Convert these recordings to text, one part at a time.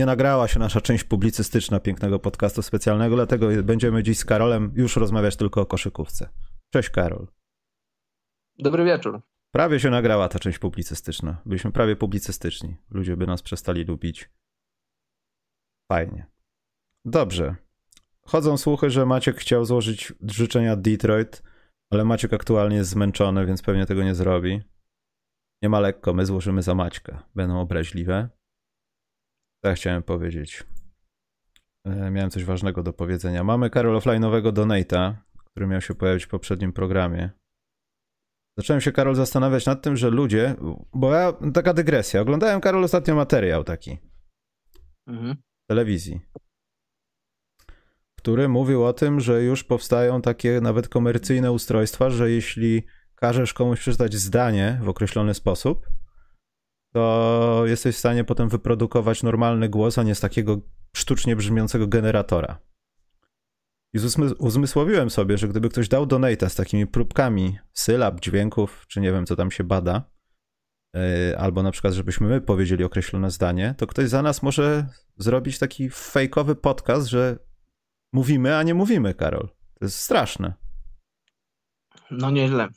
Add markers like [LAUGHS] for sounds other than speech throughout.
Nie nagrała się nasza część publicystyczna pięknego podcastu specjalnego, dlatego będziemy dziś z Karolem już rozmawiać tylko o koszykówce. Cześć Karol. Dobry wieczór. Prawie się nagrała ta część publicystyczna. Byliśmy prawie publicystyczni. Ludzie by nas przestali lubić. Fajnie. Dobrze. Chodzą słuchy, że Maciek chciał złożyć życzenia Detroit, ale Maciek aktualnie jest zmęczony, więc pewnie tego nie zrobi. Nie ma lekko, my złożymy za Maćka. Będą obraźliwe. Ja chciałem powiedzieć. E, miałem coś ważnego do powiedzenia. Mamy Karol offline'owego Donata, który miał się pojawić w poprzednim programie. Zacząłem się, Karol, zastanawiać nad tym, że ludzie, bo ja, taka dygresja, oglądałem, Karol, ostatnio materiał taki mhm. w telewizji, który mówił o tym, że już powstają takie nawet komercyjne ustrojstwa, że jeśli każesz komuś przeczytać zdanie w określony sposób, to jesteś w stanie potem wyprodukować normalny głos, a nie z takiego sztucznie brzmiącego generatora. I uzmysłowiłem sobie, że gdyby ktoś dał donata z takimi próbkami sylab, dźwięków, czy nie wiem, co tam się bada, yy, albo na przykład, żebyśmy my powiedzieli określone zdanie, to ktoś za nas może zrobić taki fejkowy podcast, że mówimy, a nie mówimy, Karol. To jest straszne. No nieźle.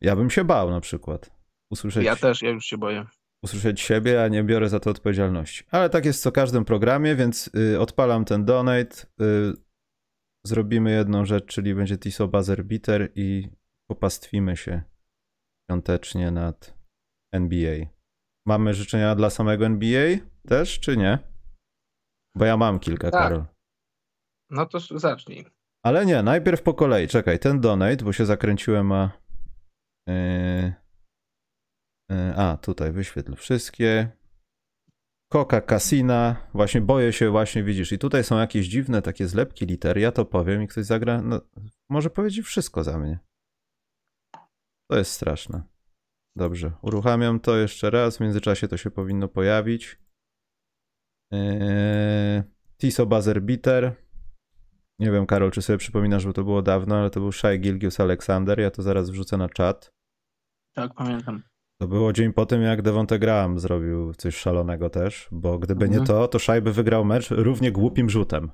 Ja bym się bał na przykład. Usłyszeć, ja też, ja już się boję. Usłyszeć siebie, a nie biorę za to odpowiedzialności. Ale tak jest co każdym programie, więc y, odpalam ten donate. Y, zrobimy jedną rzecz, czyli będzie Tiso Buzzer Beater i popastwimy się świątecznie nad NBA. Mamy życzenia dla samego NBA też, czy nie? Bo ja mam kilka, tak. Karol. No to zacznij. Ale nie, najpierw po kolei. Czekaj, ten donate, bo się zakręciłem, a... Yy... Yy, a, tutaj wyświetl wszystkie. Coca Casina, właśnie boję się, właśnie widzisz. I tutaj są jakieś dziwne takie zlepki liter. Ja to powiem i ktoś zagra. No, może powiedzieć wszystko za mnie. To jest straszne. Dobrze, uruchamiam to jeszcze raz. W międzyczasie to się powinno pojawić. Eee, Tiso Buzzer Bitter. Nie wiem, Karol, czy sobie przypominasz, bo to było dawno, ale to był Shai Gilgius Alexander. Ja to zaraz wrzucę na czat. Tak, pamiętam. To było dzień po tym, jak Devonte Graham zrobił coś szalonego też, bo gdyby mhm. nie to, to Szajby wygrał mecz równie głupim rzutem.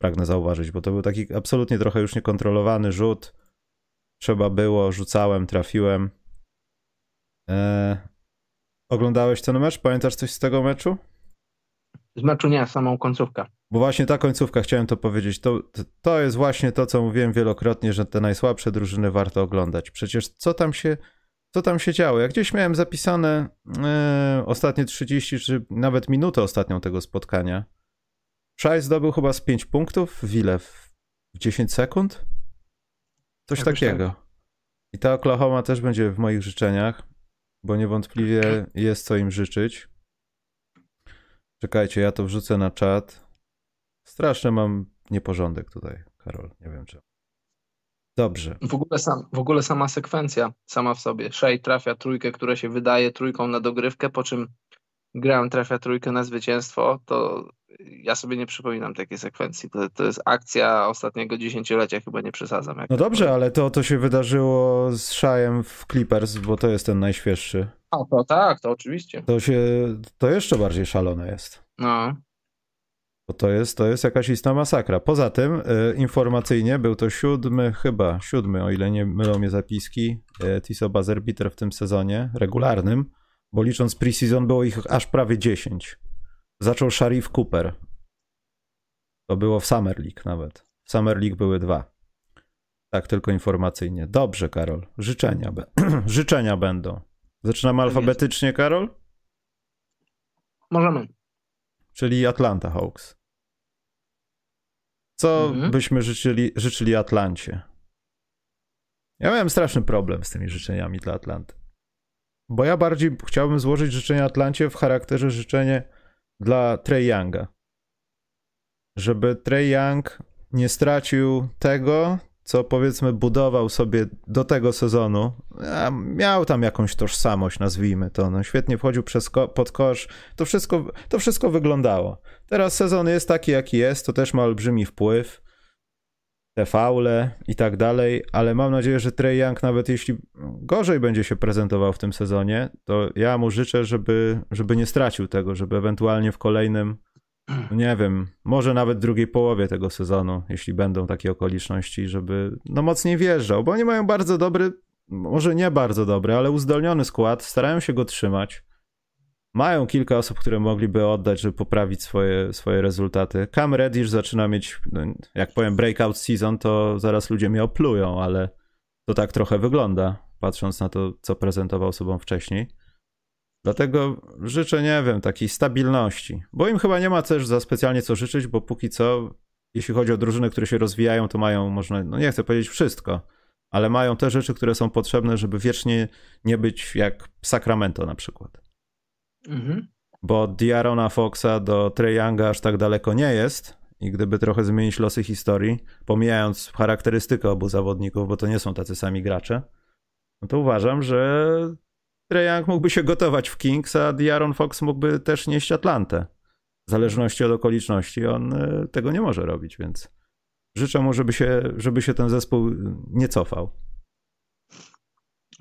Pragnę zauważyć, bo to był taki absolutnie trochę już niekontrolowany rzut. Trzeba było, rzucałem, trafiłem. Eee... Oglądałeś ten mecz? Pamiętasz coś z tego meczu? Z meczu nie, samą końcówkę. Bo właśnie ta końcówka, chciałem to powiedzieć, to, to jest właśnie to, co mówiłem wielokrotnie, że te najsłabsze drużyny warto oglądać. Przecież co tam się co tam się działo. Ja gdzieś miałem zapisane e, ostatnie 30 czy nawet minutę ostatnią tego spotkania. Szaj zdobył chyba z 5 punktów w ile? W 10 sekund? Coś takiego. Tak. I ta Oklahoma też będzie w moich życzeniach, bo niewątpliwie jest co im życzyć. Czekajcie, ja to wrzucę na czat. Straszny mam nieporządek tutaj, Karol. Nie wiem czemu. Dobrze. W ogóle, sam, w ogóle sama sekwencja, sama w sobie. Shea trafia trójkę, która się wydaje trójką na dogrywkę, po czym Graham trafia trójkę na zwycięstwo, to ja sobie nie przypominam takiej sekwencji. To, to jest akcja ostatniego dziesięciolecia, chyba nie przesadzam. no dobrze, powiem. ale to, to się wydarzyło z Shajem w Clippers, bo to jest ten najświeższy. A to tak, to oczywiście. To się, to jeszcze bardziej szalone jest. No. Bo to jest, to jest jakaś istna masakra. Poza tym y, informacyjnie był to siódmy, chyba siódmy, o ile nie mylą mnie zapiski, y, Tiso Bazerbiter w tym sezonie regularnym, bo licząc preseason było ich aż prawie 10. Zaczął Sharif Cooper. To było w Summer League nawet. W Summer League były dwa. Tak, tylko informacyjnie. Dobrze, Karol. Życzenia, be [CLEARS THROAT] życzenia będą. Zaczynamy alfabetycznie, Karol? Możemy. Czyli Atlanta Hawks. Co mhm. byśmy życzyli, życzyli Atlancie? Ja miałem straszny problem z tymi życzeniami dla Atlanty. Bo ja bardziej chciałbym złożyć życzenia Atlancie w charakterze życzenie dla Trey Younga. Żeby Trey Young nie stracił tego, co powiedzmy budował sobie do tego sezonu, miał tam jakąś tożsamość, nazwijmy to. No, świetnie wchodził przez ko pod kosz. To wszystko, to wszystko wyglądało. Teraz sezon jest taki, jaki jest, to też ma olbrzymi wpływ. Te faule i tak dalej, ale mam nadzieję, że Trey Young, nawet jeśli gorzej będzie się prezentował w tym sezonie, to ja mu życzę, żeby, żeby nie stracił tego, żeby ewentualnie w kolejnym, nie wiem, może nawet drugiej połowie tego sezonu, jeśli będą takie okoliczności, żeby no mocniej wjeżdżał, bo oni mają bardzo dobry, może nie bardzo dobry, ale uzdolniony skład, starają się go trzymać. Mają kilka osób, które mogliby oddać, żeby poprawić swoje, swoje rezultaty. Cam Reddish zaczyna mieć, no, jak powiem, breakout season, to zaraz ludzie mnie oplują, ale to tak trochę wygląda, patrząc na to, co prezentował sobą wcześniej. Dlatego życzę, nie wiem, takiej stabilności, bo im chyba nie ma też za specjalnie co życzyć, bo póki co, jeśli chodzi o drużyny, które się rozwijają, to mają, można, no nie chcę powiedzieć wszystko, ale mają te rzeczy, które są potrzebne, żeby wiecznie nie być jak Sacramento na przykład. Mhm. Bo od Diarona Foxa do Trey Younga aż tak daleko nie jest, i gdyby trochę zmienić losy historii, pomijając charakterystykę obu zawodników, bo to nie są tacy sami gracze, no to uważam, że Trae Young mógłby się gotować w Kings, a Diaron Fox mógłby też nieść Atlantę. W zależności od okoliczności on e, tego nie może robić, więc życzę mu, żeby się, żeby się ten zespół nie cofał.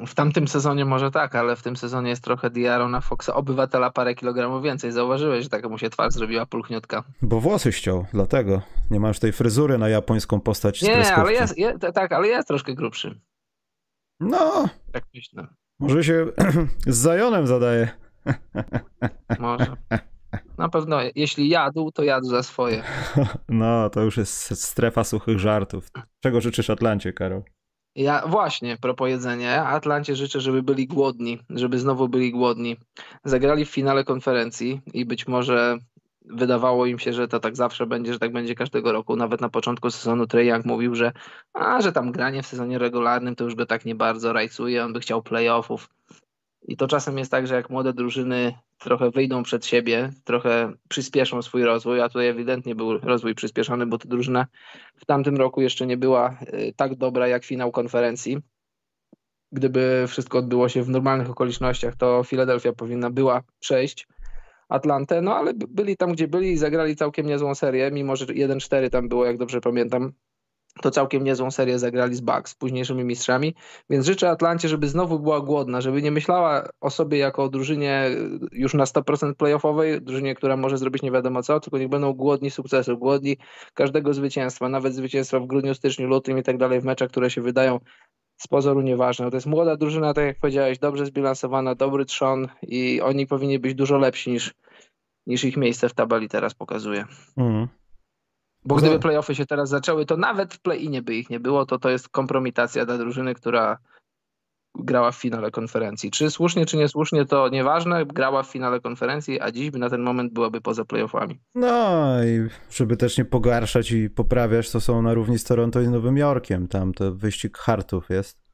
W tamtym sezonie może tak, ale w tym sezonie jest trochę Diarona Foxa, obywatela parę kilogramów więcej. Zauważyłeś, że tak mu się twarz zrobiła pulchniutka. Bo włosy ściął, dlatego. Nie masz tej fryzury na japońską postać Nie, ale jest, jest, tak, ale jest troszkę grubszy. No. Tak myślę. Może się [CLEARS THROAT] z Zajonem zadaje. [LAUGHS] Może. Na pewno, jeśli jadł, to jadł za swoje. [LAUGHS] No, to już jest strefa suchych żartów. Czego życzysz Atlancie, Karol? Ja właśnie, propos jedzenia, Atlancie życzę, żeby byli głodni, żeby znowu byli głodni. Zagrali w finale konferencji i być może wydawało im się, że to tak zawsze będzie, że tak będzie każdego roku. Nawet na początku sezonu Trey Young mówił, że, a, że tam granie w sezonie regularnym to już go tak nie bardzo rajcuje, on by chciał playoffów. I to czasem jest tak, że jak młode drużyny trochę wyjdą przed siebie, trochę przyspieszą swój rozwój, a tutaj ewidentnie był rozwój przyspieszony, bo ta drużyna w tamtym roku jeszcze nie była y, tak dobra jak finał konferencji. Gdyby wszystko odbyło się w normalnych okolicznościach, to Filadelfia powinna była przejść Atlantę, no ale byli tam, gdzie byli i zagrali całkiem niezłą serię, mimo że 1-4 tam było, jak dobrze pamiętam, to całkiem niezłą serię zagrali z Bucks, późniejszymi mistrzami, więc życzę Atlancie, żeby znowu była głodna, żeby nie myślała o sobie jako o drużynie już na 100% playoffowej, drużynie, która może zrobić nie wiadomo co, tylko niech będą głodni sukcesu, głodni każdego zwycięstwa, nawet zwycięstwa w grudniu, styczniu, lutym i tak dalej w meczach, które się wydają z pozoru nieważne. To jest młoda drużyna, tak jak powiedziałeś, dobrze zbilansowana, dobry trzon i oni powinni być dużo lepsi niż, niż ich miejsce w tabeli teraz pokazuje. Mm. Bo gdyby playoffy się teraz zaczęły, to nawet w play-inie by ich nie było, to to jest kompromitacja dla drużyny, która grała w finale konferencji. Czy słusznie, czy niesłusznie, to nieważne. Grała w finale konferencji, a dziś na ten moment byłaby poza playoffami. No i żeby też nie pogarszać i poprawiać, to są na równi z Toronto i Nowym Jorkiem. Tam to wyścig hartów jest.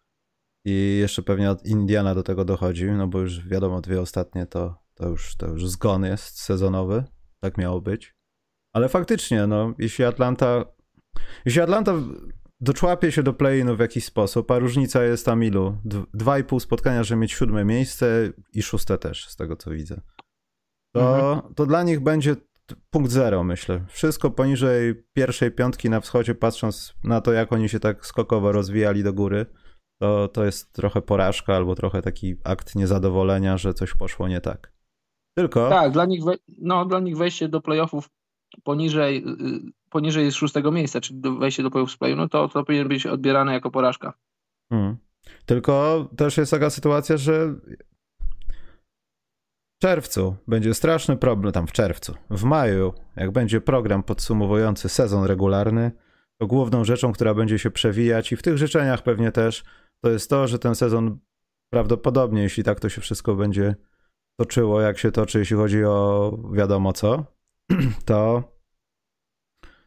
I jeszcze pewnie od Indiana do tego dochodzi, no bo już wiadomo, dwie ostatnie to, to, już, to już zgon jest sezonowy. Tak miało być. Ale faktycznie, no, jeśli Atlanta. Jeśli Atlanta doczłapie się do play-inu w jakiś sposób, a różnica jest tam ilu? Dwa i pół spotkania, żeby mieć siódme miejsce i szóste też, z tego co widzę. To, mhm. to dla nich będzie punkt zero, myślę. Wszystko poniżej pierwszej piątki na wschodzie, patrząc na to, jak oni się tak skokowo rozwijali do góry, to, to jest trochę porażka albo trochę taki akt niezadowolenia, że coś poszło nie tak. Tylko. Tak, dla nich, we, no, dla nich wejście do playoffów poniżej, y, poniżej szóstego miejsca, czyli wejście do playoff playu, no to, to powinien być odbierane jako porażka. Hmm. Tylko też jest taka sytuacja, że w czerwcu będzie straszny problem, tam w czerwcu, w maju, jak będzie program podsumowujący sezon regularny, to główną rzeczą, która będzie się przewijać i w tych życzeniach pewnie też, to jest to, że ten sezon prawdopodobnie, jeśli tak to się wszystko będzie toczyło, jak się toczy, jeśli chodzi o wiadomo co, [CLEARS THROAT] to,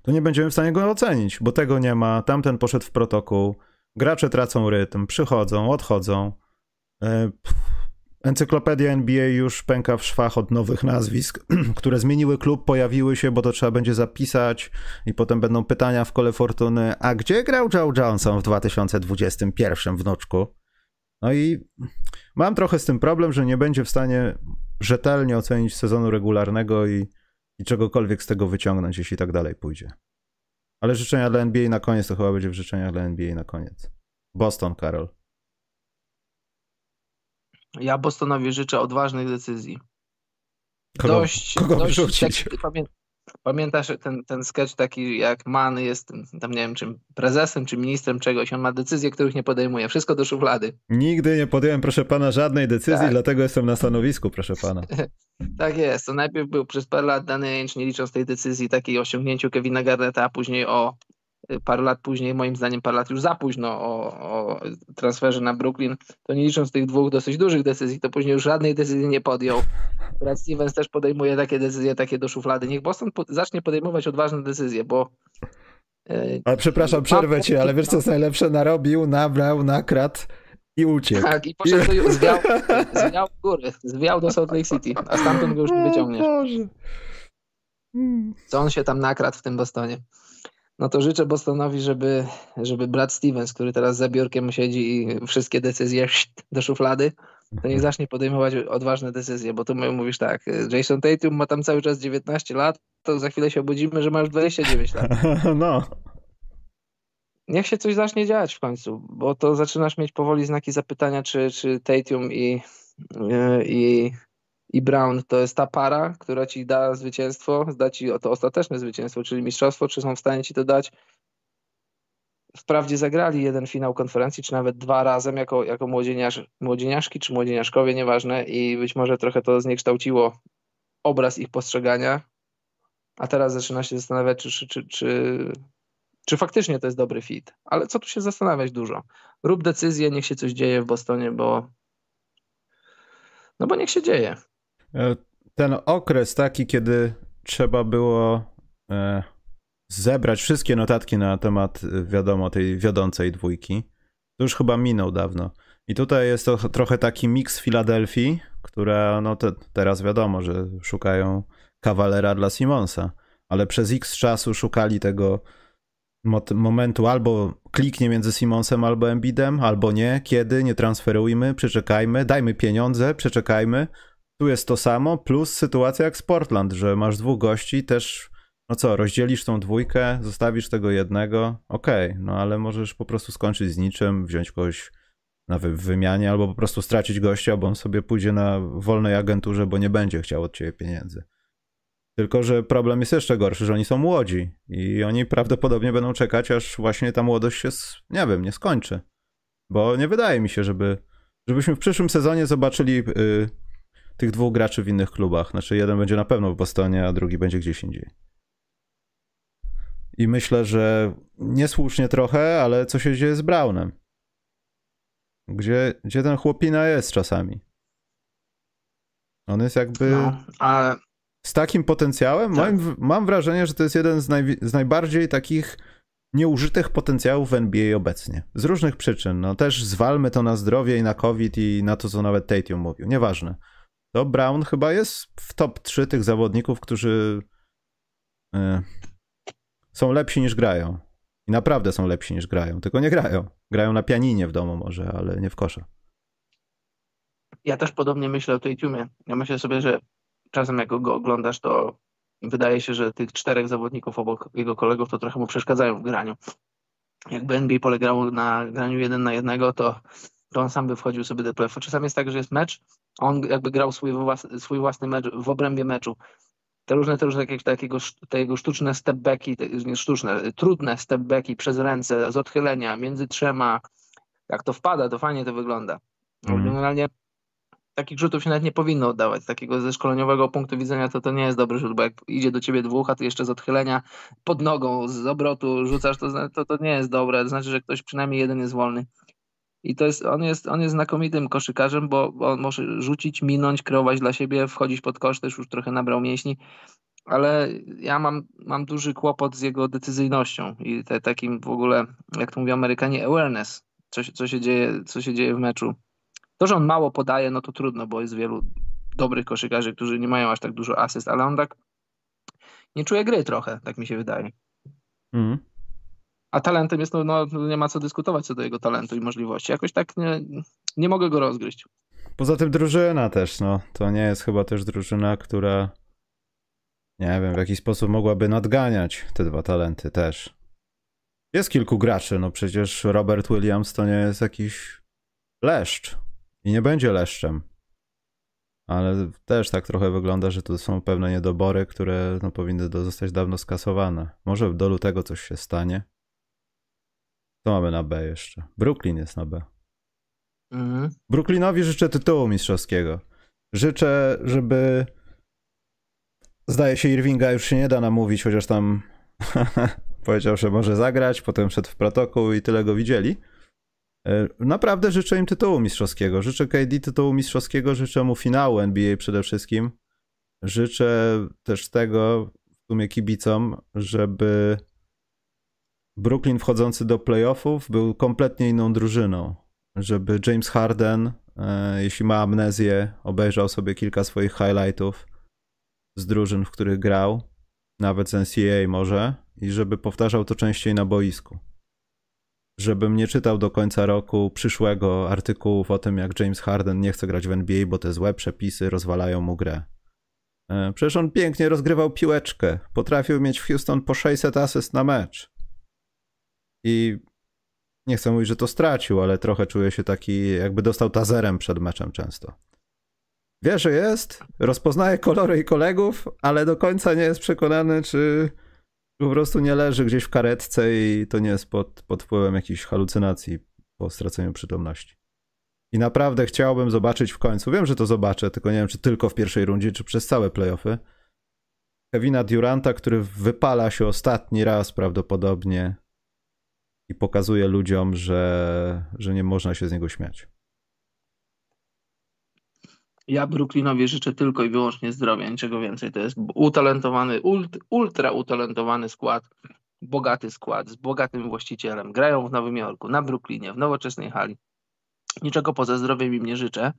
to nie będziemy w stanie go ocenić, bo tego nie ma. Tamten poszedł w protokół. Gracze tracą rytm, przychodzą, odchodzą. E, encyklopedia NBA już pęka w szwach od nowych nazwisk, [CLEARS THROAT] które zmieniły klub, pojawiły się, bo to trzeba będzie zapisać i potem będą pytania w kole fortuny, a gdzie grał Joe Johnson w 2021 wnuczku? No i mam trochę z tym problem, że nie będzie w stanie rzetelnie ocenić sezonu regularnego i i czegokolwiek z tego wyciągnąć, jeśli tak dalej pójdzie. Ale życzenia dla NBA na koniec to chyba będzie w życzeniach dla NBA na koniec. Boston, Karol. Ja Bostonowi życzę odważnych decyzji. Kogo, dość, kogo dość taki, pamię, pamiętasz ten, ten sketch taki, jak Man jest tam nie wiem, czym prezesem czy ministrem czegoś, on ma decyzje, których nie podejmuje. Wszystko do szuflady. Nigdy nie podjąłem, proszę pana, żadnej decyzji, Tak. dlatego jestem na stanowisku, proszę pana. [LAUGHS] Tak jest. To najpierw był przez parę lat Danny Ainge, nie licząc tej decyzji takiej o osiągnięciu Kevina Garnetta, a później o parę lat później, moim zdaniem parę lat już za późno o, o transferze na Brooklyn, to nie licząc tych dwóch dosyć dużych decyzji, to później już żadnej decyzji nie podjął. Brad Stevens też podejmuje takie decyzje, takie do szuflady. Niech Boston po, zacznie podejmować odważne decyzje, bo y, Ale przepraszam, przerwę cię, ale wiesz co jest najlepsze? Narobił, nabrał, nakradł i uciekł. tak, i poszedł do, zwiał, zwiał w góry, zwiał do Salt Lake City, a stamtąd go już nie wyciągniesz. O Boże. Mm. co on się tam nakradł w tym Bostonie. No to życzę Bostonowi, żeby, żeby Brad Stevens, który teraz za biurkiem siedzi i wszystkie decyzje [LAUGHS] do szuflady, to niech zacznie podejmować odważne decyzje, bo tu mówisz tak, Jason Tatum ma tam cały czas 19 lat, to za chwilę się obudzimy, że ma już 29 lat. [LAUGHS] No. Niech się coś zacznie dziać w końcu, bo to zaczynasz mieć powoli znaki zapytania, czy, czy Tatum i, i, i Brown to jest ta para, która ci da zwycięstwo, da ci to ostateczne zwycięstwo, czyli mistrzostwo, czy są w stanie ci to dać. Wprawdzie zagrali jeden finał konferencji, czy nawet dwa razem jako, jako młodzieniarz, młodzieniaszki czy młodzieniaszkowie, nieważne, i być może trochę to zniekształciło obraz ich postrzegania, a teraz zaczyna się zastanawiać, czy, czy, czy, czy, czy faktycznie to jest dobry fit. Ale co tu się zastanawiać dużo? Rób decyzję, niech się coś dzieje w Bostonie, bo no bo niech się dzieje. E, Ten okres taki, kiedy trzeba było e, zebrać wszystkie notatki na temat, e, wiadomo, tej wiodącej dwójki, to już chyba minął dawno. I tutaj jest to trochę taki miks Filadelfii, która, no te, teraz wiadomo, że szukają kawalera dla Simonsa, ale przez x czasu szukali tego momentu albo kliknie między Simonsem albo Embidem, albo nie, kiedy, nie transferujmy, przeczekajmy, dajmy pieniądze, przeczekajmy. Tu jest to samo, plus sytuacja jak z Portland, że masz dwóch gości, też, no co, rozdzielisz tą dwójkę, zostawisz tego jednego, okej, no ale możesz po prostu skończyć z niczym, wziąć kogoś na wy- wymianie, albo po prostu stracić gościa, bo on sobie pójdzie na wolnej agenturze, bo nie będzie chciał od ciebie pieniędzy. Tylko, że problem jest jeszcze gorszy, że oni są młodzi i oni prawdopodobnie będą czekać, aż właśnie ta młodość się, nie wiem, nie skończy. Bo nie wydaje mi się, żeby, żebyśmy w przyszłym sezonie zobaczyli y, tych dwóch graczy w innych klubach. Znaczy, jeden będzie na pewno w Bostonie, a drugi będzie gdzieś indziej. I myślę, że niesłusznie trochę, ale co się dzieje z Brownem? Gdzie, gdzie ten chłopina jest czasami? On jest jakby No, ale z takim potencjałem. Tak. Moim, mam wrażenie, że to jest jeden z, najwi- z najbardziej takich nieużytych potencjałów w NBA obecnie. Z różnych przyczyn. No też zwalmy to na zdrowie i na COVID i na to, co nawet Tatum mówił. Nieważne. To Brown chyba jest w top 3 tych zawodników, którzy y, są lepsi niż grają. I naprawdę są lepsi niż grają, tylko nie grają. Grają na pianinie w domu może, ale nie w kosza. ja też podobnie myślę o tej Tatumie. Ja myślę sobie, że czasem jak go oglądasz, to wydaje się, że tych czterech zawodników obok jego kolegów to trochę mu przeszkadzają w graniu. Jakby NBA polegało na graniu jeden na jednego, to, to on sam by wchodził sobie do playoffów. Czasami jest tak, że jest mecz, a on jakby grał swój, włas- swój własny mecz w obrębie meczu. Te różne, te różne takie, takiego, sz- te jego sztuczne stepbacki, te, nie sztuczne, trudne stepbacki przez ręce, z odchylenia, między trzema, jak to wpada, to fajnie to wygląda. Mhm. Generalnie takich rzutów się nawet nie powinno oddawać. Takiego ze szkoleniowego punktu widzenia to to nie jest dobry rzut, bo jak idzie do ciebie dwóch, a ty jeszcze z odchylenia pod nogą, z obrotu rzucasz, to, to, to nie jest dobre. To znaczy, że ktoś przynajmniej jeden jest wolny. I to jest, on jest, on jest znakomitym koszykarzem, bo, on może rzucić, minąć, kreować dla siebie, wchodzić pod kosz, też już trochę nabrał mięśni, ale ja mam, mam duży kłopot z jego decyzyjnością i te, takim w ogóle, jak to mówią Amerykanie, awareness, co, co, się dzieje, co się dzieje w meczu. To, że on mało podaje, no to trudno, bo jest wielu dobrych koszykarzy, którzy nie mają aż tak dużo asyst, ale on tak nie czuje gry trochę, tak mi się wydaje. Mhm. A talentem jest, no, no nie ma co dyskutować co do jego talentu i możliwości. Jakoś tak nie, nie mogę go rozgryźć. Poza tym drużyna też, no. To nie jest chyba też drużyna, która nie wiem, w jaki sposób mogłaby nadganiać te dwa talenty też. Jest kilku graczy, no przecież Robert Williams to nie jest jakiś leszcz. I nie będzie leszczem. Ale też tak trochę wygląda, że to są pewne niedobory, które no, powinny zostać dawno skasowane. Może do lutego coś się stanie. Co mamy na B jeszcze? Brooklyn jest na B. Mhm. Brooklynowi życzę tytułu mistrzowskiego. Życzę, żeby. Zdaje się, Irvinga już się nie da namówić, chociaż tam [LAUGHS] powiedział, że może zagrać, potem szedł w protokół i tyle go widzieli. E, naprawdę życzę im tytułu mistrzowskiego. Życzę KD tytułu mistrzowskiego, życzę mu finału NBA przede wszystkim. Życzę też tego, w sumie kibicom, żeby Brooklyn wchodzący do playoffów był kompletnie inną drużyną. Żeby James Harden, e, jeśli ma amnezję, obejrzał sobie kilka swoich highlightów z drużyn, w których grał, nawet z NCAA może, i żeby powtarzał to częściej na boisku żebym nie czytał do końca roku przyszłego artykułów o tym, jak James Harden nie chce grać w NBA, bo te złe przepisy rozwalają mu grę. E, przecież on pięknie rozgrywał piłeczkę. Potrafił mieć w Houston po 600 asyst na mecz. I nie chcę mówić, że to stracił, ale trochę czuję się taki, jakby dostał tazerem przed meczem często. Wie, że jest, rozpoznaje kolory i kolegów, ale do końca nie jest przekonany, czy po prostu nie leży gdzieś w karetce i to nie jest pod, pod wpływem jakichś halucynacji po straceniu przytomności. I naprawdę chciałbym zobaczyć w końcu, wiem, że to zobaczę, tylko nie wiem, czy tylko w pierwszej rundzie, czy przez całe playoffy, Kevina Duranta, który wypala się ostatni raz prawdopodobnie i pokazuje ludziom, że, że nie można się z niego śmiać. Ja Brooklynowi życzę tylko i wyłącznie zdrowia, niczego więcej. To jest utalentowany, ultra utalentowany skład, bogaty skład, z bogatym właścicielem. Grają w Nowym Jorku, na Brooklynie, w nowoczesnej hali. Niczego poza zdrowiem im nie życzę,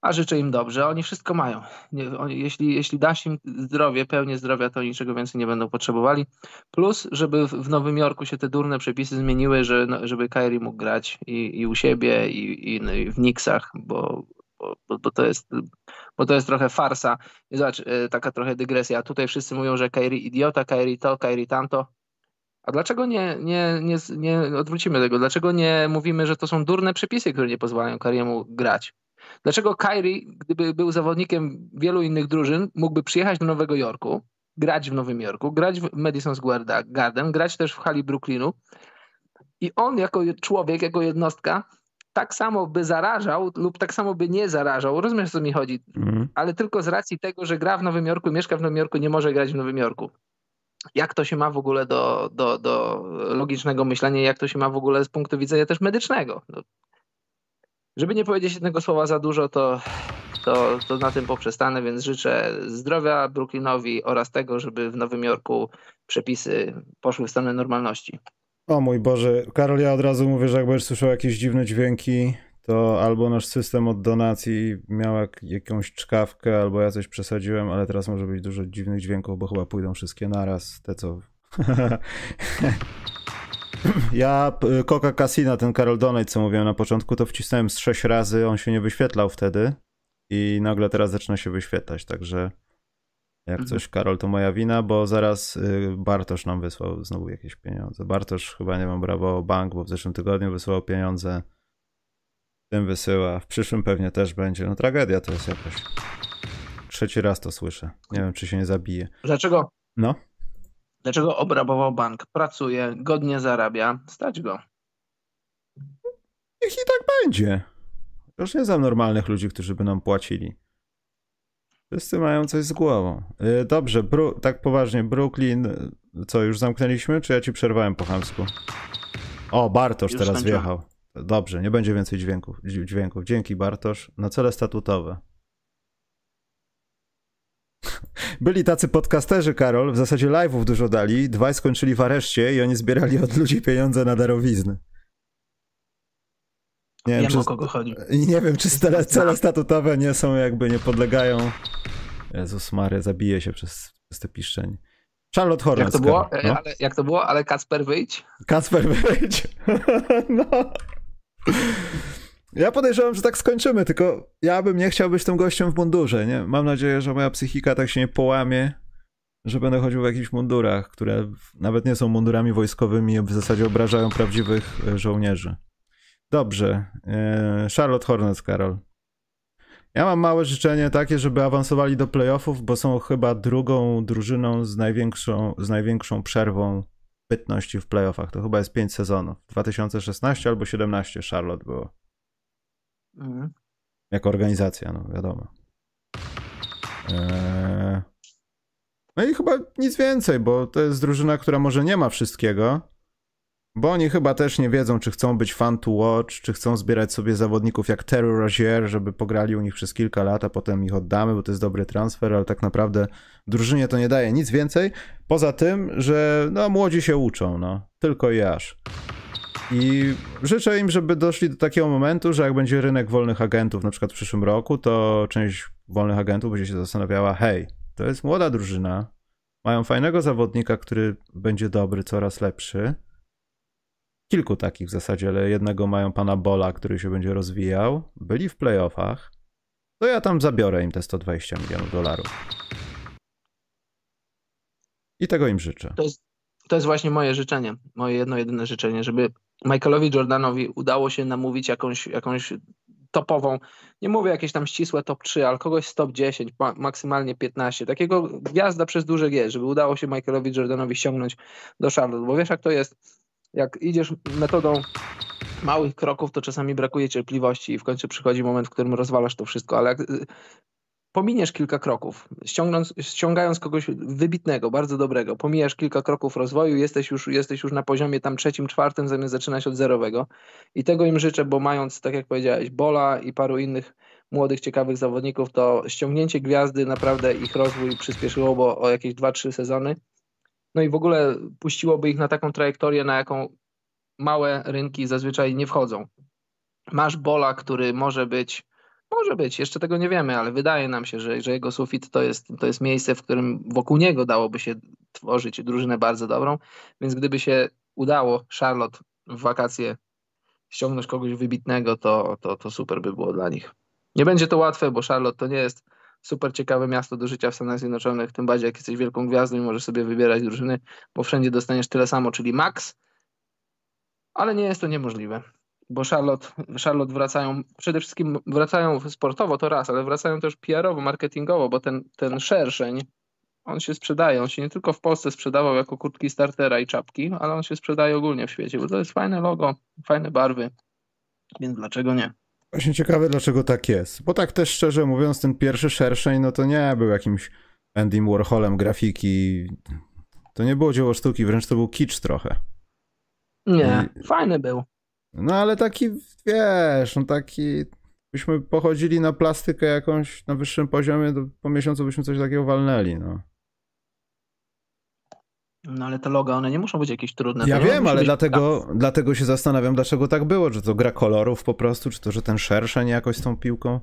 a życzę im dobrze. Oni wszystko mają. Nie, oni, jeśli, jeśli dasz im zdrowie, pełnię zdrowia, to niczego więcej nie będą potrzebowali. Plus, żeby w, w Nowym Jorku się te durne przepisy zmieniły, że, no, żeby Kyrie mógł grać i, i u siebie, i, i, no, i w Knicksach, bo bo, bo, to jest, bo to jest trochę farsa. I zobacz, e, taka trochę dygresja. Tutaj wszyscy mówią, że Kairi idiota, Kairi to, Kairi tamto. A dlaczego nie, nie, nie, nie odwrócimy tego? Dlaczego nie mówimy, że to są durne przepisy, które nie pozwalają Kairiemu grać? Dlaczego Kairi, gdyby był zawodnikiem wielu innych drużyn, mógłby przyjechać do Nowego Jorku, grać w Nowym Jorku, grać w Madison Square Garden, grać też w hali Brooklynu i on jako człowiek, jako jednostka tak samo by zarażał lub tak samo by nie zarażał, rozumiesz o co mi chodzi, mm. ale tylko z racji tego, że gra w Nowym Jorku mieszka w Nowym Jorku, nie może grać w Nowym Jorku. Jak to się ma w ogóle do, do, do logicznego myślenia, jak to się ma w ogóle z punktu widzenia też medycznego? No, żeby nie powiedzieć jednego słowa za dużo, to, to, to na tym poprzestanę, więc życzę zdrowia Brooklynowi oraz tego, żeby w Nowym Jorku przepisy poszły w stronę normalności. O mój Boże, Karol, ja od razu mówię, że jak będziesz słyszał jakieś dziwne dźwięki, to albo nasz system od donacji miał jak, jakąś czkawkę, albo ja coś przesadziłem, ale teraz może być dużo dziwnych dźwięków, bo chyba pójdą wszystkie naraz, te co... [LAUGHS] ja Coca Casina, ten Karol Donate, co mówiłem na początku, to wcisnąłem z sześć razy, on się nie wyświetlał wtedy i nagle teraz zaczyna się wyświetlać, także jak mhm. coś, Karol, to moja wina, bo zaraz y, Bartosz nam wysłał znowu jakieś pieniądze. Bartosz chyba, nie mam brawo bank, bo w zeszłym tygodniu wysłał pieniądze. Tym wysyła. W przyszłym pewnie też będzie. No tragedia to jest jakaś. Trzeci raz to słyszę. Nie wiem, czy się nie zabije. Dlaczego? No. Dlaczego obrabował bank? Pracuje, godnie zarabia, stać go. Niech i tak będzie. Już nie znam normalnych ludzi, którzy by nam płacili. Wszyscy mają coś z głową. Y, dobrze, Bru tak poważnie, Brooklyn, co, już zamknęliśmy, czy ja ci przerwałem po chamsku? O, Bartosz już teraz wjechał. Dobrze, nie będzie więcej dźwięków, dźwięków. Dzięki Bartosz. Na cele statutowe. Byli tacy podcasterzy, Karol, w zasadzie live'ów dużo dali, dwaj skończyli w areszcie i oni zbierali od ludzi pieniądze na darowizny. Nie wiem, wiem czy, o kogo chodzi. Nie wiem, czy cele, cele statutowe nie są jakby, nie podlegają. Jezus Maria, zabije się przez, przez te piszczenie. Charlotte Hornets. Jak to było? No? Ale, jak to było? Ale Kacper wyjdź? Kacper wyjdź. [LAUGHS] no. Ja podejrzewam, że tak skończymy, tylko ja bym nie chciał być tym gościem w mundurze, nie? Mam nadzieję, że moja psychika tak się nie połamie, że będę chodził w jakichś mundurach, które nawet nie są mundurami wojskowymi, w zasadzie obrażają prawdziwych e, żołnierzy. Dobrze. E, Charlotte Hornets, Karol. Ja mam małe życzenie takie, żeby awansowali do playoffów, bo są chyba drugą drużyną z największą, z największą przerwą bytności w playoffach. To chyba jest 5 sezonów. 2016 albo 17 Charlotte było. Mhm. Jako organizacja, no wiadomo. Eee... No i chyba nic więcej, bo to jest drużyna, która może nie ma wszystkiego, bo oni chyba też nie wiedzą, czy chcą być fan to watch, czy chcą zbierać sobie zawodników jak Terry Rozier, żeby pograli u nich przez kilka lat, a potem ich oddamy, bo to jest dobry transfer, ale tak naprawdę drużynie to nie daje nic więcej, poza tym, że no młodzi się uczą, no, tylko i aż. I życzę im, żeby doszli do takiego momentu, że jak będzie rynek wolnych agentów, na przykład w przyszłym roku, to część wolnych agentów będzie się zastanawiała, hej, to jest młoda drużyna, mają fajnego zawodnika, który będzie dobry, coraz lepszy, kilku takich w zasadzie, ale jednego mają pana Bola, który się będzie rozwijał. Byli w playoffach. To ja tam zabiorę im te 120 milionów dolarów. I tego im życzę. To jest, to jest właśnie moje życzenie, moje jedno jedyne życzenie, żeby Michaelowi Jordanowi udało się namówić jakąś, jakąś topową, nie mówię jakieś tam ścisłe top 3, ale kogoś z top 10, maksymalnie 15. Takiego gwiazda przez duże G, żeby udało się Michaelowi Jordanowi ściągnąć do Charlotte, bo wiesz jak to jest, jak idziesz metodą małych kroków, to czasami brakuje cierpliwości i w końcu przychodzi moment, w którym rozwalasz to wszystko, ale jak y, pominiesz kilka kroków, ściągnąc, ściągając kogoś wybitnego, bardzo dobrego, pomijasz kilka kroków rozwoju, jesteś już, jesteś już na poziomie tam trzecim, czwartym, zamiast zaczynać od zerowego. I tego im życzę, bo mając, tak jak powiedziałeś, Bola i paru innych młodych, ciekawych zawodników, to ściągnięcie gwiazdy naprawdę ich rozwój przyspieszyło o jakieś 2-3 sezony no i w ogóle puściłoby ich na taką trajektorię, na jaką małe rynki zazwyczaj nie wchodzą. Masz Bola, który może być, może być, jeszcze tego nie wiemy, ale wydaje nam się, że, że jego sufit to jest, to jest miejsce, w którym wokół niego dałoby się tworzyć drużynę bardzo dobrą, więc gdyby się udało Charlotte w wakacje ściągnąć kogoś wybitnego, to, to, to super by było dla nich. Nie będzie to łatwe, bo Charlotte to nie jest super ciekawe miasto do życia w Stanach Zjednoczonych, tym bardziej jak jesteś wielką gwiazdą i możesz sobie wybierać drużyny, bo wszędzie dostaniesz tyle samo, czyli max, ale nie jest to niemożliwe, bo Charlotte, Charlotte wracają, przede wszystkim wracają sportowo to raz, ale wracają też PR-owo, marketingowo, bo ten, ten szerszeń, on się sprzedaje, on się nie tylko w Polsce sprzedawał jako kurtki startera i czapki, ale on się sprzedaje ogólnie w świecie, bo to jest fajne logo, fajne barwy, więc dlaczego nie? Właśnie ciekawe, dlaczego tak jest. Bo tak też szczerze mówiąc, ten pierwszy szerszeń, no to nie był jakimś Andy Warholem grafiki. To nie było dzieło sztuki, wręcz to był kicz trochę. Nie, I... fajny był. No ale taki, wiesz, no taki... Byśmy pochodzili na plastykę jakąś na wyższym poziomie, to po miesiącu byśmy coś takiego walnęli, no. No ale te loga, one nie muszą być jakieś trudne. Ja wiem, ale dlatego, dlatego się zastanawiam, dlaczego tak było, czy to gra kolorów po prostu, czy to, że ten szerszeń jakoś z tą piłką.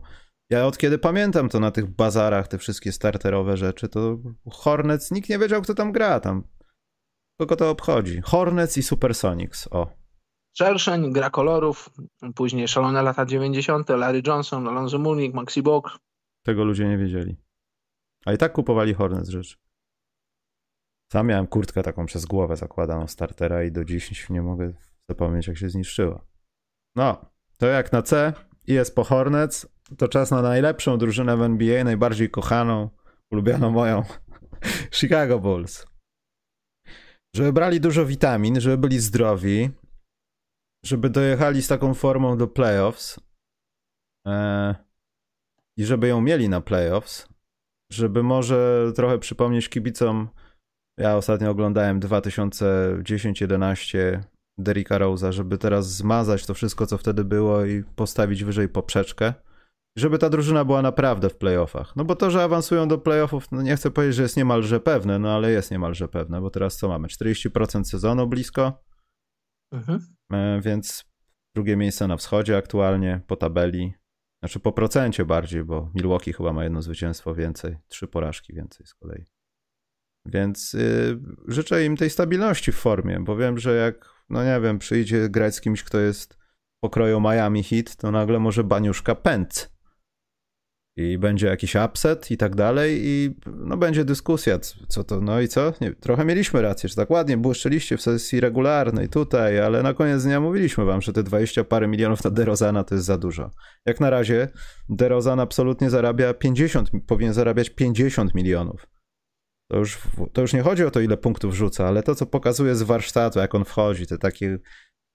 Ja od kiedy pamiętam to na tych bazarach, te wszystkie starterowe rzeczy, to Hornets, nikt nie wiedział, kto tam gra tam. Kogo to obchodzi? Hornets i Supersonics, o. Szerszeń, gra kolorów, później szalone lata 90., Larry Johnson, Alonso Mourning, Maxi Bok. Tego ludzie nie wiedzieli. A i tak kupowali Hornets rzeczy. Sam miałem kurtkę taką przez głowę zakładaną startera i do dziś nie mogę zapomnieć, jak się zniszczyła. No, to jak na C i jest po Hornets, to czas na najlepszą drużynę w NBA, najbardziej kochaną, ulubioną moją [LAUGHS] Chicago Bulls. Żeby brali dużo witamin, żeby byli zdrowi, żeby dojechali z taką formą do playoffs e, i żeby ją mieli na playoffs, żeby może trochę przypomnieć kibicom ja ostatnio oglądałem 2010-11 Derricka Rose'a, żeby teraz zmazać to wszystko, co wtedy było i postawić wyżej poprzeczkę. Żeby ta drużyna była naprawdę w playoffach. No bo to, że awansują do playoffów, no nie chcę powiedzieć, że jest niemalże pewne, no ale jest niemalże pewne, bo teraz co mamy? 40% sezonu blisko, mhm. E, więc drugie miejsce na wschodzie aktualnie po tabeli. Znaczy po procencie bardziej, bo Milwaukee chyba ma jedno zwycięstwo więcej, trzy porażki więcej z kolei. Więc yy, życzę im tej stabilności w formie, bo wiem, że jak, no nie wiem, przyjdzie grać z kimś, kto jest pokroju Miami Heat, to nagle może baniuszka pędz. I będzie jakiś upset i tak dalej i no będzie dyskusja, co to, no i co? Nie, trochę mieliśmy rację, że tak ładnie błyszczyliście w sesji regularnej tutaj, ale na koniec dnia mówiliśmy wam, że te 20 parę milionów na DeRozana to jest za dużo. Jak na razie DeRozan absolutnie zarabia 50, powinien zarabiać 50 milionów. To już, to już nie chodzi o to, ile punktów rzuca, ale to, co pokazuje z warsztatu, jak on wchodzi, te takie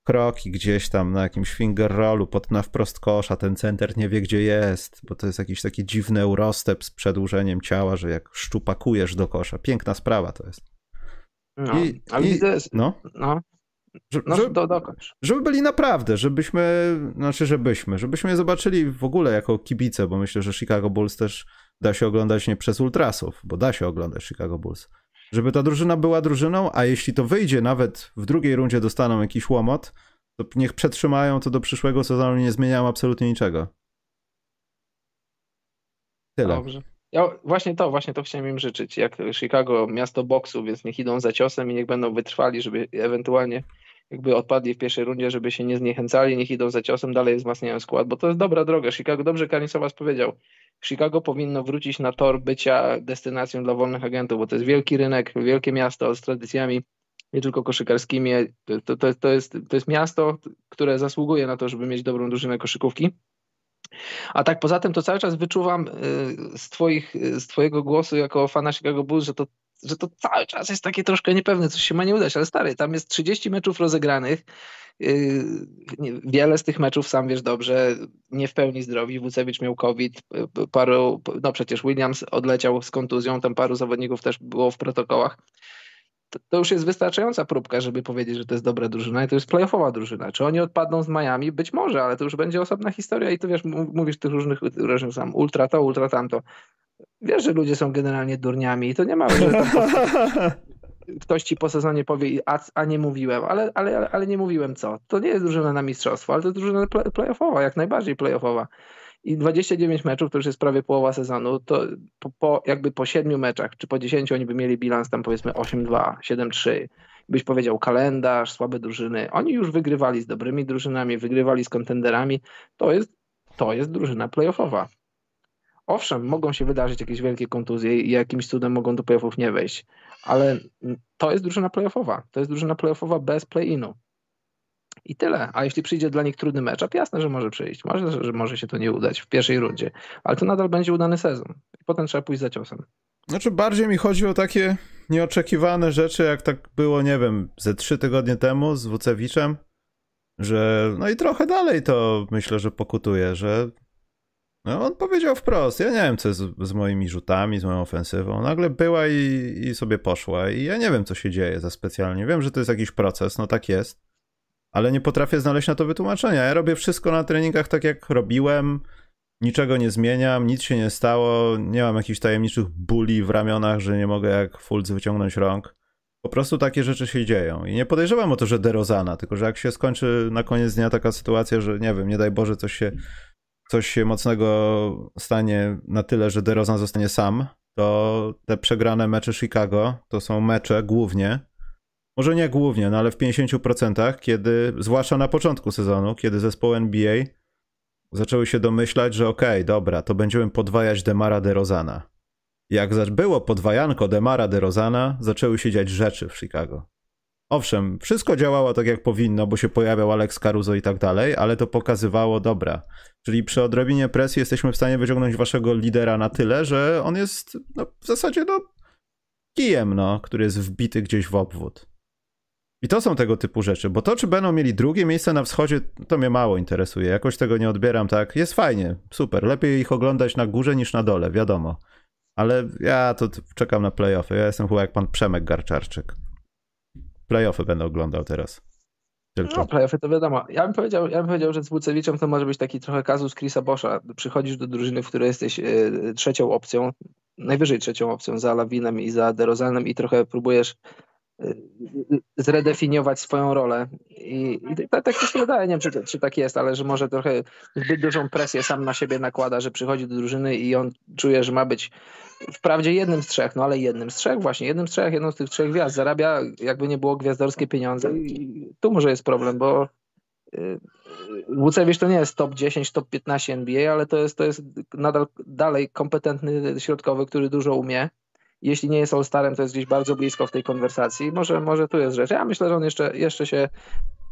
kroki gdzieś tam na jakimś finger rollu, potem na wprost kosza, ten center nie wie gdzie jest, bo to jest jakiś taki dziwny eurostep z przedłużeniem ciała, że jak szczupakujesz do kosza. Piękna sprawa to jest. No, I, ale i, widzę, no, no, że, no, żeby, do, dokończ. żeby byli naprawdę, żebyśmy, znaczy żebyśmy, żebyśmy zobaczyli w ogóle jako kibice, bo myślę, że Chicago Bulls też da się oglądać nie przez ultrasów, bo da się oglądać Chicago Bulls żeby ta drużyna była drużyną, a jeśli to wyjdzie, nawet w drugiej rundzie dostaną jakiś łomot, to niech przetrzymają to do przyszłego sezonu, nie zmieniają absolutnie niczego. Tyle. Dobrze. Ja właśnie to, właśnie to chciałem im życzyć. Jak Chicago, miasto boksu, więc niech idą za ciosem i niech będą wytrwali, żeby ewentualnie jakby odpadli w pierwszej rundzie, żeby się nie zniechęcali, niech idą za ciosem, dalej wzmacniają skład, bo to jest dobra droga. Chicago, dobrze Kanisowas powiedział, Chicago powinno wrócić na tor bycia destynacją dla wolnych agentów, bo to jest wielki rynek, wielkie miasto z tradycjami nie tylko koszykarskimi. To, to, to, jest, to jest miasto, które zasługuje na to, żeby mieć dobrą drużynę koszykówki. A tak poza tym to cały czas wyczuwam y, z, twoich, z twojego głosu jako fana Chicago Bulls, że to że to cały czas jest takie troszkę niepewne, coś się ma nie udać, ale stary, tam jest 30 meczów rozegranych, yy, wiele z tych meczów, sam wiesz dobrze, nie w pełni zdrowi, Wucewicz miał COVID, paru, no przecież Williams odleciał z kontuzją, tam paru zawodników też było w protokołach. To, to już jest wystarczająca próbka, żeby powiedzieć, że to jest dobra drużyna i to jest playoffowa drużyna. Czy oni odpadną z Miami? Być może, ale to już będzie osobna historia i tu wiesz, mówisz tych różnych, różnych sam ultra to, ultra tamto wiesz, że ludzie są generalnie durniami i to nie ma, że [LAUGHS] ktoś ci po sezonie powie, a, a nie mówiłem, ale, ale, ale nie mówiłem co. To nie jest drużyna na mistrzostwo, ale to jest drużyna playoffowa, jak najbardziej playoffowa. I 29 meczów, to już jest prawie połowa sezonu, to po, po, jakby po 7 meczach, czy po 10 oni by mieli bilans tam powiedzmy 8-2, 7-3. Byś powiedział kalendarz, słabe drużyny. Oni już wygrywali z dobrymi drużynami, wygrywali z kontenderami. To jest, to jest drużyna playoffowa. Owszem, mogą się wydarzyć jakieś wielkie kontuzje i jakimś cudem mogą do playoffów nie wejść, ale to jest drużyna playoffowa. To jest drużyna playoffowa bez play-inu. I tyle. A jeśli przyjdzie dla nich trudny mecz, a jasne, że może przyjść. Może, że może się to nie udać w pierwszej rundzie, ale to nadal będzie udany sezon. I potem trzeba pójść za ciosem. Znaczy, bardziej mi chodzi o takie nieoczekiwane rzeczy, jak tak było, nie wiem, ze trzy tygodnie temu z Wucewiczem, że no i trochę dalej to myślę, że pokutuje, że no, on powiedział wprost, ja nie wiem, co jest z, moimi rzutami, z moją ofensywą. Nagle była i, i sobie poszła i ja nie wiem, co się dzieje za specjalnie. Wiem, że to jest jakiś proces, no tak jest, ale nie potrafię znaleźć na to wytłumaczenia. Ja robię wszystko na treningach tak, jak robiłem, niczego nie zmieniam, nic się nie stało, nie mam jakichś tajemniczych bóli w ramionach, że nie mogę jak Fulc wyciągnąć rąk. Po prostu takie rzeczy się dzieją. I nie podejrzewam o to, że derozana, tylko że jak się skończy na koniec dnia taka sytuacja, że nie wiem, nie daj Boże, coś się coś się mocnego stanie na tyle, że DeRozan zostanie sam, to te przegrane mecze Chicago to są mecze głównie, może nie głównie, no ale w 50%, kiedy, zwłaszcza na początku sezonu, kiedy zespoły NBA zaczęły się domyślać, że okej, okay, dobra, to będziemy podwajać Demara DeRozana. Jak było podwajanko Demara DeRozana, zaczęły się dziać rzeczy w Chicago. Owszem, wszystko działało tak jak powinno, bo się pojawiał Alex Caruso i tak dalej, ale to pokazywało dobra. Czyli przy odrobinie presji jesteśmy w stanie wyciągnąć waszego lidera na tyle, że on jest no, w zasadzie no, kijem, no, który jest wbity gdzieś w obwód. I to są tego typu rzeczy, bo to, czy będą mieli drugie miejsce na wschodzie, to mnie mało interesuje. Jakoś tego nie odbieram tak. Jest fajnie, super. Lepiej ich oglądać na górze niż na dole, wiadomo. Ale ja to czekam na playoffy. Ja jestem chyba jak pan Przemek Garczarczyk. Playoffy będę oglądał teraz. Tylko. No, playoffy to wiadomo. Ja bym powiedział, ja bym powiedział że z Wucewiczem to może być taki trochę kazus Chrisa Boscha. Przychodzisz do drużyny, w której jesteś e, trzecią opcją, najwyżej trzecią opcją za Lawinem i za DeRozanem i trochę próbujesz zredefiniować swoją rolę. I, i tak, tak się wydaje, nie wiem, czy, czy tak jest, ale że może trochę zbyt dużą presję sam na siebie nakłada, że przychodzi do drużyny i on czuje, że ma być wprawdzie jednym z trzech, no ale jednym z trzech, właśnie jednym z trzech, jedną z tych trzech gwiazd. Zarabia, jakby nie było gwiazdorskie pieniądze i tu może jest problem, bo Łucewicz to nie jest top 10, top 15 NBA, ale to jest, to jest nadal dalej kompetentny środkowy, który dużo umie. Jeśli nie jest All-Starem, to jest gdzieś bardzo blisko w tej konwersacji. Może, może tu jest rzecz. Ja myślę, że on jeszcze, jeszcze się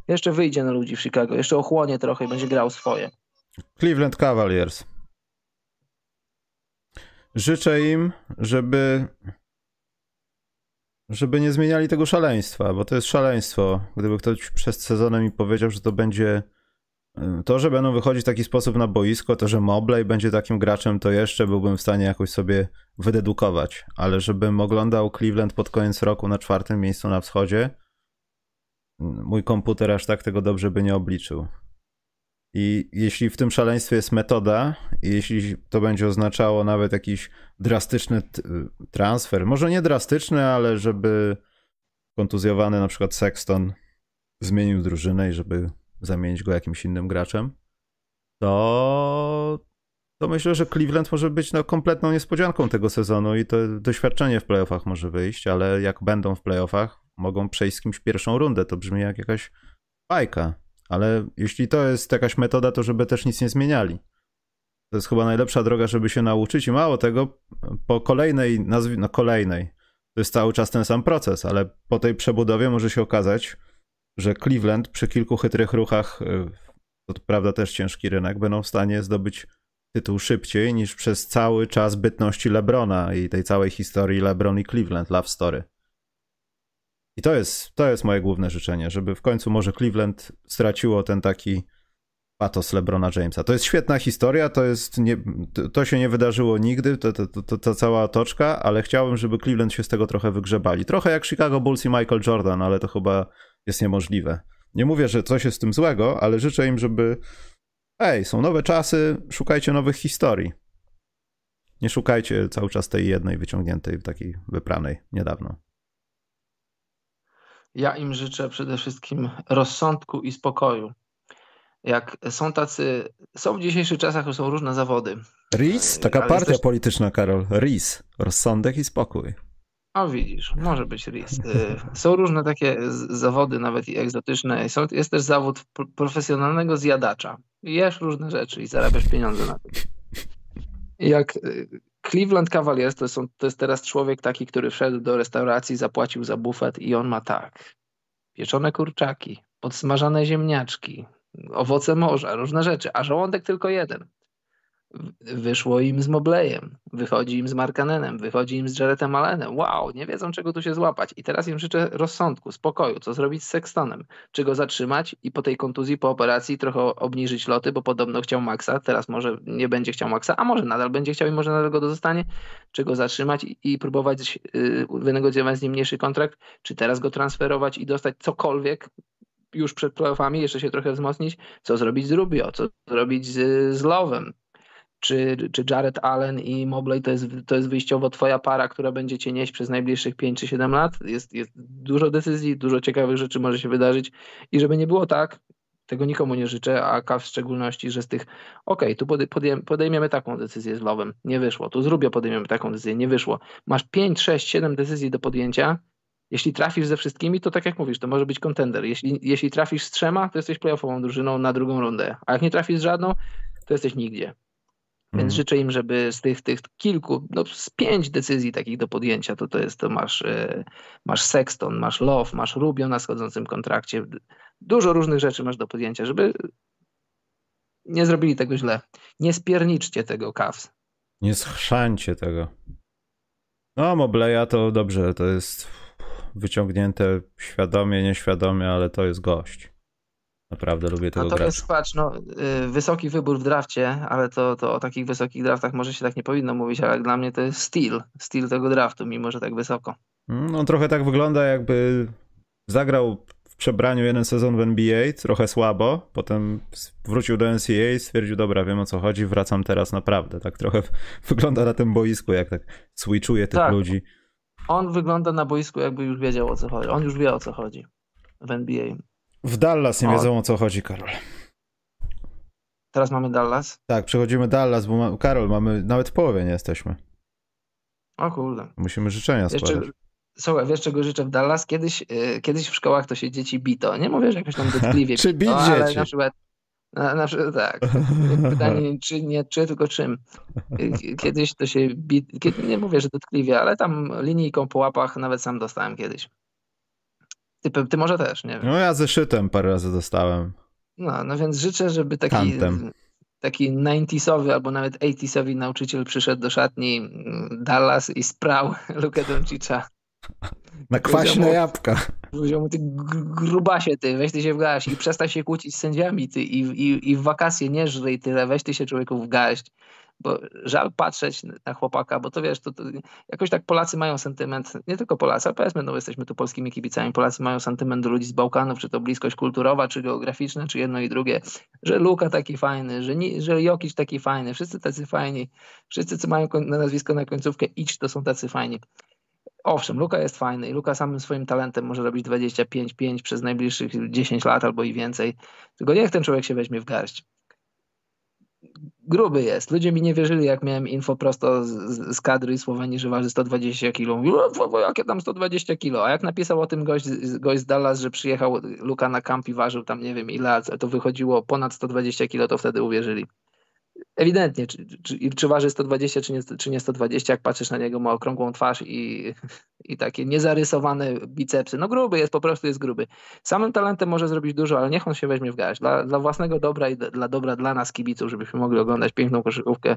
jeszcze wyjdzie na ludzi w Chicago, jeszcze ochłonie trochę i będzie grał swoje. Cleveland Cavaliers. Życzę im, żeby żeby nie zmieniali tego szaleństwa, bo to jest szaleństwo. Gdyby ktoś przez sezonem mi powiedział, że to będzie to, że będą wychodzić w taki sposób na boisko, to, że Mobley będzie takim graczem, to jeszcze byłbym w stanie jakoś sobie wydedukować. Ale żebym oglądał Cleveland pod koniec roku na czwartym miejscu na wschodzie, mój komputer aż tak tego dobrze by nie obliczył. I jeśli w tym szaleństwie jest metoda, jeśli to będzie oznaczało nawet jakiś drastyczny transfer, może nie drastyczny, ale żeby kontuzjowany na przykład Sexton zmienił drużynę i żeby zamienić go jakimś innym graczem, to, to myślę, że Cleveland może być no, kompletną niespodzianką tego sezonu i to doświadczenie w playoffach może wyjść, ale jak będą w playoffach, mogą przejść z kimś pierwszą rundę. To brzmi jak jakaś bajka. Ale jeśli to jest jakaś metoda, to żeby też nic nie zmieniali. To jest chyba najlepsza droga, żeby się nauczyć i mało tego, po kolejnej, nazwi, no kolejnej, to jest cały czas ten sam proces, ale po tej przebudowie może się okazać, że Cleveland przy kilku chytrych ruchach, y, to prawda też ciężki rynek, będą w stanie zdobyć tytuł szybciej niż przez cały czas bytności LeBrona i tej całej historii LeBron i Cleveland, Love Story. I to jest, to jest moje główne życzenie, żeby w końcu może Cleveland straciło ten taki patos LeBrona Jamesa. To jest świetna historia, to, jest nie, to się nie wydarzyło nigdy, to, to, to, ta cała otoczka, ale chciałbym, żeby Cleveland się z tego trochę wygrzebali. Trochę jak Chicago Bulls i Michael Jordan, ale to chyba jest niemożliwe. Nie mówię, że coś jest z tym złego, ale życzę im, żeby ej, są nowe czasy, szukajcie nowych historii. Nie szukajcie cały czas tej jednej wyciągniętej, takiej wypranej niedawno. Ja im życzę przede wszystkim rozsądku i spokoju. Jak są tacy, są w dzisiejszych czasach są różne zawody. RIS? Taka partia polityczna, Karol. RIS. Rozsądek i spokój. O widzisz, może być RIS. Y, są różne takie zawody, nawet i egzotyczne. Są, jest też zawód profesjonalnego zjadacza. Jesz różne rzeczy i zarabiasz pieniądze na tym. Jak y, Cleveland Cavaliers to, są, to jest teraz człowiek taki, który wszedł do restauracji, zapłacił za bufet i on ma tak. Pieczone kurczaki, podsmażane ziemniaczki, owoce morza, różne rzeczy, a żołądek tylko jeden. Wyszło im z Moblejem, wychodzi im z Markanenem, wychodzi im z Jaretem Allenem. Wow, nie wiedzą czego tu się złapać. I teraz im życzę rozsądku, spokoju, co zrobić z Sextonem. Czy go zatrzymać i po tej kontuzji, po operacji trochę obniżyć loty, bo podobno chciał Maxa, teraz może nie będzie chciał Maxa, a może nadal będzie chciał i może nadal go zostanie. Czy go zatrzymać i, i próbować yy, wynegocjować z nim mniejszy kontrakt, czy teraz go transferować i dostać cokolwiek, już przed playoffami, jeszcze się trochę wzmocnić, co zrobić z Rubio, co zrobić z, z Lowem, czy, czy Jared Allen i Mobley to jest, to jest wyjściowo twoja para, która będzie cię nieść przez najbliższych 5 czy 7 lat. Jest, jest dużo decyzji, dużo ciekawych rzeczy może się wydarzyć i żeby nie było tak, tego nikomu nie życzę, a Kaw w szczególności, że z tych, ok, tu podejmiemy taką decyzję z Lowem, nie wyszło, tu z podejmiemy taką decyzję, nie wyszło. Masz 5, 6, 7 decyzji do podjęcia, jeśli trafisz ze wszystkimi, to tak jak mówisz, to może być kontender. Jeśli, jeśli trafisz z trzema, to jesteś playoffową drużyną na drugą rundę, a jak nie trafisz z żadną, to jesteś nigdzie. Więc mm. życzę im, żeby z tych, tych kilku, no z pięć decyzji takich do podjęcia, to to jest, to masz, e, masz Sexton, masz Love, masz Rubio na schodzącym kontrakcie. Dużo różnych rzeczy masz do podjęcia, żeby nie zrobili tego źle. Nie spierniczcie tego Cavs. Nie schrzańcie tego. No, Mobleya to dobrze, to jest wyciągnięte świadomie, nieświadomie, ale to jest gość. Naprawdę lubię tego Natomiast gracza. patrz, no, y, wysoki wybór w drafcie, ale to, to o takich wysokich draftach może się tak nie powinno mówić, ale dla mnie to jest styl, styl tego draftu, mimo że tak wysoko. On trochę tak wygląda, jakby zagrał w przebraniu jeden sezon w NBA, trochę słabo, potem wrócił do NCAA i stwierdził, dobra, wiem o co chodzi, wracam teraz naprawdę. Tak trochę [LAUGHS] wygląda na tym boisku, jak tak switchuje tych tak. ludzi. On wygląda na boisku, jakby już wiedział o co chodzi. On już wie o co chodzi w NBA. W Dallas nie o. wiedzą o co chodzi, Karol. Teraz mamy Dallas? Tak, przechodzimy Dallas, bo ma... Karol, mamy nawet w połowie nie jesteśmy. O kurde. Musimy życzenia składać. Jeszcze Słuchaj, wiesz czego życzę w Dallas? Kiedyś, yy, kiedyś w szkołach to się dzieci bito. Nie mówię, że jakoś tam [LAUGHS] dotkliwie Czy bić bito, dzieci? ale na przykład na, na, przykład- tak. Pytanie [LAUGHS] czy nie czy, tylko czym. Kiedyś to się bi... kiedy, nie mówię, że dotkliwie, ale tam linijką po łapach nawet sam dostałem kiedyś. Ty, ty może też, nie wiem. No ja zeszytem parę razy dostałem. No, no więc życzę, żeby taki, Kantem. taki 90sowy albo nawet 80sowy nauczyciel przyszedł do szatni mm, Dallas i sprał [LAUGHS] Lukę Doncicza. Na kwaśne mu- jabłka. Powiedział mu, ty gr- grubasie ty, weź ty się w garść i przestań się kłócić z sędziami ty i, i, i w wakacje nie żryj tyle, weź ty się człowieku w garść. Bo żal patrzeć na chłopaka, bo to wiesz, to, to jakoś tak Polacy mają sentyment, nie tylko Polacy, ale powiedzmy, no jesteśmy tu polskimi kibicami, Polacy mają sentyment do ludzi z Bałkanów, czy to bliskość kulturowa, czy geograficzna, czy jedno i drugie, że Luka taki fajny, że, że Jokic taki fajny, wszyscy tacy fajni, wszyscy, co mają na nazwisko na końcówkę idź, to są tacy fajni. Owszem, Luka jest fajny i Luka samym swoim talentem może robić 25-5 przez najbliższych 10 lat albo i więcej. Tylko niech ten człowiek się weźmie w garść. Gruby jest. Ludzie mi nie wierzyli, jak miałem info prosto z, z- kadry Słowenii, że waży 120 kg. Mówił, "O, wo- jakie tam 120 kg? A jak napisał o tym gość, gość z Dallas, że przyjechał Luka na kamp i ważył tam nie wiem ile, to wychodziło ponad 120 kg, to wtedy uwierzyli. Ewidentnie, czy, czy, czy waży 120, czy nie, czy nie 120, jak patrzysz na niego, ma okrągłą twarz i, i takie niezarysowane bicepsy. No gruby jest, po prostu jest gruby. Samym talentem może zrobić dużo, ale niech on się weźmie w garść. Dla, dla własnego dobra i dla dobra dla nas kibiców, żebyśmy mogli oglądać piękną koszykówkę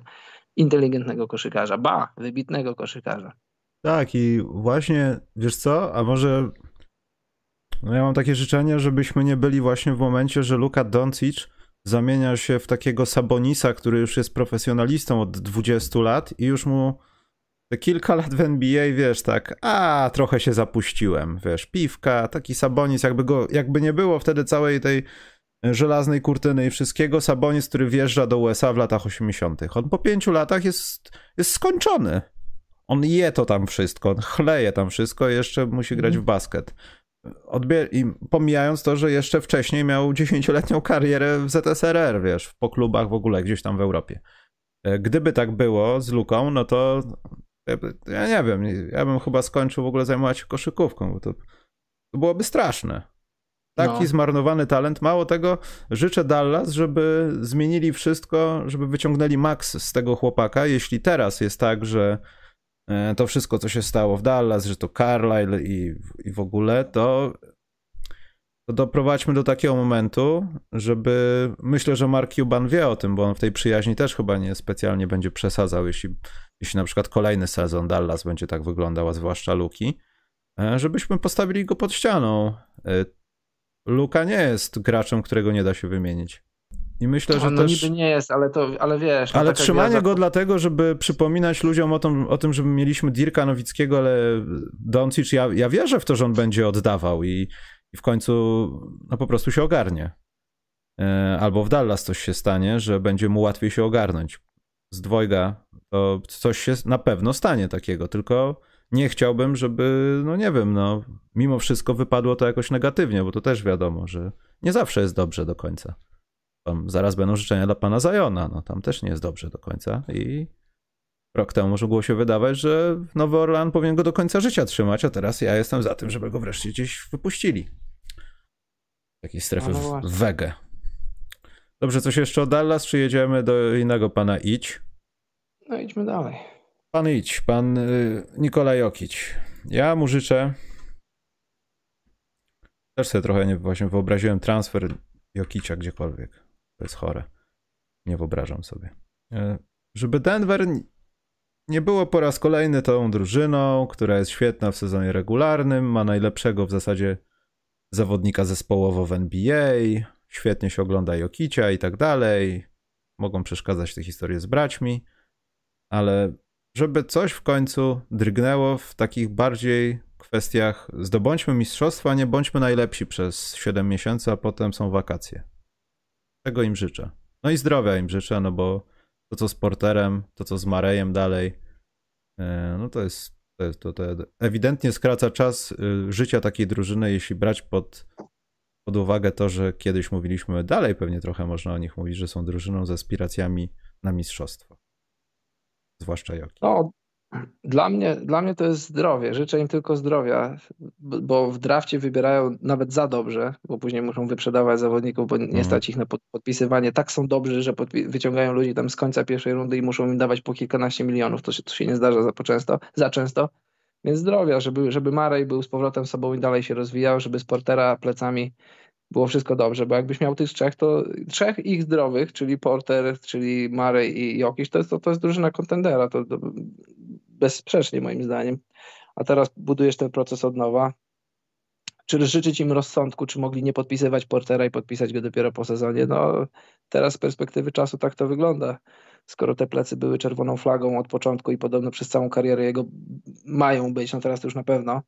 inteligentnego koszykarza. Ba, wybitnego koszykarza. Tak, i właśnie, wiesz co, a może no ja mam takie życzenie, żebyśmy nie byli właśnie w momencie, że Luka Doncic zamienia się w takiego Sabonisa, który już jest profesjonalistą od 20 lat i już mu te kilka lat w NBA, wiesz, tak, a trochę się zapuściłem, wiesz, piwka, taki Sabonis, jakby go, jakby nie było wtedy całej tej żelaznej kurtyny i wszystkiego, Sabonis, który wjeżdża do USA w latach 80. On po pięciu latach jest, jest skończony. On je to tam wszystko, on chleje tam wszystko i jeszcze musi grać w basket. Odbier- I pomijając to, że jeszcze wcześniej miał 10-letnią karierę w ZSRR, wiesz, po klubach w ogóle gdzieś tam w Europie. E, Gdyby tak było z Luką, no to ja nie wiem, ja bym chyba skończył w ogóle zajmować się koszykówką, bo to, to byłoby straszne. Taki No. zmarnowany talent. Mało tego, życzę Dallas, żeby zmienili wszystko, żeby wyciągnęli maks z tego chłopaka. Jeśli teraz jest tak, że to wszystko, co się stało w Dallas, że to Carlisle i, i w ogóle, to, to doprowadźmy do takiego momentu, żeby. Myślę, że Mark Cuban wie o tym, bo on w tej przyjaźni też chyba nie specjalnie będzie przesadzał, jeśli, jeśli na przykład kolejny sezon Dallas będzie tak wyglądał, a zwłaszcza Luki, e, żebyśmy postawili go pod ścianą. E, Luka nie jest graczem, którego nie da się wymienić. I myślę, że On no też. niby nie jest, ale to, ale wiesz. no Ale trzymanie gwiazda- go dlatego, żeby przypominać ludziom o tym, o tym żeby mieliśmy Dirka Nowickiego, ale Doncic, ja, ja wierzę w to, że on będzie oddawał i, i w końcu no, po prostu się ogarnie. E, Albo w Dallas coś się stanie, że będzie mu łatwiej się ogarnąć. Z dwojga to coś się na pewno stanie takiego, tylko nie chciałbym, żeby, no nie wiem, no mimo wszystko wypadło to jakoś negatywnie, bo to też wiadomo, że nie zawsze jest dobrze do końca. Tam zaraz będą życzenia dla pana Zajona, no tam też nie jest dobrze do końca i rok temu może było się wydawać, że Nowy Orlan powinien go do końca życia trzymać, a teraz ja jestem za tym, żeby go wreszcie gdzieś wypuścili. Takiej strefy No, w właśnie. w wegę. Dobrze, coś jeszcze o Dallas, czy jedziemy do innego pana Idź? No idźmy dalej. Pan Idź, pan y, Nikolaj Jokić. Ja mu życzę. Też sobie trochę nie, właśnie wyobraziłem transfer Jokicia gdziekolwiek. Jest chore. Nie wyobrażam sobie. Y, Żeby Denver nie było po raz kolejny tą drużyną, która jest świetna w sezonie regularnym, ma najlepszego w zasadzie zawodnika zespołowo w NBA, świetnie się ogląda Jokicia i tak dalej. Mogą przeszkadzać te historie z braćmi, ale żeby coś w końcu drgnęło w takich bardziej kwestiach zdobądźmy mistrzostwa, nie bądźmy najlepsi przez 7 miesięcy, a potem są wakacje. Tego im życzę. No i zdrowia im życzę, no bo to co z Porterem, to co z Marejem dalej, e, no to jest, to, jest, to, to ewidentnie skraca czas y, życia takiej drużyny, jeśli brać pod, pod uwagę to, że kiedyś mówiliśmy, dalej pewnie trochę można o nich mówić, że są drużyną z aspiracjami na mistrzostwo. Zwłaszcza Joki. No, Dla mnie, dla mnie to jest zdrowie. Życzę im tylko zdrowia, bo w drafcie wybierają nawet za dobrze, bo później muszą wyprzedawać zawodników, bo nie mhm. stać ich na podpisywanie. Tak są dobrzy, że wyciągają ludzi tam z końca pierwszej rundy i muszą im dawać po kilkanaście milionów. To się, to się nie zdarza za często, za często. Więc zdrowia, żeby, żeby Marej był z powrotem sobą i dalej się rozwijał, żeby z Portera plecami było wszystko dobrze, bo jakbyś miał tych trzech, to trzech ich zdrowych, czyli Porter, czyli Marej i Jokiś, to jest, to, to jest drużyna kontendera, to, to bezsprzecznie moim zdaniem. A teraz budujesz ten proces od nowa. Czy życzyć im rozsądku, czy mogli nie podpisywać Portera i podpisać go dopiero po sezonie? No teraz z perspektywy czasu tak to wygląda. Skoro te plecy były czerwoną flagą od początku i podobno przez całą karierę jego mają być, no teraz to już na pewno,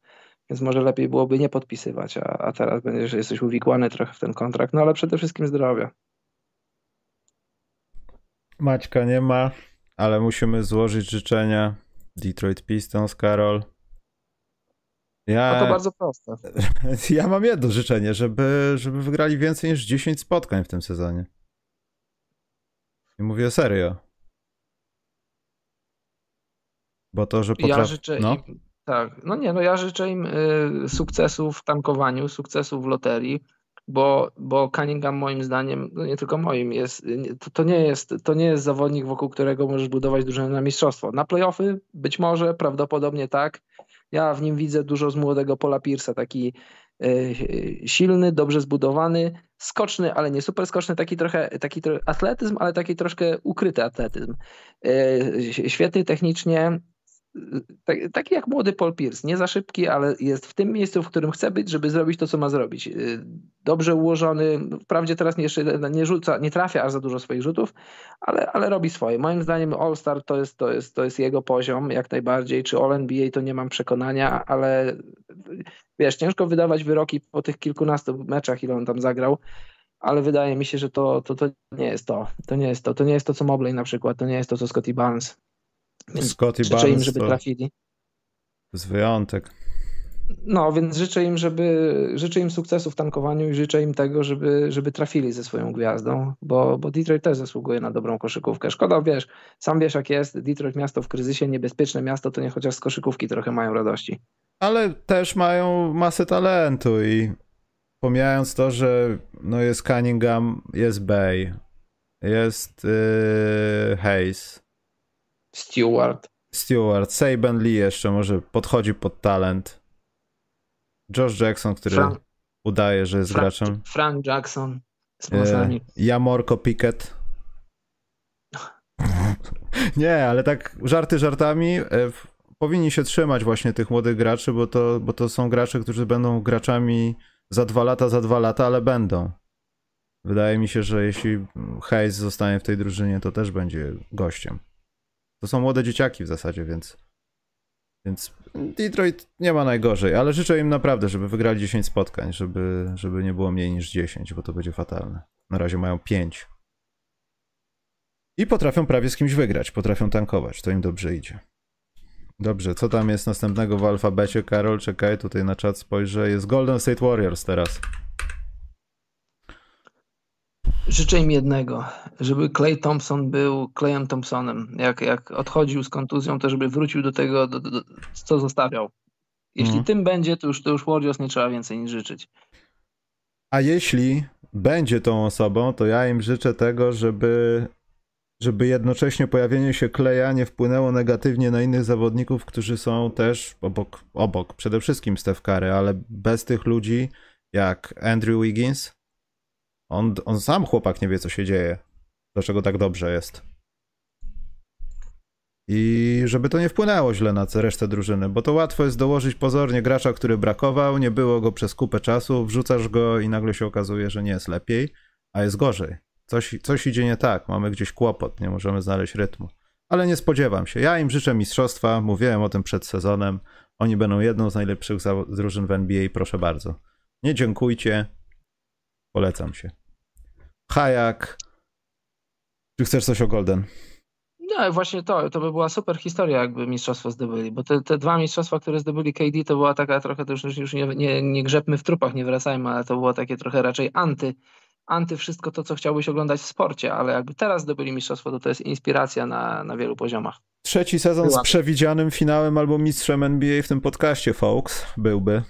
więc może lepiej byłoby nie podpisywać, a, a teraz będziesz, jesteś uwikłany trochę w ten kontrakt, no ale przede wszystkim zdrowia. Maćka nie ma, ale musimy złożyć życzenia Detroit Pistons, Karol. Ja, no to bardzo proste. [LAUGHS] Ja mam jedno życzenie, żeby, żeby wygrali więcej niż 10 spotkań w tym sezonie. I mówię serio. Bo to, że potrafią... Ja życzę no? im, tak, no nie, no ja życzę im y, sukcesu w tankowaniu, sukcesu w loterii, bo, bo Cunningham moim zdaniem, no nie tylko moim, jest, to, to, nie jest, to nie jest zawodnik, wokół którego możesz budować drużynę na mistrzostwo. Na playoffy być może, prawdopodobnie tak. Ja w nim widzę dużo z młodego Pola Pierce'a, taki y, silny, dobrze zbudowany, skoczny, ale nie super skoczny, taki trochę taki atletyzm, ale taki troszkę ukryty atletyzm. Y, świetny technicznie, taki jak młody Paul Pierce, nie za szybki, ale jest w tym miejscu, w którym chce być, żeby zrobić to, co ma zrobić. Y, dobrze ułożony, wprawdzie teraz nie, nie rzuca, nie trafia aż za dużo swoich rzutów, ale, ale robi swoje. Moim zdaniem All-Star to jest, to, jest, to jest jego poziom, jak najbardziej. Czy All-NBA to nie mam przekonania, ale wiesz, ciężko wydawać wyroki po tych kilkunastu meczach, ile on tam zagrał ale wydaje mi się, że to, to, to nie jest to. To nie jest to. To nie jest to, co Mobley na przykład, to nie jest to, co Scotty Barnes. Więc Scotty życzę Barnes im, żeby trafili. Jest wyjątek. No, więc życzę im, żeby, życzę im sukcesu w tankowaniu i życzę im tego, żeby, żeby trafili ze swoją gwiazdą, bo, bo Detroit też zasługuje na dobrą koszykówkę. Szkoda, wiesz, sam wiesz jak jest, Detroit miasto w kryzysie, niebezpieczne miasto, to nie chociaż z koszykówki trochę mają radości. Ale też mają masę talentu i pomijając to, że no jest Cunningham, jest Bay, jest yy, Hayes, Stewart. Stewart, Saban Lee jeszcze może podchodzi pod talent. Josh Jackson, który Frank, udaje, że jest Frank, graczem. Frank Jackson z e, Jamorko Pickett. [LAUGHS] Nie, ale tak żarty żartami. E, powinni się trzymać właśnie tych młodych graczy, bo to, bo to są gracze, którzy będą graczami za dwa lata, za dwa lata, ale będą. Wydaje mi się, że jeśli Hayes zostanie w tej drużynie, to też będzie gościem. To są młode dzieciaki w zasadzie, więc. Więc Detroit nie ma najgorzej, ale życzę im naprawdę, żeby wygrali 10 spotkań, żeby, żeby nie było mniej niż 10, bo to będzie fatalne. Na razie mają 5. I potrafią prawie z kimś wygrać, potrafią tankować, to im dobrze idzie. Dobrze, co tam jest następnego w alfabecie, Karol? Czekaj, tutaj na czat spojrzę. Jest Golden State Warriors teraz. Życzę im jednego, żeby Clay Thompson był Clayem Thompsonem. Jak, jak odchodził z kontuzją, to żeby wrócił do tego, do, do, co zostawiał. Jeśli mhm. tym będzie, to już, to już Warriors nie trzeba więcej niż życzyć. A jeśli będzie tą osobą, to ja im życzę tego, żeby, żeby jednocześnie pojawienie się Kleja nie wpłynęło negatywnie na innych zawodników, którzy są też obok, obok przede wszystkim Steph Curry, ale bez tych ludzi jak Andrew Wiggins, on, on sam chłopak nie wie, co się dzieje. Dlaczego tak dobrze jest. I żeby to nie wpłynęło źle na resztę drużyny, bo to łatwo jest dołożyć pozornie gracza, który brakował, nie było go przez kupę czasu, wrzucasz go i nagle się okazuje, że nie jest lepiej, a jest gorzej. Coś, coś idzie nie tak, mamy gdzieś kłopot, nie możemy znaleźć rytmu. Ale nie spodziewam się. Ja im życzę mistrzostwa, mówiłem o tym przed sezonem. Oni będą jedną z najlepszych drużyn w NBA, proszę bardzo. Nie dziękujcie, Polecam się. Hajak. Czy chcesz coś o Golden? No właśnie to, to by była super historia, jakby mistrzostwo zdobyli, bo te, te dwa mistrzostwa, które zdobyli KD, to była taka trochę, to już, już nie, nie, nie grzebmy w trupach, nie wracajmy, ale to było takie trochę raczej anty, anty wszystko to, co chciałbyś oglądać w sporcie, ale jakby teraz zdobyli mistrzostwo, to to jest inspiracja na, na wielu poziomach. Trzeci sezon Była. z przewidzianym finałem albo mistrzem NBA w tym podcaście, folks, byłby.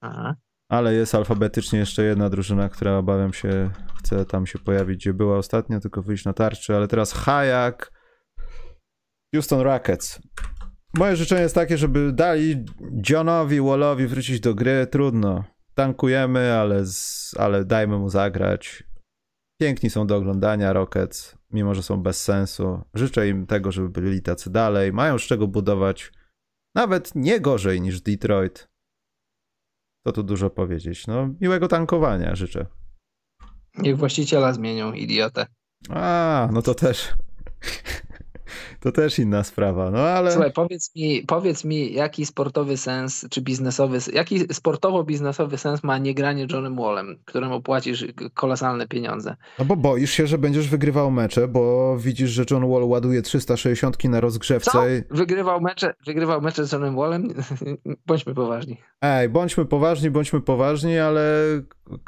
Aha. Ale jest alfabetycznie jeszcze jedna drużyna, która obawiam się, chce tam się pojawić, gdzie była ostatnio, tylko wyjść na tarczy, ale teraz Hayak, Houston Rockets. Moje życzenie jest takie, żeby dali Johnowi Wallowi wrócić do gry. Trudno. Tankujemy, ale, z, ale dajmy mu zagrać. Piękni są do oglądania Rockets, mimo że są bez sensu. Życzę im tego, żeby byli tacy dalej. Mają z czego budować. Nawet nie gorzej niż Detroit. To tu dużo powiedzieć. No, miłego tankowania życzę. Niech właściciela zmienią, idiotę. A, no to też. To też inna sprawa, no ale. Słuchaj, powiedz mi, powiedz mi, jaki sportowy sens, czy biznesowy, jaki sportowo-biznesowy sens ma niegranie Johnem Wallem, któremu płacisz kolosalne pieniądze? No bo boisz się, że będziesz wygrywał mecze, bo widzisz, że John Wall ładuje 360 na rozgrzewce. Co? Wygrywał mecze, wygrywał mecze z Johnem Wallem? [LAUGHS] Bądźmy poważni. Ej, bądźmy poważni, bądźmy poważni, ale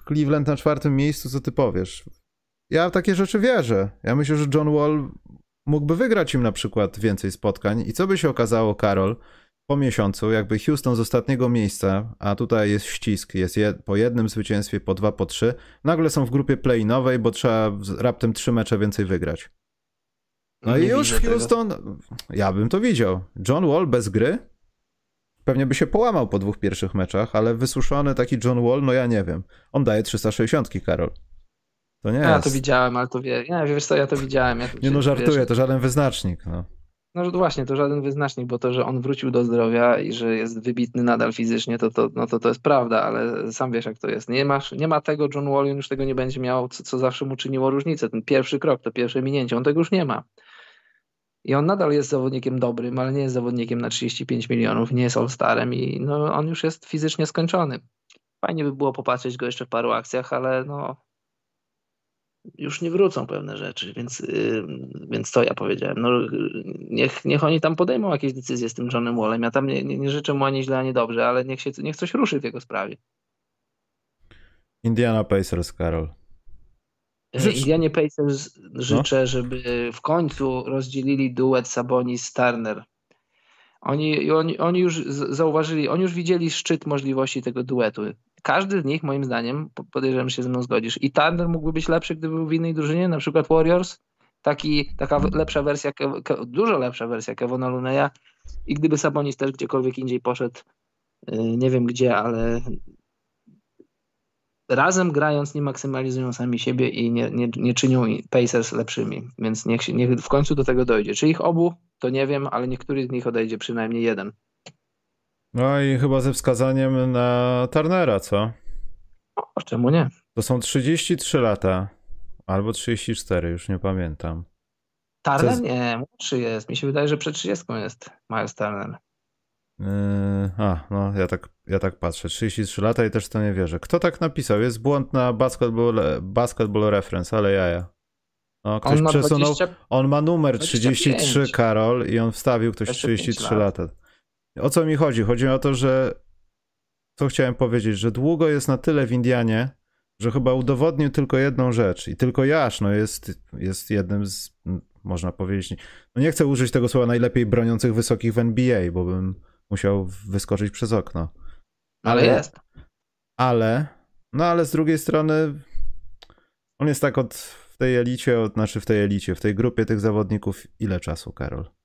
Cleveland na czwartym miejscu, co ty powiesz? Ja w takie rzeczy wierzę. Ja myślę, że John Wall mógłby wygrać im na przykład więcej spotkań. I co by się okazało, Karol, po miesiącu, jakby Houston z ostatniego miejsca, a tutaj jest ścisk, jest jed, po jednym zwycięstwie, po dwa, po trzy, nagle są w grupie play-inowej, bo trzeba raptem trzy mecze więcej wygrać. No Nie i już Houston, ja bym to widział. John Wall bez gry? Pewnie by się połamał po dwóch pierwszych meczach, ale wysuszony taki John Wall, no ja nie wiem. On daje 360, Karol. To nie Ja jest. to widziałem, ale to wie, nie, wiesz co, ja to widziałem. Ja, Nie no, wiesz, żartuję, to żaden wyznacznik. No. No właśnie, to żaden wyznacznik, bo to, że on wrócił do zdrowia i że jest wybitny nadal fizycznie, to, to, no to, to jest prawda, ale sam wiesz jak to jest. Nie, masz, nie ma tego, John Wall już tego nie będzie miał, co, co zawsze mu czyniło różnicę. Ten pierwszy krok, to pierwsze minięcie, on tego już nie ma. I on nadal jest zawodnikiem dobrym, ale nie jest zawodnikiem na 35 milionów, nie jest all-starem i no, on już jest fizycznie skończony. Fajnie by było popatrzeć go jeszcze w paru akcjach, ale no już nie wrócą pewne rzeczy, więc, yy, więc to ja powiedziałem. No, niech, niech oni tam podejmą jakieś decyzje z tym Johnem Wallem. Ja tam nie, nie, nie życzę mu ani źle, ani dobrze, ale niech, się, niech coś ruszy w jego sprawie. Indiana Pacers, Karol. Yy, Życz- Indianie Pacers życzę, żeby w końcu rozdzielili duet Sabonis-Turner. Oni, oni, oni już zauważyli, oni już widzieli szczyt możliwości tego duetu. Każdy z nich, moim zdaniem, po- podejrzewam, się ze mną zgodzisz. I Turner mógłby być lepszy, gdyby był w innej drużynie, na przykład Warriors. Taki, taka lepsza wersja, dużo lepsza wersja Kevona Luneya. I gdyby Sabonis też gdziekolwiek indziej poszedł, yy, nie wiem gdzie, ale razem grając nie maksymalizują sami siebie i nie, nie, nie czynią Pacers lepszymi. Więc niech, się, niech w końcu do tego dojdzie. Czy ich obu, to nie wiem, ale niektóry z nich odejdzie, przynajmniej jeden. No i chyba ze wskazaniem na Turnera, co? O, czemu nie? To są 33 lata. Albo 34, już nie pamiętam. Turner? Z- Nie, młodszy jest. Mi się wydaje, że przed 30 jest Miles Turner. Yy, a, no ja tak, ja tak patrzę. 33 lata i też to nie wierzę. Kto tak napisał? Jest błąd na basketball, basketball reference, ale jaja. No, ktoś On ma przesunął. 20... On ma numer 25. 33, Karol, i on wstawił ktoś 25 33 lat. lata. O co mi chodzi? Chodzi o to, że co chciałem powiedzieć, że długo jest na tyle w Indianie, że chyba udowodnił tylko jedną rzecz i tylko Jasz no jest, jest jednym z, można powiedzieć, no nie chcę użyć tego słowa najlepiej broniących wysokich w NBA, bo bym musiał wyskoczyć przez okno. Ale ale- jest. Ale, no ale z drugiej strony on jest tak od w tej elicie, od, znaczy w tej elicie, w tej grupie tych zawodników ile czasu, Karol?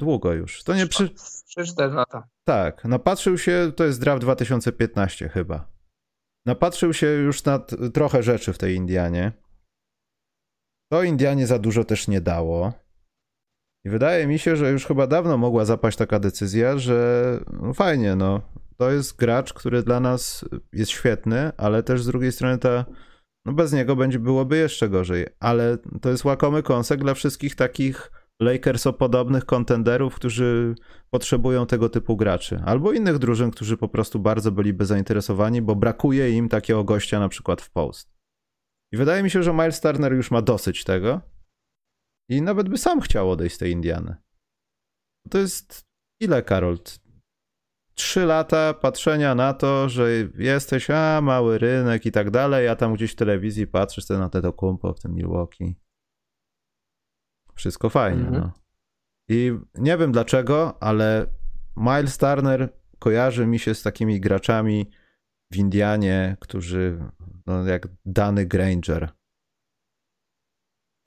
Długo już. To nie przy... 3-4 lata. Tak, napatrzył się, to jest draft 2015 chyba. Napatrzył się już na trochę rzeczy w tej Indianie. To Indianie za dużo też nie dało. I wydaje mi się, że już chyba dawno mogła zapaść taka decyzja, że no fajnie, no. To jest gracz, który dla nas jest świetny, ale też z drugiej strony ta, no bez niego będzie byłoby jeszcze gorzej. Ale to jest łakomy kąsek dla wszystkich takich Lakerso-podobnych kontenderów, którzy potrzebują tego typu graczy. Albo innych drużyn, którzy po prostu bardzo byliby zainteresowani, bo brakuje im takiego gościa na przykład w post. I wydaje mi się, że Miles Turner już ma dosyć tego i nawet by sam chciał odejść z tej Indiany. To jest ile, Karol? Trzy lata patrzenia na to, że jesteś, a mały rynek i tak dalej, a tam gdzieś w telewizji patrzysz sobie na te kumpo w tym Milwaukee. Wszystko fajnie, Mhm. no. I nie wiem dlaczego, ale Miles Turner kojarzy mi się z takimi graczami w Indianie, którzy no, jak Dany Granger.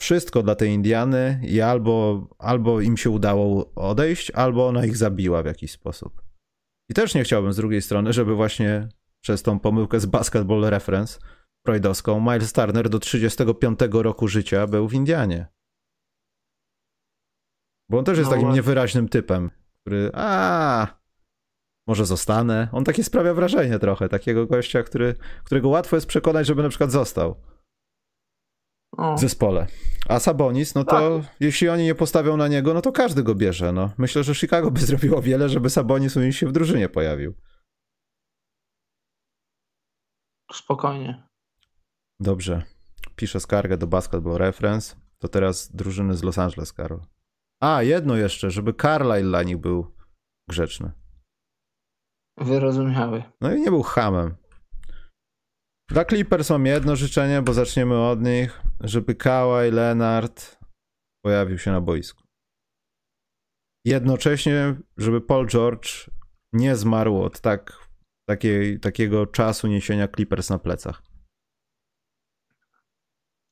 Wszystko dla tej Indiany i albo, albo im się udało odejść, albo ona ich zabiła w jakiś sposób. I też nie chciałbym z drugiej strony, żeby właśnie przez tą pomyłkę z Basketball Reference freudowską Miles Turner do 35 roku życia był w Indianie. Bo on też jest no, takim niewyraźnym typem, który a może zostanę. On takie sprawia wrażenie trochę, takiego gościa, który, którego łatwo jest przekonać, żeby na przykład został w zespole. A Sabonis, no to tak. jeśli oni nie postawią na niego, no to każdy go bierze. No. Myślę, że Chicago by [LAUGHS] zrobiło wiele, żeby Sabonis u nich się w drużynie pojawił. Spokojnie. Dobrze. Piszę skargę do Basketball Reference. To teraz drużyny z Los Angeles, Karol. A, jedno jeszcze, żeby Carlisle dla nich był grzeczny. Wyrozumiały. No i nie był hamem. Dla Clippers mam jedno życzenie, bo zaczniemy od nich, żeby Kawhi Leonard pojawił się na boisku. Jednocześnie, żeby Paul George nie zmarł od tak, takiej, takiego czasu niesienia Clippers na plecach.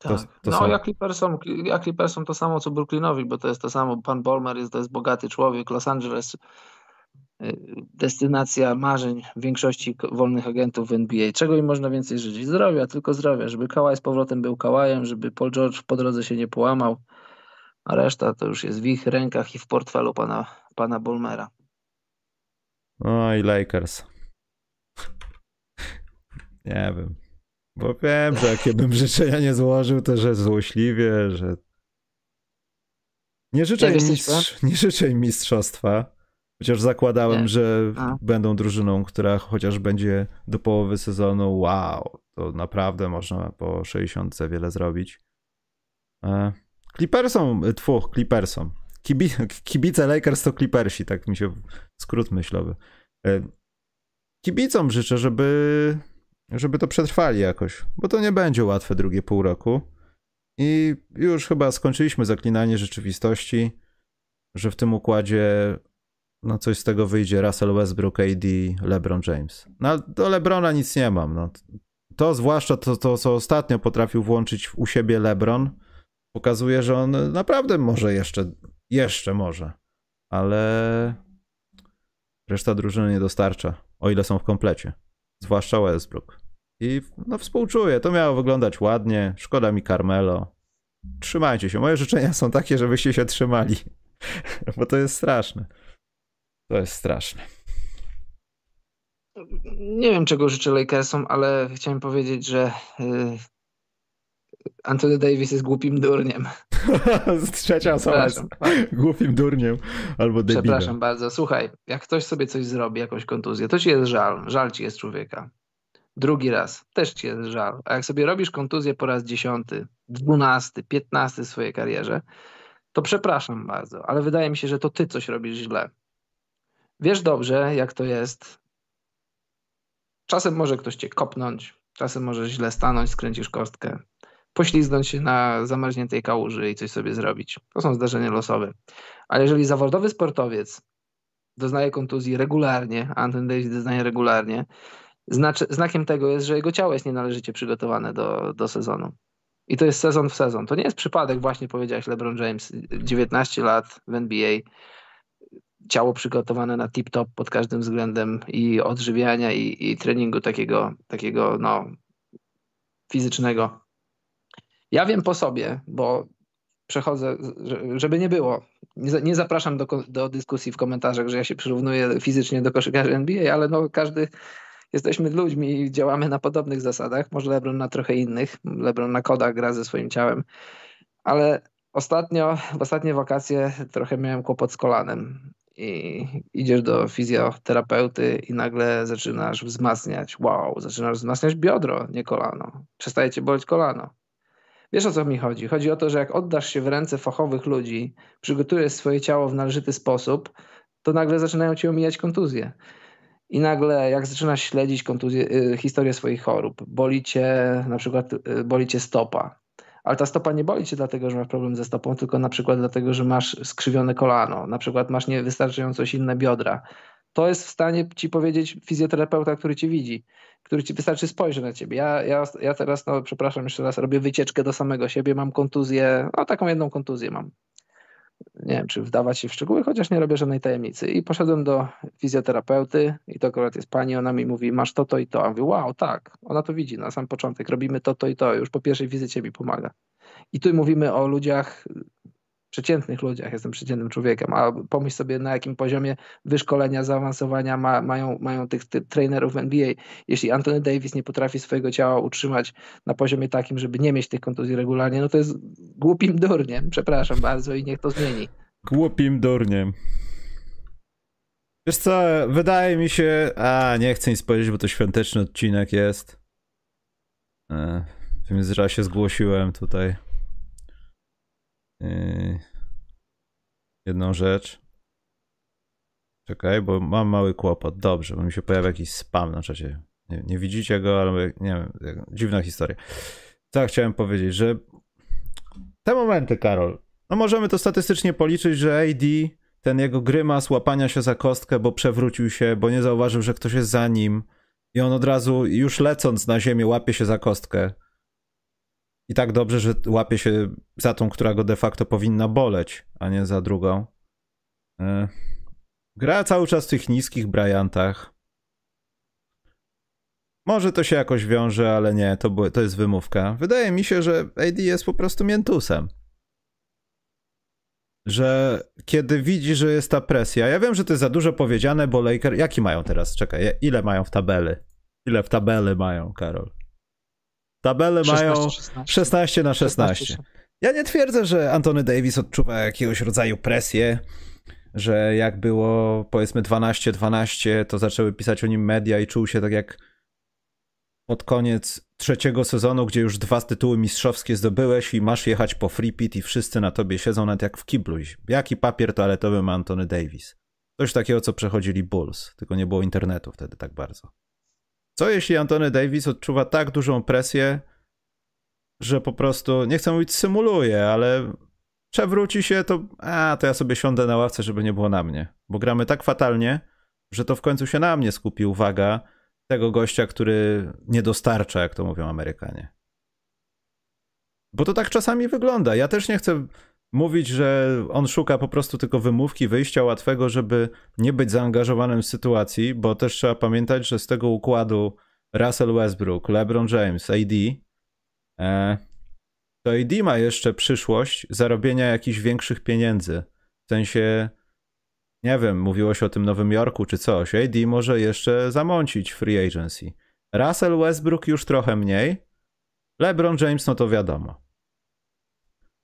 Tak. To, to no, są... ja, Clippersom, ja Clippersom to samo co Brooklynowi, bo to jest to samo. Pan Bolmer jest, to jest bogaty człowiek. Los Angeles y, destynacja marzeń większości wolnych agentów w NBA. Czego im można więcej życzyć? Zdrowia, tylko zdrowia, żeby Kałaj z powrotem był Kałajem, żeby Paul George po drodze się nie połamał, a reszta to już jest w ich rękach i w portfelu pana, pana Bolmera. I Lakers. [LAUGHS] Nie wiem. Bo wiem, że jakie bym [LAUGHS] życzenia nie złożył, to że złośliwie, że. Nie życzę, im, mistrz... nie życzę im mistrzostwa. Chociaż zakładałem, nie. że A. będą drużyną, która chociaż będzie do połowy sezonu. Wow, to naprawdę można po 60 wiele zrobić. E, Clippersom, tfu, Clippersom. Kibi, [LAUGHS] kibice Lakers to Clippersi, tak mi się skrót myślowy. E, kibicom życzę, żeby żeby to przetrwali jakoś, bo to nie będzie łatwe drugie pół roku. I już chyba skończyliśmy zaklinanie rzeczywistości, że w tym układzie no coś z tego wyjdzie Russell Westbrook, AD, LeBron James. No do LeBrona nic nie mam. No. To zwłaszcza to, to, co ostatnio potrafił włączyć u siebie LeBron, pokazuje, że on naprawdę może jeszcze, jeszcze może, ale reszta drużyny nie dostarcza, o ile są w komplecie. Zwłaszcza Westbrook. I no współczuję, to miało wyglądać ładnie. Szkoda mi Carmelo. Trzymajcie się. Moje życzenia są takie, żebyście się trzymali. [LAUGHS] Bo to jest straszne. To jest straszne. Nie wiem, czego życzę Lakersom, ale chciałem powiedzieć, że yy, Anthony Davis jest głupim durniem. [LAUGHS] Trzecia osoba jest głupim durniem albo debilem. Przepraszam bardzo. Słuchaj, jak ktoś sobie coś zrobi, jakąś kontuzję, to ci jest żal. Żal ci jest człowieka drugi raz, też ci jest żal. A jak sobie robisz kontuzję po raz dziesiąty, dwunasty, piętnasty w swojej karierze, to przepraszam bardzo, ale wydaje mi się, że to ty coś robisz źle. Wiesz dobrze, jak to jest. Czasem może ktoś cię kopnąć, czasem możesz źle stanąć, skręcisz kostkę, poślizgnąć się na zamarzniętej kałuży i coś sobie zrobić. To są zdarzenia losowe. Ale jeżeli zawodowy sportowiec doznaje kontuzji regularnie, Anton Davis doznaje regularnie, Znaczy, znakiem tego jest, że jego ciało jest nienależycie przygotowane do, do sezonu. I to jest sezon w sezon. To nie jest przypadek, właśnie powiedziałeś LeBron James, 19 lat w NBA, ciało przygotowane na tip-top pod każdym względem i odżywiania i, i treningu takiego, takiego no, fizycznego. Ja wiem po sobie, bo przechodzę, żeby nie było. Nie, zapraszam do, do dyskusji w komentarzach, że ja się przyrównuję fizycznie do koszykarzy NBA, ale no każdy jesteśmy ludźmi i działamy na podobnych zasadach. Może LeBron na trochę innych. LeBron na kodach gra ze swoim ciałem. Ale ostatnio, w ostatnie wakacje trochę miałem kłopot z kolanem. I idziesz do fizjoterapeuty i nagle zaczynasz wzmacniać. Wow, zaczynasz wzmacniać biodro, nie kolano. Przestaje cię boleć kolano. Wiesz o co mi chodzi? Chodzi o to, że jak oddasz się w ręce fachowych ludzi, przygotujesz swoje ciało w należyty sposób, to nagle zaczynają cię omijać kontuzje i nagle jak zaczynasz śledzić kontuzję, y, historię swoich chorób, boli cię na przykład y, boli cię stopa, ale ta stopa nie boli cię dlatego, że masz problem ze stopą, tylko na przykład dlatego, że masz skrzywione kolano, na przykład masz niewystarczająco silne biodra. To jest w stanie ci powiedzieć fizjoterapeuta, który cię widzi, który ci wystarczy spojrzeć na ciebie. Ja, ja, ja teraz, no przepraszam jeszcze raz, robię wycieczkę do samego siebie, mam kontuzję, no taką jedną kontuzję mam nie wiem, czy wdawać się w szczegóły, chociaż nie robię żadnej tajemnicy. I poszedłem do fizjoterapeuty i to akurat jest pani, ona mi mówi, masz to, to i to. A mówię, wow, tak, ona to widzi na sam początek, robimy to, to i to, już po pierwszej wizycie mi pomaga. I tu mówimy o ludziach przeciętnych ludziach, jestem przeciętnym człowiekiem, a pomyśl sobie na jakim poziomie wyszkolenia, zaawansowania ma, mają, mają tych, tych trenerów NBA. Jeśli Anthony Davis nie potrafi swojego ciała utrzymać na poziomie takim, żeby nie mieć tych kontuzji regularnie, no to jest głupim durniem, przepraszam bardzo i niech to zmieni. Głupim durniem. Wiesz co, wydaje mi się, a nie chcę nic powiedzieć, bo to świąteczny odcinek jest. E, w międzyczasie zgłosiłem tutaj Yy, jedną rzecz. Czekaj, bo mam mały kłopot. Dobrze, bo mi się pojawia jakiś spam na czacie. Nie, nie widzicie go, ale nie wiem, dziwna historia. Co chciałem powiedzieć, że te momenty, Karol, no możemy to statystycznie policzyć, że AD, ten jego grymas łapania się za kostkę, bo przewrócił się, bo nie zauważył, że ktoś jest za nim i on od razu, już lecąc na ziemię, łapie się za kostkę i tak dobrze, że łapie się za tą, która go de facto powinna boleć, a nie za drugą. E, gra cały czas w tych niskich Bryantach. Może to się jakoś wiąże, ale nie, to, to jest wymówka. Wydaje mi się, że AD jest po prostu miętusem. Że kiedy widzi, że jest ta presja, ja wiem, że to jest za dużo powiedziane, bo Laker, jaki mają teraz? Czekaj, ile mają w tabeli? Ile w tabeli mają, Karol? Tabele 16, mają 16. 16 na 16. 16. Ja nie twierdzę, że Antony Davis odczuwa jakiegoś rodzaju presję, że jak było powiedzmy 12-12, to zaczęły pisać o nim media i czuł się tak jak pod koniec trzeciego sezonu, gdzie już dwa tytuły mistrzowskie zdobyłeś i masz jechać po free pit i wszyscy na tobie siedzą nawet jak w kiblu. Jaki papier toaletowy ma Antony Davis? Coś takiego, co przechodzili Bulls, tylko nie było internetu wtedy tak bardzo. Co jeśli Antony Davis odczuwa tak dużą presję, że po prostu, nie chcę mówić symuluje, ale przewróci się, to a, to ja sobie siądę na ławce, żeby nie było na mnie. Bo gramy tak fatalnie, że to w końcu się na mnie skupi uwaga tego gościa, który nie dostarcza, jak to mówią Amerykanie. Bo to tak czasami wygląda. Ja też nie chcę mówić, że on szuka po prostu tylko wymówki, wyjścia łatwego, żeby nie być zaangażowanym w sytuacji, bo też trzeba pamiętać, że z tego układu Russell Westbrook, LeBron James, AD, e, to AD ma jeszcze przyszłość zarobienia jakichś większych pieniędzy. W sensie, nie wiem, mówiło się o tym Nowym Jorku czy coś. AD może jeszcze zamącić free agency. Russell Westbrook już trochę mniej. LeBron James, no to wiadomo.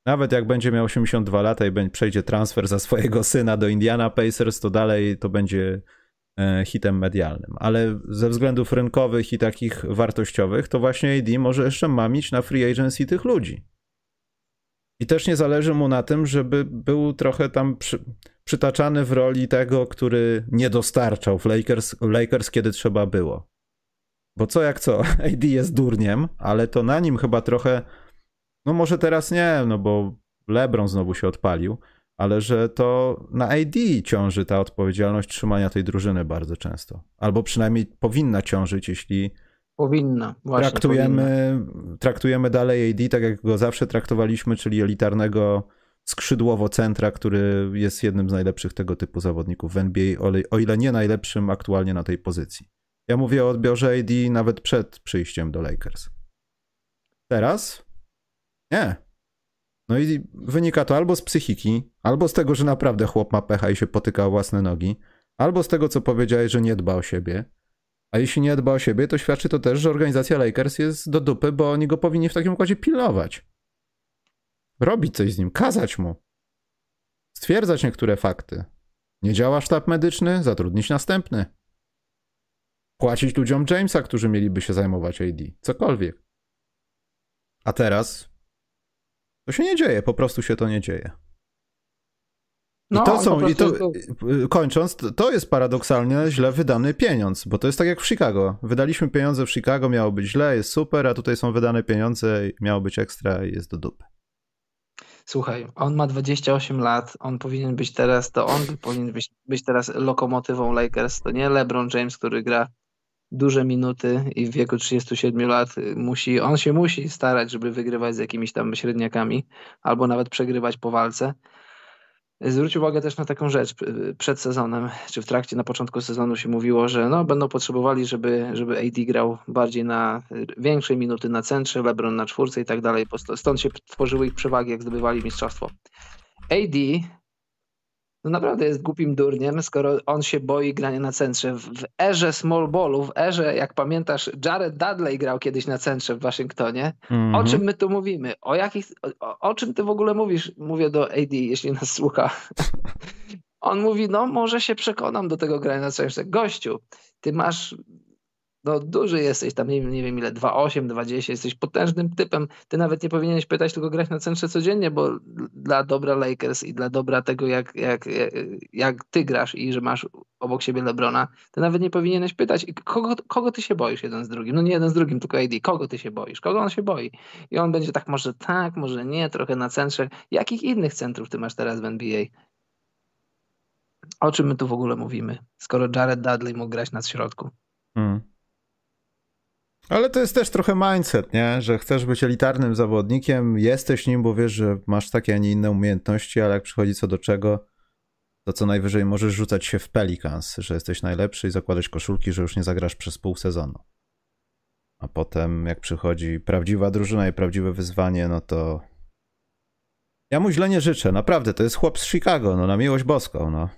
Nawet jak będzie miał 82 lata i przejdzie transfer za swojego syna do Indiana Pacers, to dalej to będzie e, hitem medialnym. Ale ze względów rynkowych i takich wartościowych, to właśnie AD może jeszcze mamić na free agency tych ludzi. I też nie zależy mu na tym, żeby był trochę tam przy, przytaczany w roli tego, który nie dostarczał w Lakers, Lakers, kiedy trzeba było. Bo co jak co, [LAUGHS] AD jest durniem, ale to na nim chyba trochę no może teraz nie, no bo LeBron znowu się odpalił, ale że to na AD ciąży ta odpowiedzialność trzymania tej drużyny bardzo często. Albo przynajmniej powinna ciążyć, jeśli powinna. Właśnie, traktujemy, powinna. traktujemy dalej AD tak, jak go zawsze traktowaliśmy, czyli elitarnego skrzydłowo centra, który jest jednym z najlepszych tego typu zawodników w NBA, o ile nie najlepszym aktualnie na tej pozycji. Ja mówię o odbiorze AD nawet przed przyjściem do Lakers. Teraz nie. No i wynika to albo z psychiki, albo z tego, że naprawdę chłop ma pecha i się potyka o własne nogi, albo z tego, co powiedziałeś, że nie dba o siebie. A jeśli nie dba o siebie, to świadczy to też, że organizacja Lakers jest do dupy, bo oni go powinni w takim układzie pilnować. Robić coś z nim, kazać mu. Stwierdzać niektóre fakty. Nie działa sztab medyczny, zatrudnić następny. Płacić ludziom Jamesa, którzy mieliby się zajmować AD. Cokolwiek. A teraz to się nie dzieje, po prostu się to nie dzieje. No, I to są, i to, kończąc, to jest paradoksalnie źle wydany pieniądz, bo to jest tak jak w Chicago. Wydaliśmy pieniądze w Chicago, miało być źle, jest super, a tutaj są wydane pieniądze, miało być ekstra i jest do dupy. Słuchaj, on ma 28 lat, on powinien być teraz, to on powinien być, być teraz lokomotywą Lakers, to nie LeBron James, który gra duże minuty i w wieku 37 lat musi, on się musi starać, żeby wygrywać z jakimiś tam średniakami albo nawet przegrywać po walce. Zwróć uwagę też na taką rzecz. Przed sezonem, czy w trakcie, na początku sezonu się mówiło, że no, będą potrzebowali, żeby, żeby AD grał bardziej na większe minuty na centrze, LeBron na czwórce i tak dalej. Stąd się tworzyły ich przewagi, jak zdobywali mistrzostwo. AD no naprawdę jest głupim durniem, skoro on się boi grania na centrze. W, erze small ballu, w erze, jak pamiętasz, Jared Dudley grał kiedyś na centrze w Waszyngtonie. Mm -hmm. O mhm. czym my tu mówimy? O, jakich, o, o czym ty w ogóle mówisz? Mówię do AD, jeśli nas słucha. [LAUGHS] on mówi, no może się przekonam do tego grania na centrze. Gościu, ty masz no duży jesteś, tam nie, nie wiem ile, 2,8, 2,10, jesteś potężnym typem. Ty nawet nie powinieneś pytać, tylko grać na centrze codziennie, bo dla dobra Lakers i dla dobra tego, jak, jak, jak ty grasz i że masz obok siebie Lebrona, ty nawet nie powinieneś pytać, kogo, kogo ty się boisz jeden z drugim? No nie jeden z drugim, tylko AD. Kogo ty się boisz? Kogo on się boi? I on będzie tak, może tak, może nie, trochę na centrze. Jakich innych centrów ty masz teraz w NBA? O czym my tu w ogóle mówimy, skoro Jared Dudley mógł grać na środku? Hmm. Ale to jest też trochę mindset, nie? Że chcesz być elitarnym zawodnikiem, jesteś nim, bo wiesz, że masz takie, a nie inne umiejętności, ale jak przychodzi co do czego, to co najwyżej możesz rzucać się w Pelicans, że jesteś najlepszy i zakładać koszulki, że już nie zagrasz przez pół sezonu. A potem, jak przychodzi prawdziwa drużyna i prawdziwe wyzwanie, no to. Ja mu źle nie życzę, naprawdę. To jest chłop z Chicago, no na miłość boską, no.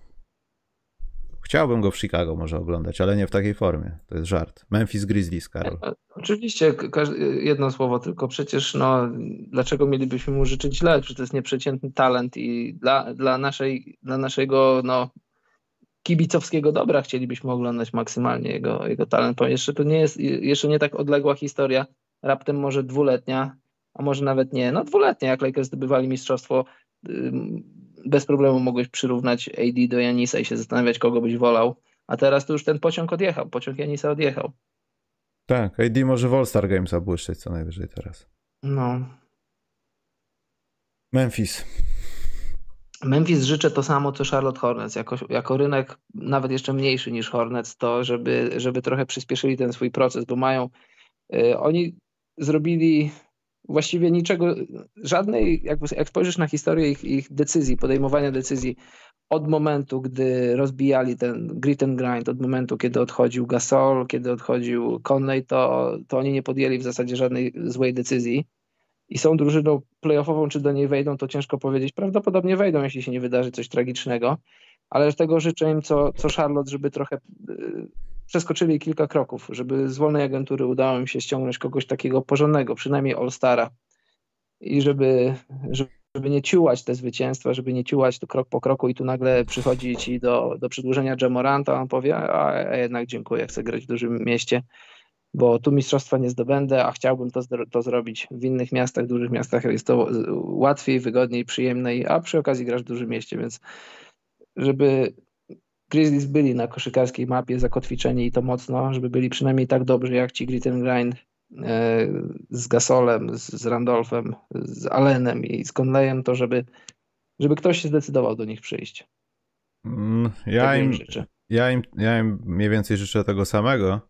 Chciałbym go w Chicago może oglądać, ale nie w takiej formie. To jest żart. Memphis Grizzlies, Karol. E, oczywiście, jedno słowo tylko. Przecież no, dlaczego mielibyśmy mu życzyć źle? Przecież to jest nieprzeciętny talent i dla, dla, naszej, dla naszego no, kibicowskiego dobra chcielibyśmy oglądać maksymalnie jego, jego talent. Bo jeszcze to nie jest, jeszcze nie tak odległa historia, raptem może dwuletnia, a może nawet nie, no dwuletnia, jak Lakers zdobywali mistrzostwo bez problemu mogłeś przyrównać AD do Janisa i się zastanawiać, kogo byś wolał. A teraz to już ten pociąg odjechał, pociąg Janisa odjechał. Tak, AD może w All-Star Games zabłyszczeć co najwyżej teraz. No. Memphis. Memphis życzę to samo, co Charlotte Hornets. Jako, jako rynek nawet jeszcze mniejszy niż Hornets, to żeby, żeby trochę przyspieszyli ten swój proces, bo mają. Y, oni zrobili właściwie niczego, żadnej, jak, jak spojrzysz na historię ich, ich decyzji, podejmowania decyzji od momentu, gdy rozbijali ten grit and grind, od momentu, kiedy odchodził Gasol, kiedy odchodził Conley, to, to oni nie podjęli w zasadzie żadnej złej decyzji i są drużyną playoffową, czy do niej wejdą, to ciężko powiedzieć. Prawdopodobnie wejdą, jeśli się nie wydarzy coś tragicznego, ale tego życzę im, co, co Charlotte, żeby trochę y, przeskoczyli kilka kroków, żeby z wolnej agentury udało im się ściągnąć kogoś takiego porządnego, przynajmniej All-Stara. I żeby, żeby nie ciułać te zwycięstwa, żeby nie ciułać to krok po kroku i tu nagle przychodzi ci do, do przedłużenia Jamoranta, on powie, a, a jednak dziękuję, chcę grać w dużym mieście, bo tu mistrzostwa nie zdobędę, a chciałbym to, to zrobić w innych miastach, dużych miastach jest to łatwiej, wygodniej, przyjemniej, a przy okazji grasz w dużym mieście, więc żeby Grizzlies byli na koszykarskiej mapie zakotwiczeni i to mocno, żeby byli przynajmniej tak dobrzy jak ci Grit and Grind e, z Gasolem, z Randolphem, z Allenem i z Conleyem, to żeby, żeby ktoś się zdecydował do nich przyjść. Mm, ja, im, ja, im, ja im mniej więcej życzę tego samego,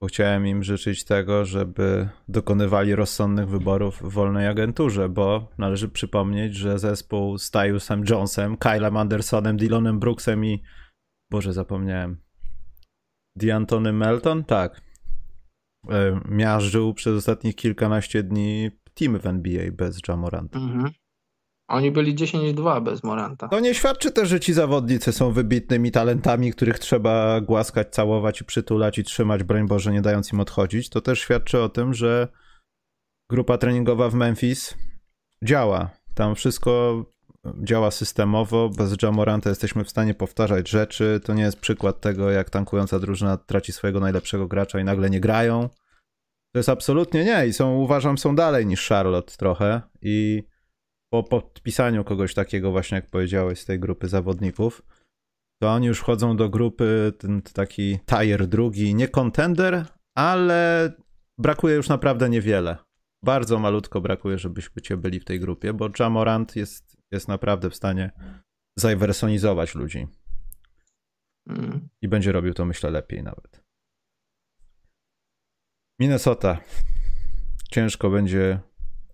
bo chciałem im życzyć tego, żeby dokonywali rozsądnych wyborów w wolnej agenturze, bo należy przypomnieć, że zespół z Tyusem Jonesem, Kylem Andersonem, Dylanem Brooksem i Boże, zapomniałem. D'Antony Melton? Tak. E, miażdżył przez ostatnich kilkanaście dni team w NBA bez Jamoranta. Mhm. Oni byli 10-2 bez Moranta. To nie świadczy też, że ci zawodnicy są wybitnymi talentami, których trzeba głaskać, całować i przytulać i trzymać, broń Boże, nie dając im odchodzić. To też świadczy o tym, że grupa treningowa w Memphis działa. Tam wszystko działa systemowo, bez Jamoranta jesteśmy w stanie powtarzać rzeczy. To nie jest przykład tego, jak tankująca drużyna traci swojego najlepszego gracza i nagle nie grają. To jest absolutnie nie i są, uważam, są dalej niż Charlotte trochę i po podpisaniu kogoś takiego właśnie, jak powiedziałeś, z tej grupy zawodników, to oni już wchodzą do grupy ten taki tier drugi, nie contender, ale brakuje już naprawdę niewiele. Bardzo malutko brakuje, żebyście byli w tej grupie, bo Jamorant jest, jest naprawdę w stanie zajwersonizować ludzi. Mm. I będzie robił to, myślę, lepiej nawet. Minnesota. Ciężko będzie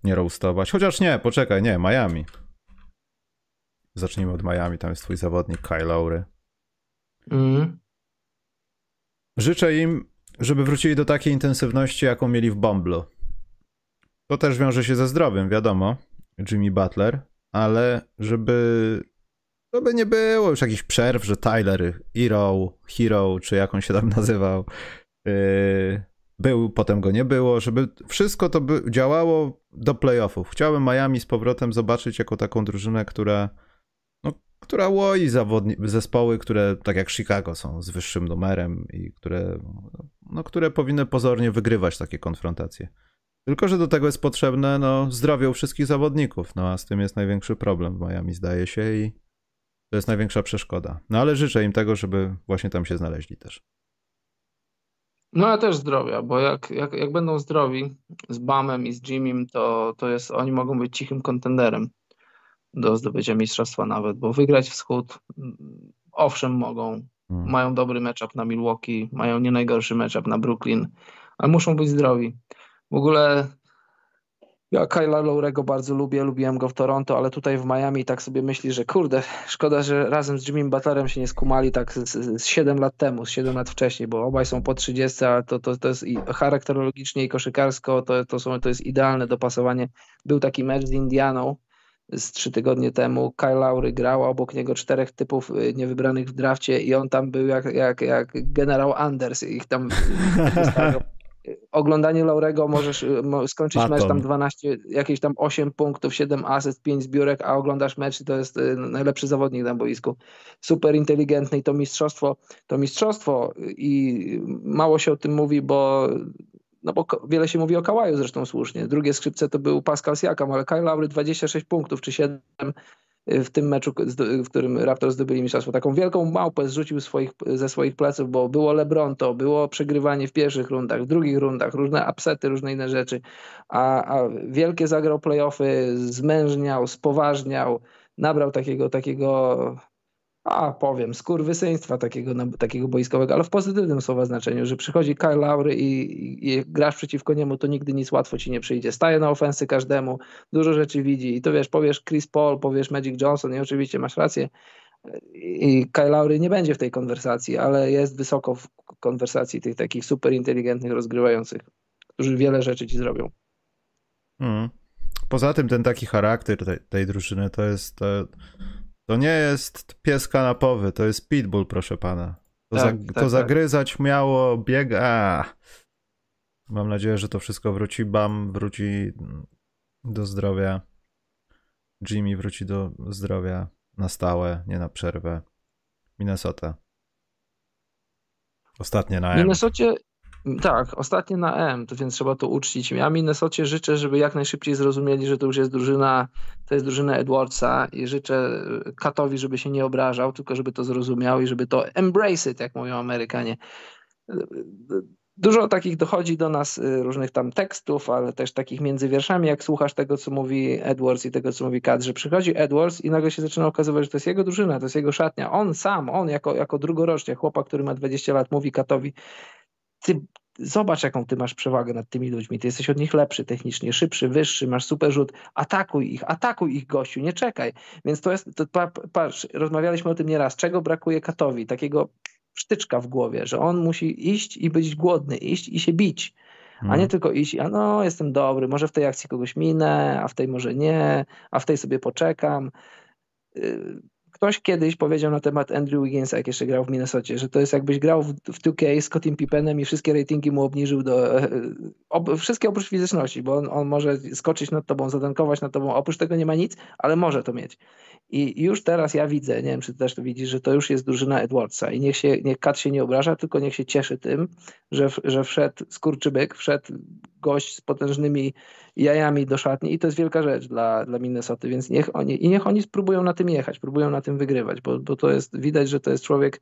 nie roastować. Chociaż nie, poczekaj, nie, Miami. Zacznijmy od Miami, tam jest twój zawodnik Kyle Lowry. Mm. Życzę im, żeby wrócili do takiej intensywności, jaką mieli w Bomblu. To też wiąże się ze zdrowiem, wiadomo. Jimmy Butler, ale żeby, żeby nie było już jakichś przerw, że Tyler Hero, Hero, czy jak on się tam [LAUGHS] nazywał, yy, był, potem go nie było, żeby wszystko to by działało do playoffów. Chciałem Miami z powrotem zobaczyć jako taką drużynę, która która łoi zawodni- zespoły, które tak jak Chicago są z wyższym numerem i które, no, które powinny pozornie wygrywać takie konfrontacje. Tylko, że do tego jest potrzebne no, zdrowie u wszystkich zawodników, no a z tym jest największy problem w Miami, zdaje się, i to jest największa przeszkoda. No ale życzę im tego, żeby właśnie tam się znaleźli też. No ale też zdrowia, bo jak, jak, jak będą zdrowi z Bamem i z Jimmym, to, to jest, oni mogą być cichym kontenderem do zdobycia mistrzostwa nawet, bo wygrać wschód mm, owszem mogą, hmm. mają dobry matchup na Milwaukee, mają nie najgorszy matchup na Brooklyn, ale muszą być zdrowi. W ogóle ja Kyla Lowrego bardzo lubię, lubiłem go w Toronto, ale tutaj w Miami tak sobie myśli, że kurde, szkoda, że razem z Jimmy Butlerem się nie skumali tak z, z 7 lat temu, z 7 lat wcześniej, bo obaj są po 30, a to, to, to jest i charakterologicznie i koszykarsko, to, to, są, to jest idealne dopasowanie. Był taki mecz z Indianą, z trzy tygodnie temu. Kyle Lowry grał, obok niego czterech typów y, niewybranych w drafcie i on tam był jak, jak, jak generał Anders. Ich tam [LAUGHS] oglądanie Laurego możesz y, skończyć Baton. mecz tam 12, jakieś tam 8 punktów, 7 asyst, 5 zbiórek, a oglądasz mecz i to jest y, najlepszy zawodnik na boisku. Super inteligentny i to mistrzostwo, to mistrzostwo i mało się o tym mówi, bo no bo wiele się mówi o Kałaju zresztą słusznie. Drugie skrzypce to był Pascal Siakam, ale Kyle Lowry 26 punktów czy 7 y, w tym meczu, w którym Raptors zdobyli mistrzostwo. Taką wielką małpę zrzucił swoich, ze swoich pleców, bo było LeBron to, było przegrywanie w pierwszych rundach, w drugich rundach, różne upsety, różne inne rzeczy, a, a wielkie zagrał playoffy, zmężniał, spoważniał, nabrał takiego, takiego a powiem, skurwysyństwa takiego, takiego boiskowego, ale w pozytywnym słowa znaczeniu, że przychodzi Kyle Lowry i, i, grasz przeciwko niemu, to nigdy nic łatwo ci nie przyjdzie. Staje na ofensy każdemu, dużo rzeczy widzi i to wiesz, powiesz Chris Paul, powiesz Magic Johnson i oczywiście masz rację i Kyle Lowry nie będzie w tej konwersacji, ale jest wysoko w konwersacji tych takich super inteligentnych rozgrywających, którzy wiele rzeczy ci zrobią. Mm. Poza tym ten taki charakter tej, tej drużyny to jest... To to nie jest pies kanapowy, to jest pitbull, proszę pana. To, tak, za, tak, to tak. zagryzać miało, biega. Mam nadzieję, że to wszystko wróci. Bam wróci do zdrowia. Jimmy wróci do zdrowia na stałe, nie na przerwę. Minnesota. Ostatnie na M. Minnesocie, tak, ostatnie na M, to więc trzeba to uczcić. Ja Minnesocie życzę, żeby jak najszybciej zrozumieli, że to już jest drużyna, to jest drużyna Edwardsa i życzę Katowi, żeby się nie obrażał, tylko żeby to zrozumiał i żeby to embrace it, jak mówią Amerykanie. Dużo takich dochodzi do nas różnych tam tekstów, ale też takich między wierszami, jak słuchasz tego, co mówi Edwards i tego, co mówi Kat, że przychodzi Edwards i nagle się zaczyna okazywać, że to jest jego drużyna, to jest jego szatnia. On sam, on jako, jako drugorocznie, chłopak, który ma 20 lat, mówi Katowi, ty zobacz, jaką ty masz przewagę nad tymi ludźmi. Ty jesteś od nich lepszy technicznie, szybszy, wyższy, masz super rzut. Atakuj ich, atakuj ich, gościu, nie czekaj. Więc to jest, to, patrz, rozmawialiśmy o tym nieraz. Czego brakuje Katowi? Takiego sztyczka w głowie, że on musi iść i być głodny, iść i się bić. A nie hmm. tylko iść, a no jestem dobry, może w tej akcji kogoś minę, a w tej może nie, a w tej sobie poczekam y, ktoś kiedyś powiedział na temat Andrew Wigginsa, jak jeszcze grał w Minnesocie, że to jest jakbyś grał w, w 2K z Cottim Pippenem i wszystkie ratingi mu obniżył do, ob, wszystkie oprócz fizyczności, bo on, on, może skoczyć nad tobą, zadankować nad tobą, oprócz tego nie ma nic, ale może to mieć. I już teraz ja widzę, nie wiem czy ty też to widzisz, że to już jest drużyna Edwardsa i niech się, niech Kat się nie obraża, tylko niech się cieszy tym, że, że wszedł skurczybyk, wszedł gość z potężnymi jajami do szatni i to jest wielka rzecz dla, dla Minnesoty, więc niech oni, i niech oni spróbują na tym jechać, próbują na tym wygrywać, bo, bo to jest, widać, że to jest człowiek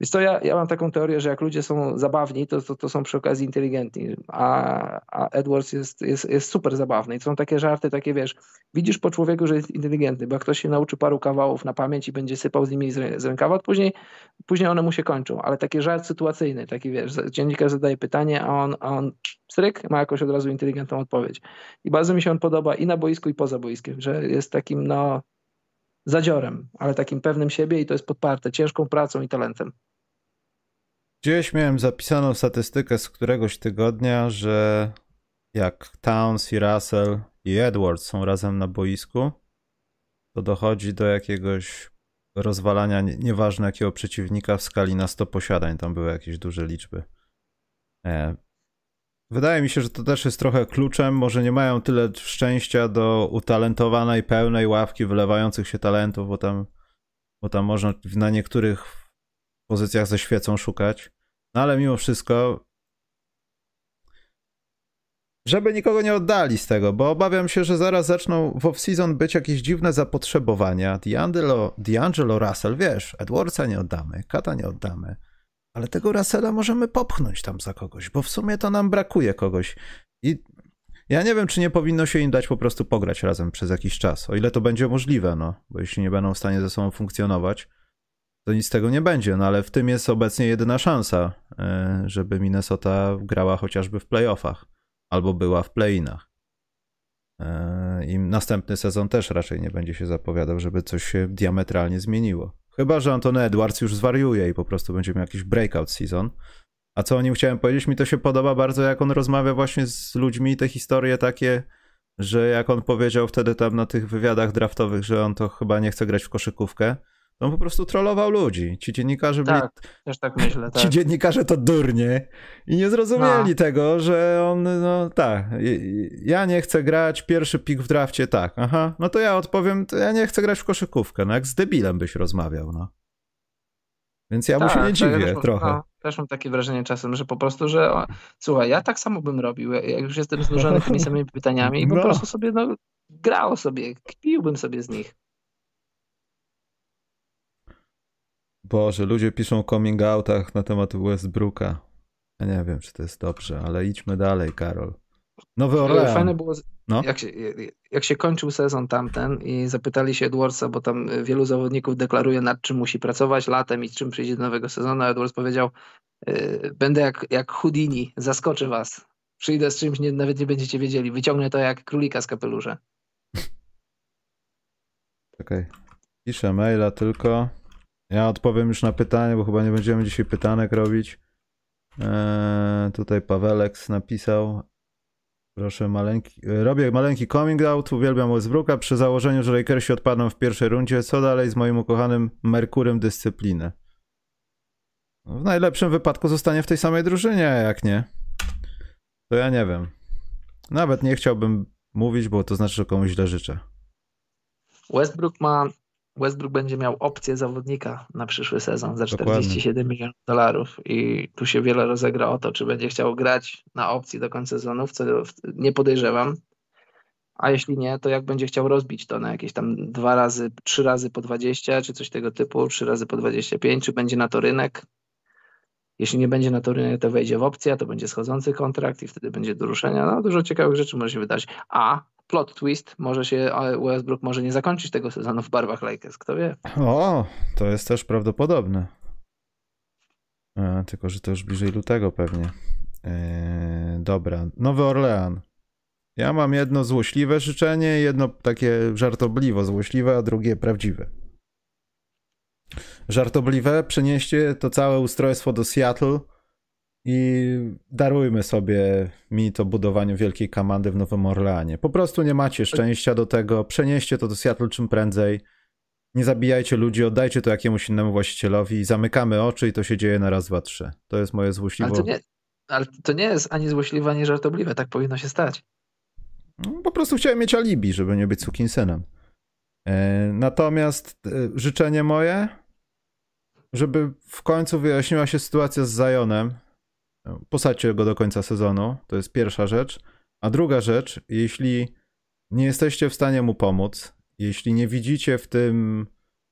więc to ja, ja mam taką teorię, że jak ludzie są zabawni, to, to, to są przy okazji inteligentni, a, a Edwards jest, jest, jest super zabawny. I to są takie żarty, takie wiesz, widzisz po człowieku, że jest inteligentny, bo jak ktoś się nauczy paru kawałów na pamięć i będzie sypał z nimi z, z rękawa, to później, później one mu się kończą. Ale taki żart sytuacyjny, taki wiesz, dziennikarz zadaje pytanie, a on, a on stryk, ma jakoś od razu inteligentną odpowiedź. I bardzo mi się on podoba i na boisku, i poza boiskiem, że jest takim, no, zadziorem, ale takim pewnym siebie i to jest podparte ciężką pracą i talentem. Gdzieś miałem zapisaną statystykę z któregoś tygodnia, że jak Towns i Russell i Edwards są razem na boisku, to dochodzi do jakiegoś rozwalania, nieważne jakiego przeciwnika w skali na 100 posiadań. Tam były jakieś duże liczby. Wydaje mi się, że to też jest trochę kluczem. Może nie mają tyle szczęścia do utalentowanej, pełnej ławki wylewających się talentów, bo tam, bo tam można na niektórych pozycjach ze świecą szukać. No ale mimo wszystko, żeby nikogo nie oddali z tego, bo obawiam się, że zaraz zaczną w off-season być jakieś dziwne zapotrzebowania. D'Angelo, D'Angelo Russell, wiesz, Edwardsa nie oddamy, Kata nie oddamy, ale tego Russella możemy popchnąć tam za kogoś, bo w sumie to nam brakuje kogoś. I ja nie wiem, czy nie powinno się im dać po prostu pograć razem przez jakiś czas, o ile to będzie możliwe, no, bo jeśli nie będą w stanie ze sobą funkcjonować, to nic z tego nie będzie, no ale w tym jest obecnie jedyna szansa, e, żeby Minnesota grała chociażby w playoffach albo była w playinach. E, I następny sezon też raczej nie będzie się zapowiadał, żeby coś się diametralnie zmieniło. Chyba, że Antony Edwards już zwariuje i po prostu będzie miał jakiś breakout season. A co o nim chciałem powiedzieć, mi to się podoba bardzo, jak on rozmawia właśnie z ludźmi, te historie takie, że jak on powiedział wtedy tam na tych wywiadach draftowych, że on to chyba nie chce grać w koszykówkę, on po prostu trollował ludzi. Ci dziennikarze byli. Tak, też tak myślę. [LAUGHS] Tak. Ci dziennikarze to durnie i nie zrozumieli no. tego, że on, no tak, ja nie chcę grać, pierwszy pik w drafcie, tak, aha, no to ja odpowiem, to ja nie chcę grać w koszykówkę, no jak z debilem byś rozmawiał, no. Więc ja tak, mu się nie dziwię też, trochę. No, też mam takie wrażenie czasem, że po prostu, że o, słuchaj, ja tak samo bym robił, jak już jestem znużony tymi [LAUGHS] samymi pytaniami i po no. prostu sobie, no, grał sobie, kpiłbym sobie z nich. Boże, ludzie piszą coming outach na temat Westbrooka. Ja nie wiem, czy to jest dobrze, ale idźmy dalej, Karol. Nowy Orlean. Fajne było, no? jak, się, jak się kończył sezon tamten i zapytali się Edwardsa, bo tam wielu zawodników deklaruje nad czym musi pracować latem i czym przyjdzie do nowego sezonu, a Edwards powiedział, yy, będę jak, jak Houdini, zaskoczę was. Przyjdę z czymś, nie, nawet nie będziecie wiedzieli. Wyciągnę to jak królika z kapelusza. [LAUGHS] Okej. Okay. Piszę maila tylko. Ja odpowiem już na pytanie, bo chyba nie będziemy dzisiaj pytanek robić. Eee, tutaj Pawelek napisał. Proszę, maleńki. Robię maleńki coming out, uwielbiam Westbrooka przy założeniu, że Lakersi odpadną w pierwszej rundzie. Co dalej z moim ukochanym Merkurem dyscypliny? W najlepszym wypadku zostanie w tej samej drużynie, jak nie. To ja nie wiem. Nawet nie chciałbym mówić, bo to znaczy, że komuś źle życzę. Westbrook ma Westbrook będzie miał opcję zawodnika na przyszły sezon za 47 Dokładnie. milionów dolarów i tu się wiele rozegra o to, czy będzie chciał grać na opcji do końca sezonu, co nie podejrzewam. A jeśli nie, to jak będzie chciał rozbić to na jakieś tam dwa razy, trzy razy po 20, czy coś tego typu, trzy razy po 25, czy będzie na to rynek. Jeśli nie będzie na to rynek, to wejdzie w opcję, to będzie schodzący kontrakt i wtedy będzie do ruszenia. No, dużo ciekawych rzeczy może się wydać. A plot twist, może się Westbrook może nie zakończyć tego sezonu w barwach Lakers, kto wie. O, to jest też prawdopodobne. E, tylko, że to już bliżej lutego pewnie. E, dobra, Nowy Orlean. Ja mam jedno złośliwe życzenie, jedno takie żartobliwo złośliwe, a drugie prawdziwe. Żartobliwe, przenieście to całe ustrojstwo do Seattle i darujmy sobie mi to budowanie wielkiej komandy w Nowym Orleanie. Po prostu nie macie szczęścia do tego, przenieście to do Seattle czym prędzej. Nie zabijajcie ludzi, oddajcie to jakiemuś innemu właścicielowi, zamykamy oczy i to się dzieje na raz, dwa, trzy. To jest moje złośliwe. Ale to nie, Ale to nie jest ani złośliwe, ani żartobliwe. Tak powinno się stać. No, po prostu chciałem mieć alibi, żeby nie być sukinsynem. E, natomiast e, życzenie moje, żeby w końcu wyjaśniła się sytuacja z Zionem. Posadźcie go do końca sezonu, to jest pierwsza rzecz. A druga rzecz, jeśli nie jesteście w stanie mu pomóc, jeśli nie widzicie w tym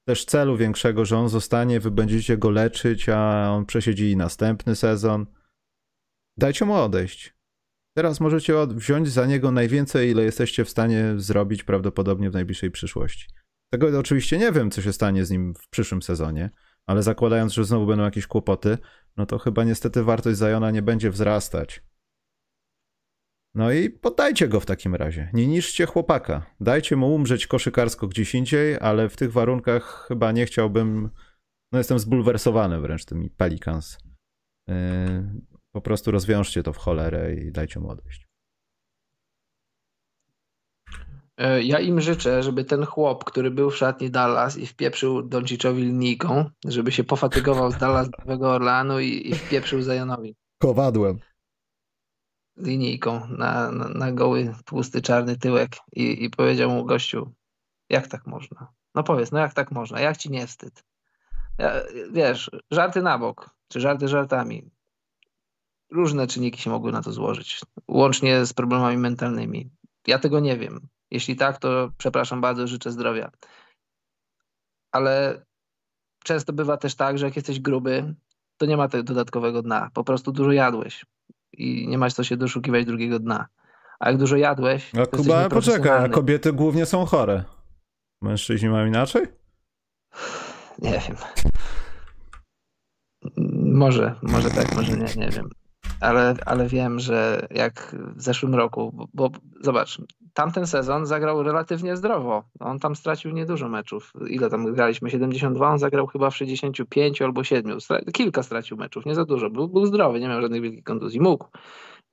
też celu większego, że on zostanie, wy będziecie go leczyć, a on przesiedzi następny sezon, dajcie mu odejść. Teraz możecie wziąć za niego najwięcej, ile jesteście w stanie zrobić prawdopodobnie w najbliższej przyszłości. Tego oczywiście nie wiem, co się stanie z nim w przyszłym sezonie, ale zakładając, że znowu będą jakieś kłopoty, no to chyba niestety wartość Zajona nie będzie wzrastać. No i poddajcie go w takim razie. Nie niszczcie chłopaka. Dajcie mu umrzeć koszykarsko gdzieś indziej, ale w tych warunkach chyba nie chciałbym. No jestem zbulwersowany wręcz tymi Pelicans. Yy, po prostu rozwiążcie to w cholerę i dajcie mu odejść. E, ja im życzę, żeby ten chłop, który był w szatni Dallas i wpieprzył Donciczowi linijką, żeby się pofatygował z Dallas do Nowego Orlanu i, i wpieprzył Zajanowi. Kowadłem linijką na, na, na goły, tłusty, czarny tyłek i, i powiedział mu gościu, jak tak można? No powiedz, no jak tak można? Jak ci nie wstyd? Ja, wiesz, żarty na bok, czy żarty żartami. Różne czynniki się mogły na to złożyć, łącznie z problemami mentalnymi. Ja tego nie wiem. Jeśli tak, to przepraszam bardzo, życzę zdrowia. Ale często bywa też tak, że jak jesteś gruby, to nie ma tego dodatkowego dna. Po prostu dużo jadłeś i nie masz co się doszukiwać drugiego dna. A jak dużo jadłeś. A Kuba, poczekaj, a kobiety głównie są chore. Mężczyźni mają inaczej? Nie wiem. Może, może tak, może nie, nie wiem. Ale, ale wiem, że jak w zeszłym roku, bo, bo zobacz, tamten sezon zagrał relatywnie zdrowo. On tam stracił niedużo meczów. Ile tam graliśmy? 72, on zagrał chyba w 65 albo 7. Kilka stracił meczów, nie za dużo. Był, był zdrowy, nie miał żadnych wielkich kontuzji. Mógł.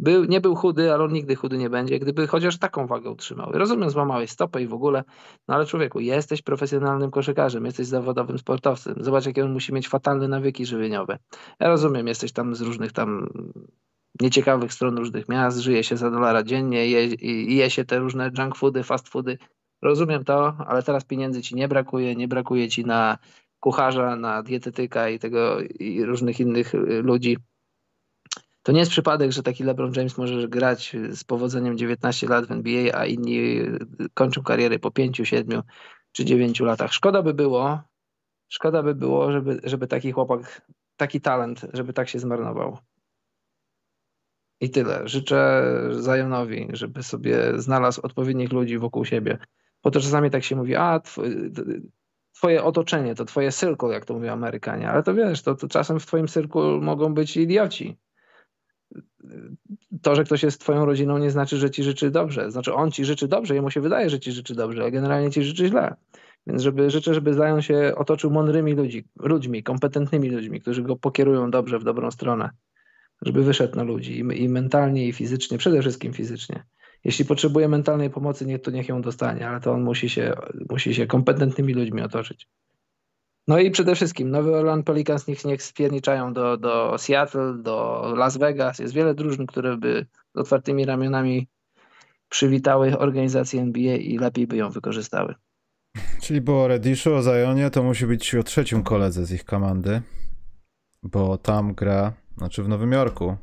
Był, nie był chudy, ale on nigdy chudy nie będzie, gdyby chociaż taką wagę utrzymał. Rozumiem, złamałeś stopę i w ogóle, no ale człowieku, jesteś profesjonalnym koszykarzem, jesteś zawodowym sportowcem. Zobacz, jakie on musi mieć fatalne nawyki żywieniowe. Ja rozumiem, jesteś tam z różnych tam nieciekawych stron różnych miast, żyje się za dolara dziennie, je, je się te różne junk foody, fast foody. Rozumiem to, ale teraz pieniędzy ci nie brakuje, nie brakuje ci na kucharza, na dietetyka i tego i różnych innych y, ludzi. To nie jest przypadek, że taki LeBron James może grać z powodzeniem 19 lat w NBA, a inni kończą karierę po 5, 7 czy 9 latach. Szkoda by było, szkoda by było, żeby, żeby taki chłopak, taki talent, żeby tak się zmarnował. I tyle. Życzę Zajonowi, żeby sobie znalazł odpowiednich ludzi wokół siebie. Bo to czasami tak się mówi, a twoje otoczenie, to twoje cyrkul, jak to mówią Amerykanie. Ale to wiesz, to, to czasem w twoim cyrku mogą być idioci. To, że ktoś jest twoją rodziną nie znaczy, że ci życzy dobrze. Znaczy on ci życzy dobrze, jemu się wydaje, że ci życzy dobrze, ale generalnie ci życzy źle. Więc żeby, życzę, żeby Zajon się otoczył mądrymi ludzi, ludźmi, kompetentnymi ludźmi, którzy go pokierują dobrze w dobrą stronę żeby wyszedł na ludzi i, i mentalnie, i fizycznie, przede wszystkim fizycznie. Jeśli potrzebuje mentalnej pomocy, niech, to niech ją dostanie, ale to on musi się, musi się kompetentnymi ludźmi otoczyć. No i przede wszystkim Nowy Orleans Pelicans niech, niech spierniczają do, do Seattle, do Las Vegas. Jest wiele drużyn, które by z otwartymi ramionami przywitały organizację NBA i lepiej by ją wykorzystały. Czyli było Redishu o Zionie, to musi być o trzecim koledze z ich komandy, bo tam gra znaczy w Nowym Jorku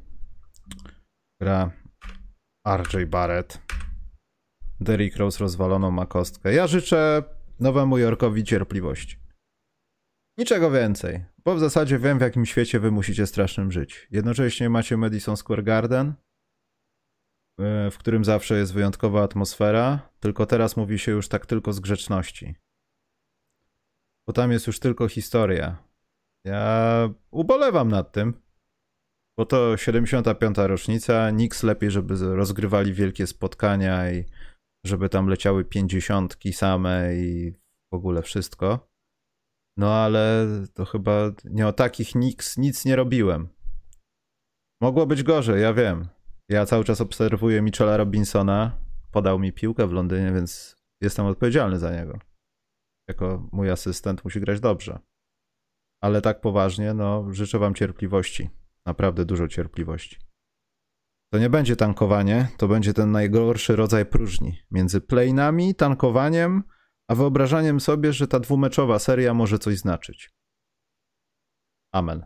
gra RJ Barrett. Derrick Rose rozwaloną ma kostkę. Ja życzę Nowemu Jorkowi cierpliwości. Niczego więcej, bo w zasadzie wiem w jakim świecie wy musicie strasznym żyć. Jednocześnie macie Madison Square Garden, w którym zawsze jest wyjątkowa atmosfera, tylko teraz mówi się już tak tylko z grzeczności. Bo tam jest już tylko historia. Ja ubolewam nad tym, bo to 75. rocznica, nikt lepiej, żeby rozgrywali wielkie spotkania i żeby tam leciały pięćdziesiątki same i w ogóle wszystko. No ale to chyba nie o takich Knicks nic nie robiłem. Mogło być gorzej, ja wiem. Ja cały czas obserwuję Michela Robinsona. Podał mi piłkę w Londynie, więc jestem odpowiedzialny za niego. Jako mój asystent musi grać dobrze. Ale tak poważnie, no życzę wam cierpliwości. Naprawdę dużo cierpliwości. To nie będzie tankowanie, to będzie ten najgorszy rodzaj próżni. Między plane'ami, tankowaniem, a wyobrażaniem sobie, że ta dwumeczowa seria może coś znaczyć. Amen.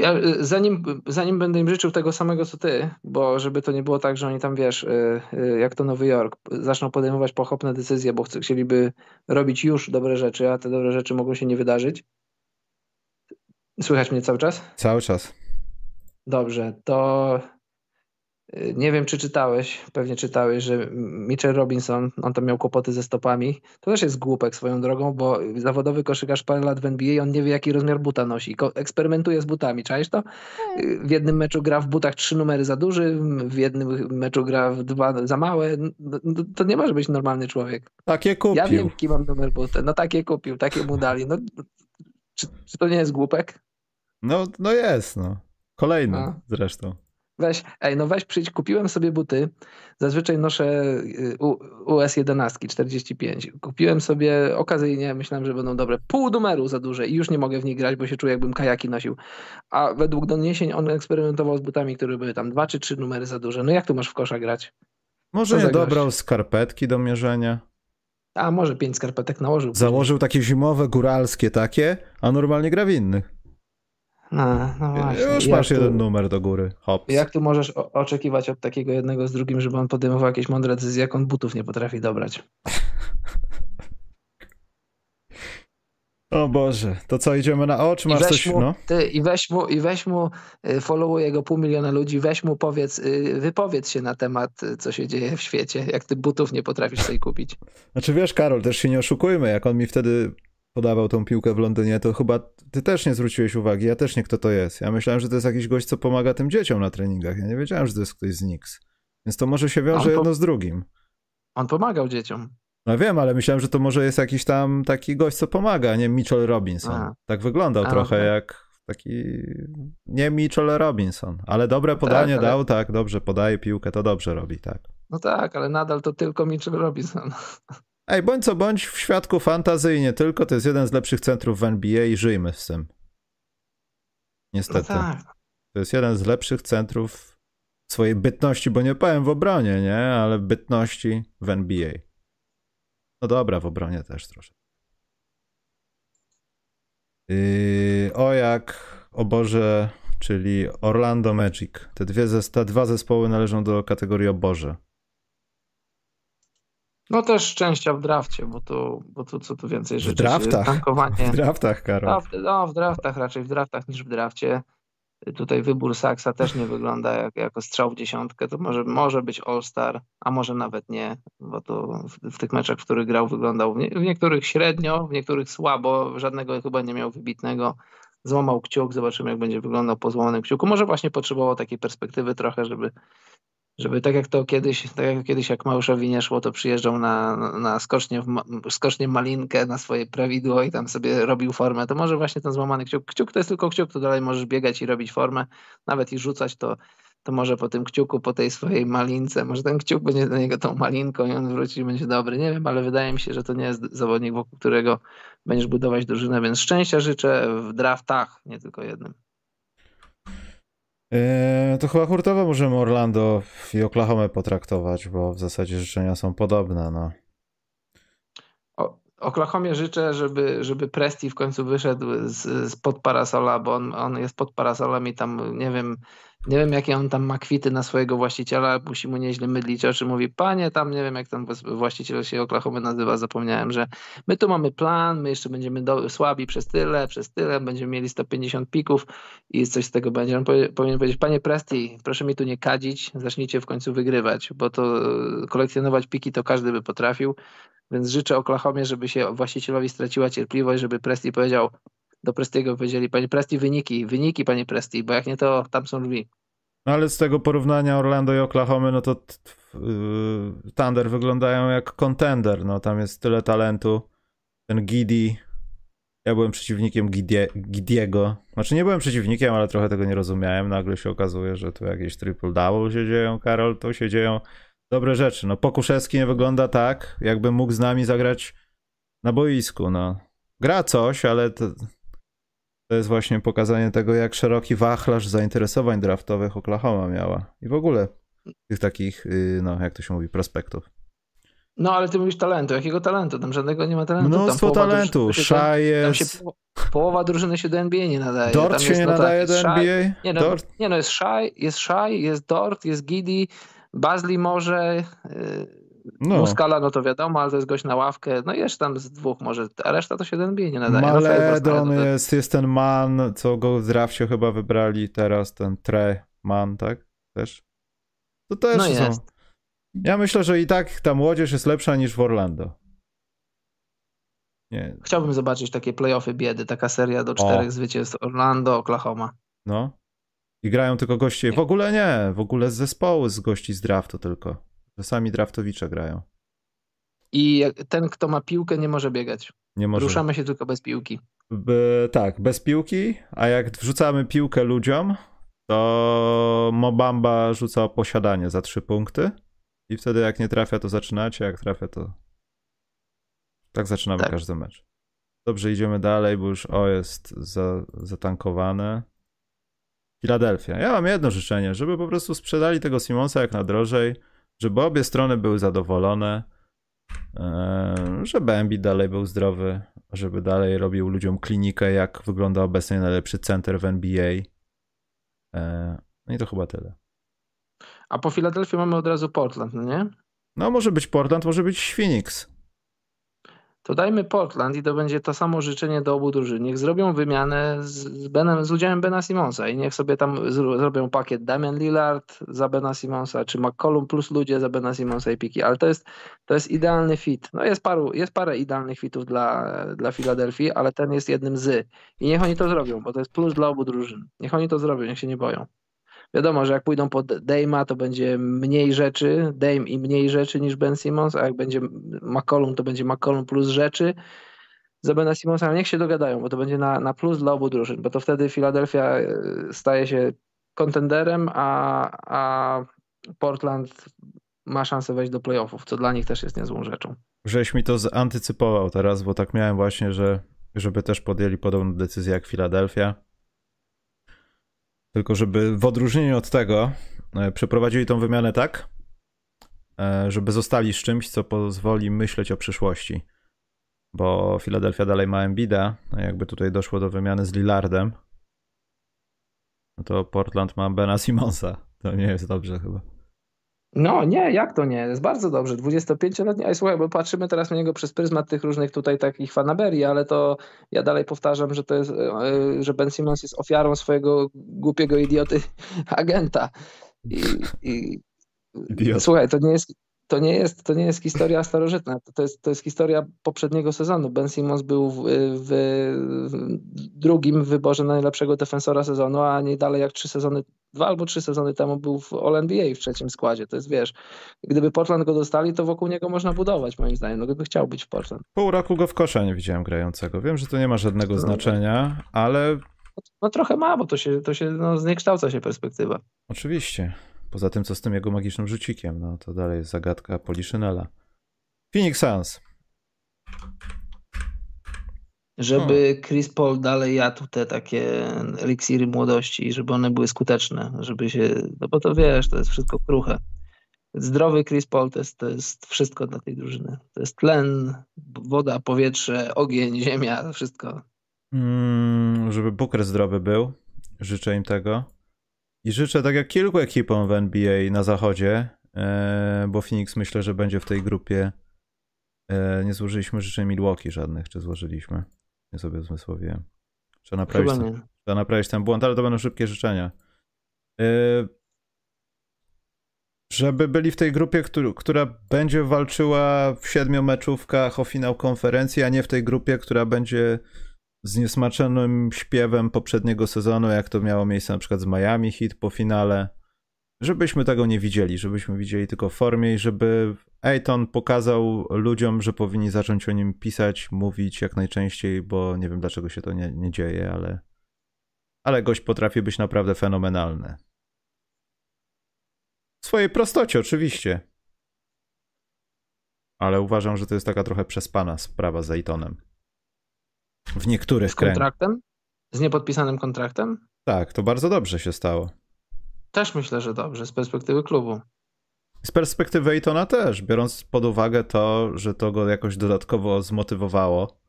Ja, zanim, zanim będę im życzył tego samego co ty, bo żeby to nie było tak, że oni tam wiesz, y, y, jak to Nowy Jork, zaczną podejmować pochopne decyzje, bo chcieliby robić już dobre rzeczy, a te dobre rzeczy mogą się nie wydarzyć. Słychać mnie cały czas? Cały czas. Dobrze, to nie wiem, czy czytałeś, pewnie czytałeś, że Mitchell Robinson, on tam miał kłopoty ze stopami. To też jest głupek swoją drogą, bo zawodowy koszykarz parę lat w NBA, on nie wie, jaki rozmiar buta nosi. Eksperymentuje z butami, czaisz to? Y, w jednym meczu gra w butach trzy numery za duży, w jednym meczu gra w dwa za małe. No, no, to nie może być normalny człowiek. Takie kupił. Ja wiem, jaki mam numer buty. No takie kupił, takie mu dali. No, czy, czy to nie jest głupek? No, no jest, no. Kolejny A. zresztą. Weź, ej, no weź przyjdź, kupiłem sobie buty. Zazwyczaj noszę US 11 45. Kupiłem sobie okazyjnie, myślałem, że będą dobre. Pół numeru za duże i już nie mogę w nich grać, bo się czuję, jakbym kajaki nosił. A według doniesień on eksperymentował z butami, które były tam dwa czy trzy numery za duże. No jak tu masz w kosza grać? Może nie dobrał skarpetki do mierzenia. A może pięć skarpetek nałożył. Założył takie zimowe, góralskie takie, a normalnie gra w innych. No, no właśnie. Już masz tu, jeden numer do góry. Hops. Jak tu możesz oczekiwać od takiego jednego z drugim, żeby on podejmował jakieś mądre decyzje, jak on butów nie potrafi dobrać? [LAUGHS] O Boże, to co, idziemy na oczy? Masz coś, mu, no? Ty, i weź mu, i weź mu, y, followuje go pół miliona ludzi, weź mu powiedz, y, wypowiedz się na temat, y, co się dzieje w świecie, jak ty butów nie potrafisz sobie kupić. [LAUGHS] Znaczy wiesz, Karol, też się nie oszukujmy, jak on mi wtedy podawał tą piłkę w Londynie, to chyba ty też nie zwróciłeś uwagi, ja też nie kto to jest. Ja myślałem, że to jest jakiś gość, co pomaga tym dzieciom na treningach. Ja nie wiedziałem, że to jest ktoś z Nix. Więc to może się wiąże jedno z drugim. On pomagał dzieciom. No wiem, ale myślałem, że to może jest jakiś tam taki gość, co pomaga, nie Mitchell Robinson. A. Tak wyglądał A, trochę jak taki, nie Mitchell Robinson, ale dobre tak, podanie tak, ale... dał, tak, dobrze podaje piłkę, to dobrze robi, tak. No tak, ale nadal to tylko Mitchell Robinson. Ej, bądź co bądź, w świadku fantazy nie tylko, to jest jeden z lepszych centrów w NBA i żyjmy z tym. Niestety. No tak. To jest jeden z lepszych centrów swojej bytności, bo nie powiem w obronie, nie? Ale bytności w NBA. No dobra, w obronie też troszkę. Yy, o jak, o Boże, czyli Orlando Magic. Te, dwie, te dwa zespoły należą do kategorii o Boże. No też szczęścia w drafcie, bo tu, bo tu co tu więcej rzeczy. W draftach. Tankowanie. W draftach, Karol. No, no, w draftach raczej, w draftach niż w drafcie. Tutaj wybór Saksa też nie wygląda jak, jako strzał w dziesiątkę. To może, może być All-Star, a może nawet nie, bo to w, w tych meczach, w których grał, wyglądał w, nie, w, niektórych średnio, w niektórych słabo. Żadnego chyba nie miał wybitnego. Złamał kciuk, zobaczymy, jak będzie wyglądał po złamanym kciuku. Może właśnie potrzebował takiej perspektywy trochę, żeby żeby tak jak to kiedyś, tak jak kiedyś jak Małyszowi nie szło, to przyjeżdżał na, na skocznie, w, skocznie malinkę na swoje prawidło i tam sobie robił formę, to może właśnie ten złamany kciuk, kciuk to jest tylko kciuk, to dalej możesz biegać i robić formę, nawet i rzucać to, to może po tym kciuku, po tej swojej malince, może ten kciuk będzie do niego tą malinką i on wróci i będzie dobry, nie wiem, ale wydaje mi się, że to nie jest zawodnik, wokół którego będziesz budować drużynę, więc szczęścia życzę w draftach, nie tylko jednym. Yy, to chyba hurtowo możemy Orlando i Oklahoma potraktować, bo w zasadzie życzenia są podobne. No. Oklahomie życzę, żeby, żeby Presti w końcu wyszedł z, z pod parasola, bo on, on jest pod parasolem i tam nie wiem, nie wiem, jakie on tam ma kwity na swojego właściciela, musi mu nieźle mydlić oczy. Mówi, panie, tam nie wiem, jak ten właściciel się Oklahoma nazywa, zapomniałem, że my tu mamy plan, my jeszcze będziemy do, słabi przez tyle, przez tyle, będziemy mieli 150 pików i coś z tego będzie. On powie, powinien powiedzieć, panie Presti, proszę mi tu nie kadzić, zacznijcie w końcu wygrywać, bo to kolekcjonować piki to każdy by potrafił, więc życzę Oklahomie, żeby się właścicielowi straciła cierpliwość, żeby Presti powiedział, do Prestiego powiedzieli, panie Presti, wyniki, wyniki, panie Presti, bo jak nie, to tam są drzwi. No ale z tego porównania Orlando i Oklahoma, no to yy, Thunder wyglądają jak contender, no tam jest tyle talentu. Ten Gidi, ja byłem przeciwnikiem Gidie, Gidiego. Znaczy nie byłem przeciwnikiem, ale trochę tego nie rozumiałem. Nagle się okazuje, że tu jakieś triple-double się dzieją, Karol, to się dzieją dobre rzeczy. No Pokuszewski nie wygląda tak, jakby mógł z nami zagrać na boisku, no. Gra coś, ale to To jest właśnie pokazanie tego, jak szeroki wachlarz zainteresowań draftowych Oklahoma miała. I w ogóle tych takich, y, no jak to się mówi, prospektów. No, ale ty mówisz talentu. Jakiego talentu? Tam żadnego nie ma talentu. Mnóstwo talentu. Shai jest... połowa drużyny się do NBA nie nadaje. Dort tam się nie no nadaje tak, do NBA? Nie no, Dort? nie no, jest Shai, jest Shai, jest Dort, jest Giddy, Bazli może, yy, no. Muscala, no to wiadomo, ale to jest gość na ławkę. No jeszcze tam z dwóch może, a reszta to się NBA nie nadaje. No, Maledon no, jest, jest ten man, co go w drafcie chyba wybrali teraz, ten Tre Man, tak? Też? To też no są. Jest. Ja myślę, że i tak ta młodzież jest lepsza niż w Orlando. Nie. Chciałbym zobaczyć takie playoffy biedy, taka seria do czterech o. zwycięstw Orlando, Oklahoma. No. I grają tylko goście. W ogóle nie, w ogóle z zespołu, z gości z draftu tylko. Czasami draftowicze grają. I ten, kto ma piłkę, nie może biegać. Nie może. Ruszamy się tylko bez piłki. By, tak, bez piłki, a jak wrzucamy piłkę ludziom, to Mobamba rzuca posiadanie za trzy punkty i wtedy jak nie trafia, to zaczynacie, jak trafia, to tak zaczynamy tak. każdy mecz. Dobrze, idziemy dalej, bo już o jest za, zatankowane. Filadelfia. Ja mam jedno życzenie, żeby po prostu sprzedali tego Simonsa jak na drożej, żeby obie strony były zadowolone, e, żeby Embiid dalej był zdrowy, żeby dalej robił ludziom klinikę, jak wygląda obecnie najlepszy center w NBA. E, no i to chyba tyle. A po Filadelfii mamy od razu Portland, no nie? No może być Portland, może być Phoenix. To dajmy Portland i to będzie to samo życzenie do obu drużyn. Niech zrobią wymianę z, Benem, z udziałem Bena Simonsa i niech sobie tam zrobią pakiet Damian Lillard za Bena Simonsa, czy McCollum plus ludzie za Bena Simonsa i piki. Ale to jest, to jest idealny fit. No jest, paru, jest parę idealnych fitów dla, dla Filadelfii, ale ten jest jednym z. I niech oni to zrobią, bo to jest plus dla obu drużyn. Niech oni to zrobią, niech się nie boją. Wiadomo, że jak pójdą pod Dame'a, to będzie mniej rzeczy, Dame i mniej rzeczy niż Ben Simmons, a jak będzie McCollum, to będzie McCollum plus rzeczy za Bena ale niech się dogadają, bo to będzie na, na plus dla obu drużyn, bo to wtedy Philadelphia e, staje się kontenderem, a, a Portland ma szansę wejść do playoffów, co dla nich też jest niezłą rzeczą. Żeś mi to zantycypował teraz, bo tak miałem właśnie, że żeby też podjęli podobną decyzję jak Philadelphia. Tylko żeby w odróżnieniu od tego e, przeprowadzili tą wymianę tak, e, żeby zostali z czymś, co pozwoli myśleć o przyszłości. Bo Philadelphia dalej ma Embida, a jakby tutaj doszło do wymiany z Lillardem, no to Portland ma Bena Simonsa. To nie jest dobrze chyba. No nie, jak to nie? Jest bardzo dobrze. 25-letni, a słuchaj, bo patrzymy teraz na niego przez pryzmat tych różnych tutaj takich fanaberii, ale to ja dalej powtarzam, że to jest, e, że Ben Simmons jest ofiarą swojego głupiego idioty [LAUGHS] agenta. I, i słuchaj, to nie jest to nie jest, to nie jest historia starożytna, to, to, jest, to jest historia poprzedniego sezonu. Ben Simmons był w, w, w, drugim wyborze na najlepszego defensora sezonu, a nie dalej jak trzy sezony, dwa albo trzy sezony temu był w All-NBA w trzecim składzie. To jest, wiesz, gdyby Portland go dostali, to wokół niego można budować, moim zdaniem, no gdyby chciał być w Portland. Pół roku go w kosza nie widziałem grającego. Wiem, że to nie ma żadnego no. znaczenia, ale... No trochę ma, bo to się, to się no, zniekształca się perspektywa. Oczywiście. Poza tym, co z tym jego magicznym rzucikiem, no to dalej jest zagadka Poliszynela. Phoenix Suns. Żeby no. Chris Paul dalej jadł te takie eliksiry młodości, żeby one były skuteczne, żeby się, no bo to wiesz, to jest wszystko kruche. Zdrowy Chris Paul to jest, to jest wszystko dla tej drużyny. To jest tlen, woda, powietrze, ogień, ziemia, wszystko. Mm, żeby Booker zdrowy był. Życzę im tego. I życzę tak jak kilku ekipom w NBA na zachodzie, e, bo Phoenix myślę, że będzie w tej grupie. E, nie złożyliśmy życzeń Milwaukee żadnych, czy złożyliśmy? Nie sobie zmysłowiłem. Trzeba naprawić, ten, trzeba naprawić ten błąd, ale to będą szybkie życzenia. E, żeby byli w tej grupie, która będzie walczyła w siedmiu meczówkach o finał konferencji, a nie w tej grupie, która będzie z niesmaczonym śpiewem poprzedniego sezonu, jak to miało miejsce na przykład z Miami Hit po finale, żebyśmy tego nie widzieli, żebyśmy widzieli tylko formie i żeby Ayton pokazał ludziom, że powinni zacząć o nim pisać, mówić jak najczęściej, bo nie wiem dlaczego się to nie, nie dzieje, ale, ale gość potrafi być naprawdę fenomenalny. W swojej prostocie oczywiście. Ale uważam, że to jest taka trochę przespana sprawa z Aytonem. W niektórych Z kontraktem? Z niepodpisanym kontraktem? Tak, to bardzo dobrze się stało. Też myślę, że dobrze, z perspektywy klubu. Z perspektywy Ejtona też, biorąc pod uwagę to, że to go jakoś dodatkowo zmotywowało,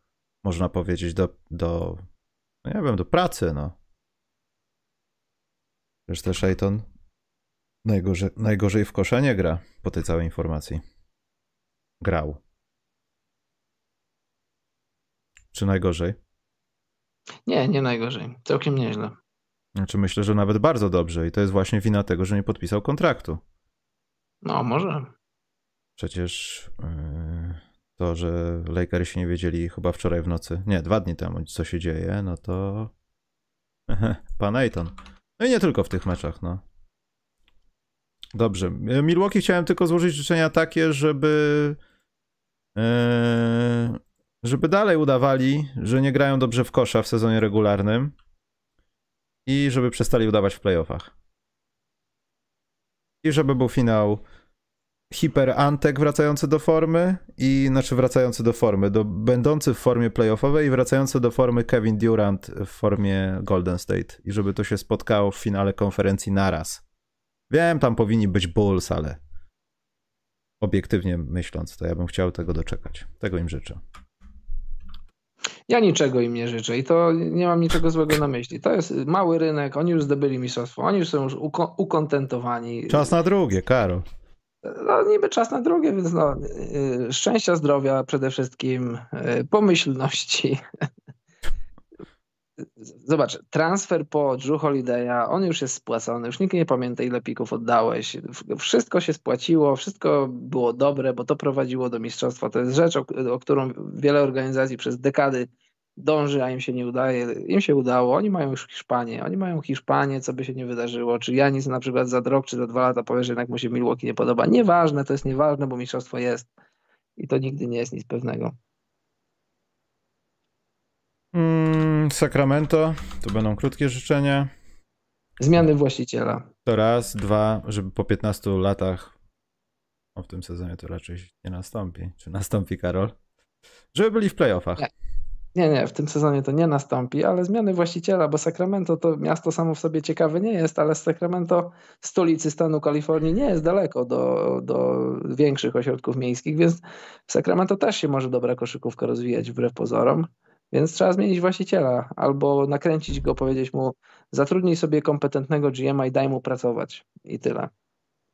można powiedzieć, do, do no nie wiem, do pracy, no. Przecież też Ejton najgorzej, najgorzej w kosza nie gra po tej całej informacji. Grał. Czy najgorzej? Nie, nie najgorzej. Całkiem nieźle. Znaczy myślę, że nawet bardzo dobrze i to jest właśnie wina tego, że nie podpisał kontraktu. No, może. Przecież yy, to, że Lakersi nie wiedzieli chyba wczoraj w nocy, nie, dwa dni temu, co się dzieje, no to [LAUGHS] pan Ayton. No i nie tylko w tych meczach, no. Dobrze. Milwaukee chciałem tylko złożyć życzenia takie, żeby yy, żeby dalej udawali, że nie grają dobrze w kosza w sezonie regularnym i żeby przestali udawać w playoffach. I żeby był finał Hiper Antek wracający do formy i znaczy wracający do formy, do, będący w formie playoffowej i wracający do formy Kevin Durant w formie Golden State i żeby to się spotkało w finale konferencji naraz. Wiem, tam powinni być Bulls, ale obiektywnie myśląc, to ja bym chciał tego doczekać. Tego im życzę. Ja niczego im nie życzę i to nie mam niczego złego na myśli. To jest mały rynek, oni już zdobyli mistrzostwo, oni już są już uko- ukontentowani. Czas na drugie, Karol. No niby czas na drugie, więc no, y, szczęścia, zdrowia przede wszystkim, y, pomyślności. Zobacz, transfer po Drew Holiday'a, on już jest spłacony, już nikt nie pamięta ile pików oddałeś. Wszystko się spłaciło, wszystko było dobre, bo to prowadziło do mistrzostwa. To jest rzecz, o, o którą wiele organizacji przez dekady dąży, a im się nie udaje. Im się udało, oni mają już Hiszpanię, oni mają Hiszpanię, co by się nie wydarzyło. Czy Janis na przykład za rok czy za dwa lata powie, że jednak mu się Milwaukee nie podoba. Nieważne, to jest nieważne, bo mistrzostwo jest i to nigdy nie jest nic pewnego. Mm, Sacramento, to będą krótkie życzenia. Zmiany właściciela. To raz, dwa, żeby po 15 latach, no w tym sezonie to raczej nie nastąpi. Czy nastąpi, Karol? Żeby byli w playoffach. Nie. Nie, nie, w tym sezonie to nie nastąpi, ale zmiany właściciela, bo Sacramento to miasto samo w sobie ciekawe nie jest, ale Sacramento, stolicy stanu Kalifornii, nie jest daleko do, do większych ośrodków miejskich, więc w Sacramento też się może dobra koszykówka rozwijać wbrew pozorom. Więc trzeba zmienić właściciela albo nakręcić go, powiedzieć mu, zatrudnij sobie kompetentnego GM i daj mu pracować i tyle.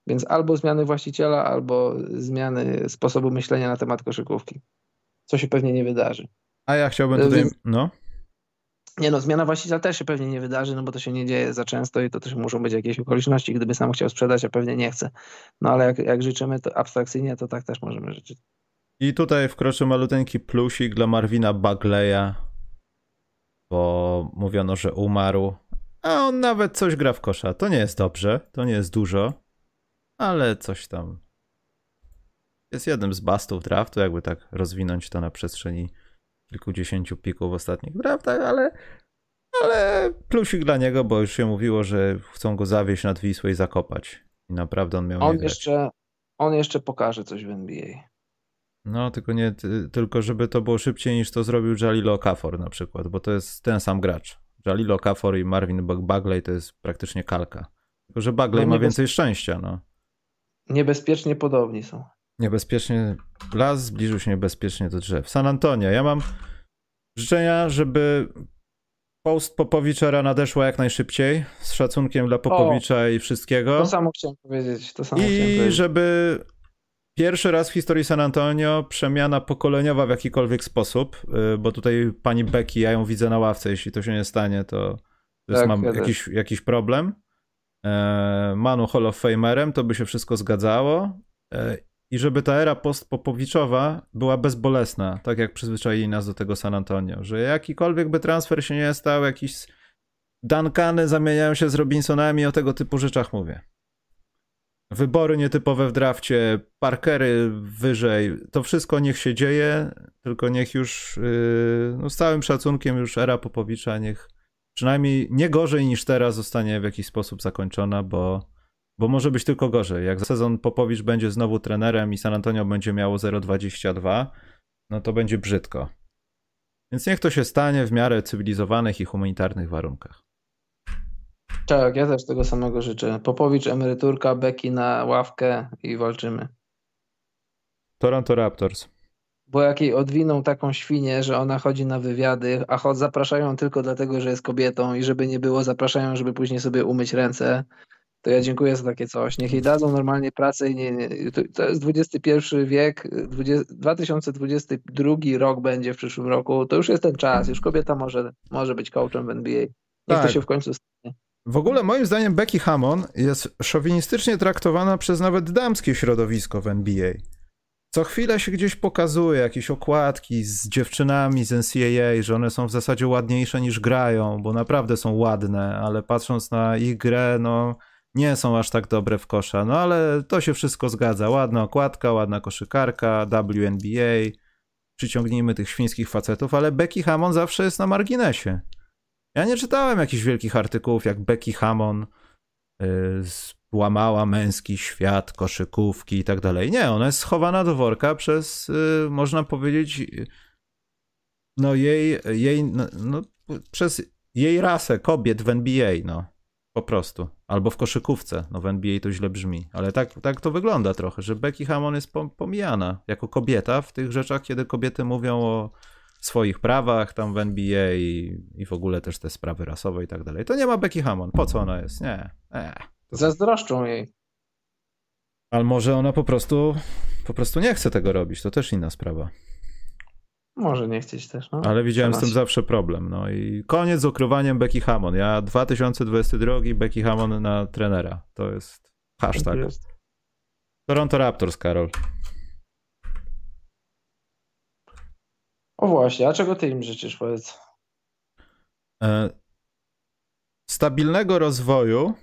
Więc albo zmiany właściciela, albo zmiany sposobu myślenia na temat koszykówki. Co się pewnie nie wydarzy. A ja chciałbym tutaj. No. Nie no, zmiana właściciela też się pewnie nie wydarzy, no bo to się nie dzieje za często i to też muszą być jakieś okoliczności, gdyby sam chciał sprzedać, a pewnie nie chce. No ale jak, jak życzymy to abstrakcyjnie, to tak też możemy życzyć. I tutaj wkroczy maluteńki plusik dla Marvina Bagleya, bo mówiono, że umarł, a on nawet coś gra w kosza. To nie jest dobrze, to nie jest dużo, ale coś tam. Jest jednym z bastów draftu, jakby tak rozwinąć to na przestrzeni kilkudziesięciu pików ostatnich draftach, ale, ale plusik dla niego, bo już się mówiło, że chcą go zawieść nad Wisłę i zakopać. I naprawdę on miał on jeszcze, on jeszcze pokaże coś w NBA. No, tylko nie, tylko żeby to było szybciej niż to zrobił Jalilo Okafor na przykład, bo to jest ten sam gracz. Jalilo Okafor i Marvin Bagley to jest praktycznie kalka. Tylko, że Bagley no, ma więcej szczęścia, no. Niebezpiecznie podobni są. Niebezpiecznie, las zbliżył się niebezpiecznie do drzew. San Antonio, ja mam życzenia, żeby post Popowicza nadeszła jak najszybciej, z szacunkiem dla Popowicza o, i wszystkiego. To samo chciałem powiedzieć. To samo I chciałem powiedzieć. żeby Pierwszy raz w historii San Antonio przemiana pokoleniowa w jakikolwiek sposób, y, bo tutaj pani Becky, ja ją widzę na ławce, jeśli to się nie stanie, to, to tak, mam jakiś, jakiś problem. E, Manu Hall of Famerem, to by się wszystko zgadzało. E, I żeby ta era post-Popowiczowa była bezbolesna, tak jak przyzwyczaili nas do tego San Antonio, że jakikolwiek by transfer się nie stał, jakiś Duncany zamieniają się z Robinsonami, o tego typu rzeczach mówię wybory nietypowe w drafcie, parkery wyżej, to wszystko niech się dzieje, tylko niech już yy, no z całym szacunkiem już era Popowicza niech przynajmniej nie gorzej niż teraz zostanie w jakiś sposób zakończona, bo, bo może być tylko gorzej. Jak sezon Popowicz będzie znowu trenerem i San Antonio będzie miało 0,22, no to będzie brzydko. Więc niech to się stanie w miarę cywilizowanych i humanitarnych warunkach. Tak, ja też tego samego życzę. Popowicz, emeryturka, Beki na ławkę i walczymy. Toronto Raptors. Bo jak jej odwiną taką świnię, że ona chodzi na wywiady, a chod zapraszają tylko dlatego, że jest kobietą i żeby nie było, zapraszają, żeby później sobie umyć ręce, to ja dziękuję za takie coś. Niech jej dadzą normalnie pracę i nie, nie to jest XXI wiek, 20, 2022 rok będzie w przyszłym roku, to już jest ten czas, już kobieta może, może być coachem w NBA. Niech tak. to się w końcu. W ogóle moim zdaniem Becky Hammon jest szowinistycznie traktowana przez nawet damskie środowisko w NBA. Co chwilę się gdzieś pokazuje jakieś okładki z dziewczynami z NCAA, że one są w zasadzie ładniejsze niż grają, bo naprawdę są ładne, ale patrząc na ich grę, no nie są aż tak dobre w kosza. No ale to się wszystko zgadza. Ładna okładka, ładna koszykarka, WNBA. Przyciągnijmy tych świńskich facetów, ale Becky Hammon zawsze jest na marginesie. Ja nie czytałem jakichś wielkich artykułów, jak Becky Hammon yy, łamała męski świat, koszykówki i tak dalej. Nie, ona jest schowana do worka przez, yy, można powiedzieć, no jej, jej no, no, przez jej rasę kobiet w NBA, no. Po prostu. Albo w koszykówce. No w NBA to źle brzmi. Ale tak, tak to wygląda trochę, że Becky Hammon jest pomijana jako kobieta w tych rzeczach, kiedy kobiety mówią o swoich prawach tam w NBA i, i w ogóle też te sprawy rasowe i tak dalej. To nie ma Becky Hammon. Po co ona jest? Nie. nie. Zazdroszczą jej. Ale może ona po prostu po prostu nie chce tego robić. To też inna sprawa. Może nie chcieć też, no. Ale widziałem z tym zawsze problem. No i koniec z ukrywaniem Becky Hammon. Ja 2022 Becky Hammon na trenera. To jest hashtag. Jest. Toronto Raptors, Karol. O właśnie, a czego ty im życzysz, powiedz? E, stabilnego rozwoju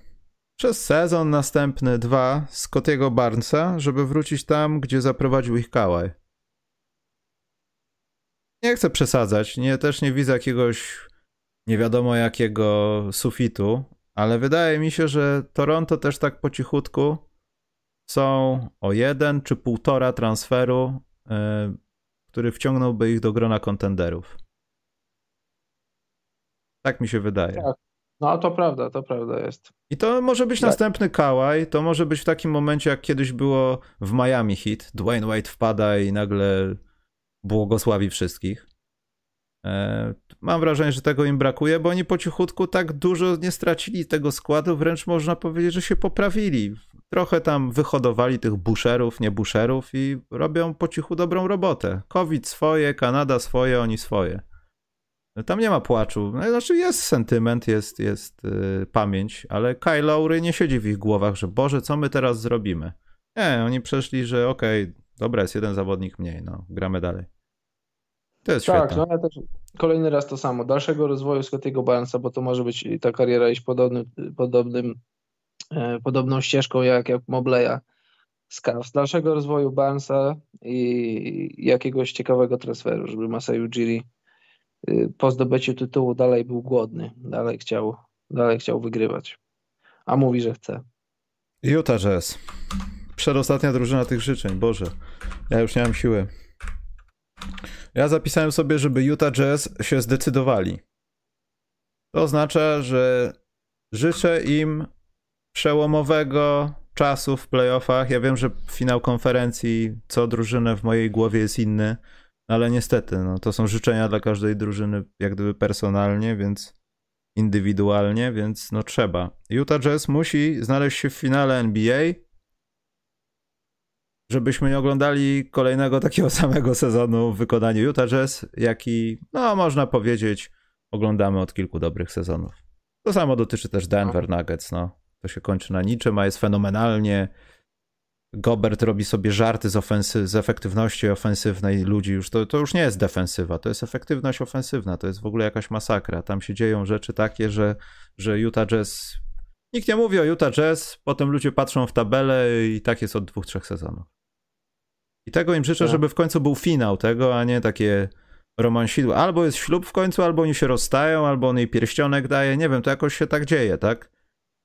przez sezon następny, dwa, Scottiego Barnesa, żeby wrócić tam, gdzie zaprowadził ich Kałaj. Nie chcę przesadzać, nie, też nie widzę jakiegoś nie wiadomo jakiego sufitu, ale wydaje mi się, że Toronto też tak po cichutku są o jeden czy półtora transferu, yy, który wciągnąłby ich do grona kontenderów. Tak mi się wydaje. Tak. No to prawda, to prawda jest. I to może być tak. następny Kałaj, to może być w takim momencie, jak kiedyś było w Miami Heat. Dwayne Wade wpada i nagle błogosławi wszystkich. E, mam wrażenie, że tego im brakuje, bo oni po cichutku tak dużo nie stracili tego składu, wręcz można powiedzieć, że się poprawili. Trochę tam wyhodowali tych busherów, nie busherów i robią po cichu dobrą robotę. COVID swoje, Kanada swoje, oni swoje. Tam nie ma płaczu. No, znaczy jest sentyment, jest, jest yy, pamięć, ale Kyle Lowry nie siedzi w ich głowach, że Boże, co my teraz zrobimy? Nie, oni przeszli, że okej, okay, dobra, jest jeden zawodnik mniej, no, gramy dalej. To jest tak, świetne. no ja też kolejny raz to samo. Dalszego rozwoju Scottiego Barnesa, bo to może być ta kariera iść podobnym, podobnym, e, podobną ścieżką jak, jak Mobleya. Z dalszego rozwoju Barnesa i jakiegoś ciekawego transferu, żeby Masai Ujiri y, po zdobyciu tytułu dalej był głodny, dalej chciał, dalej chciał wygrywać. A mówi, że chce. Utah Jazz. Przedostatnia drużyna tych życzeń, Boże. Ja już nie mam siły. Ja zapisałem sobie, żeby Utah Jazz się zdecydowali. To oznacza, że życzę im przełomowego czasu w playoffach. Ja wiem, że finał konferencji co drużynę w mojej głowie jest inny, ale niestety, no, to są życzenia dla każdej drużyny, jak gdyby personalnie, więc indywidualnie, więc no trzeba. Utah Jazz musi znaleźć się w finale NBA żebyśmy nie oglądali kolejnego takiego [LAUGHS] samego sezonu w wykonaniu Utah Jazz, jaki, no można powiedzieć, oglądamy od kilku dobrych sezonów. To samo dotyczy też Denver Nuggets, no. To się kończy na niczym, a jest fenomenalnie. Gobert robi sobie żarty z, ofensy, z efektywności ofensywnej ludzi. Już to, to już nie jest defensywa, to jest efektywność ofensywna. To jest w ogóle jakaś masakra. Tam się dzieją rzeczy takie, że, że Utah Jazz. Nikt nie mówi o Utah Jazz, potem ludzie patrzą w tabelę i tak jest od dwóch, trzech sezonów. I tego im życzę, tak. żeby w końcu był finał tego, a nie takie romansidło. Albo jest ślub w końcu, albo oni się rozstają, albo on jej pierścionek daje. Nie wiem, to jakoś się tak dzieje, tak?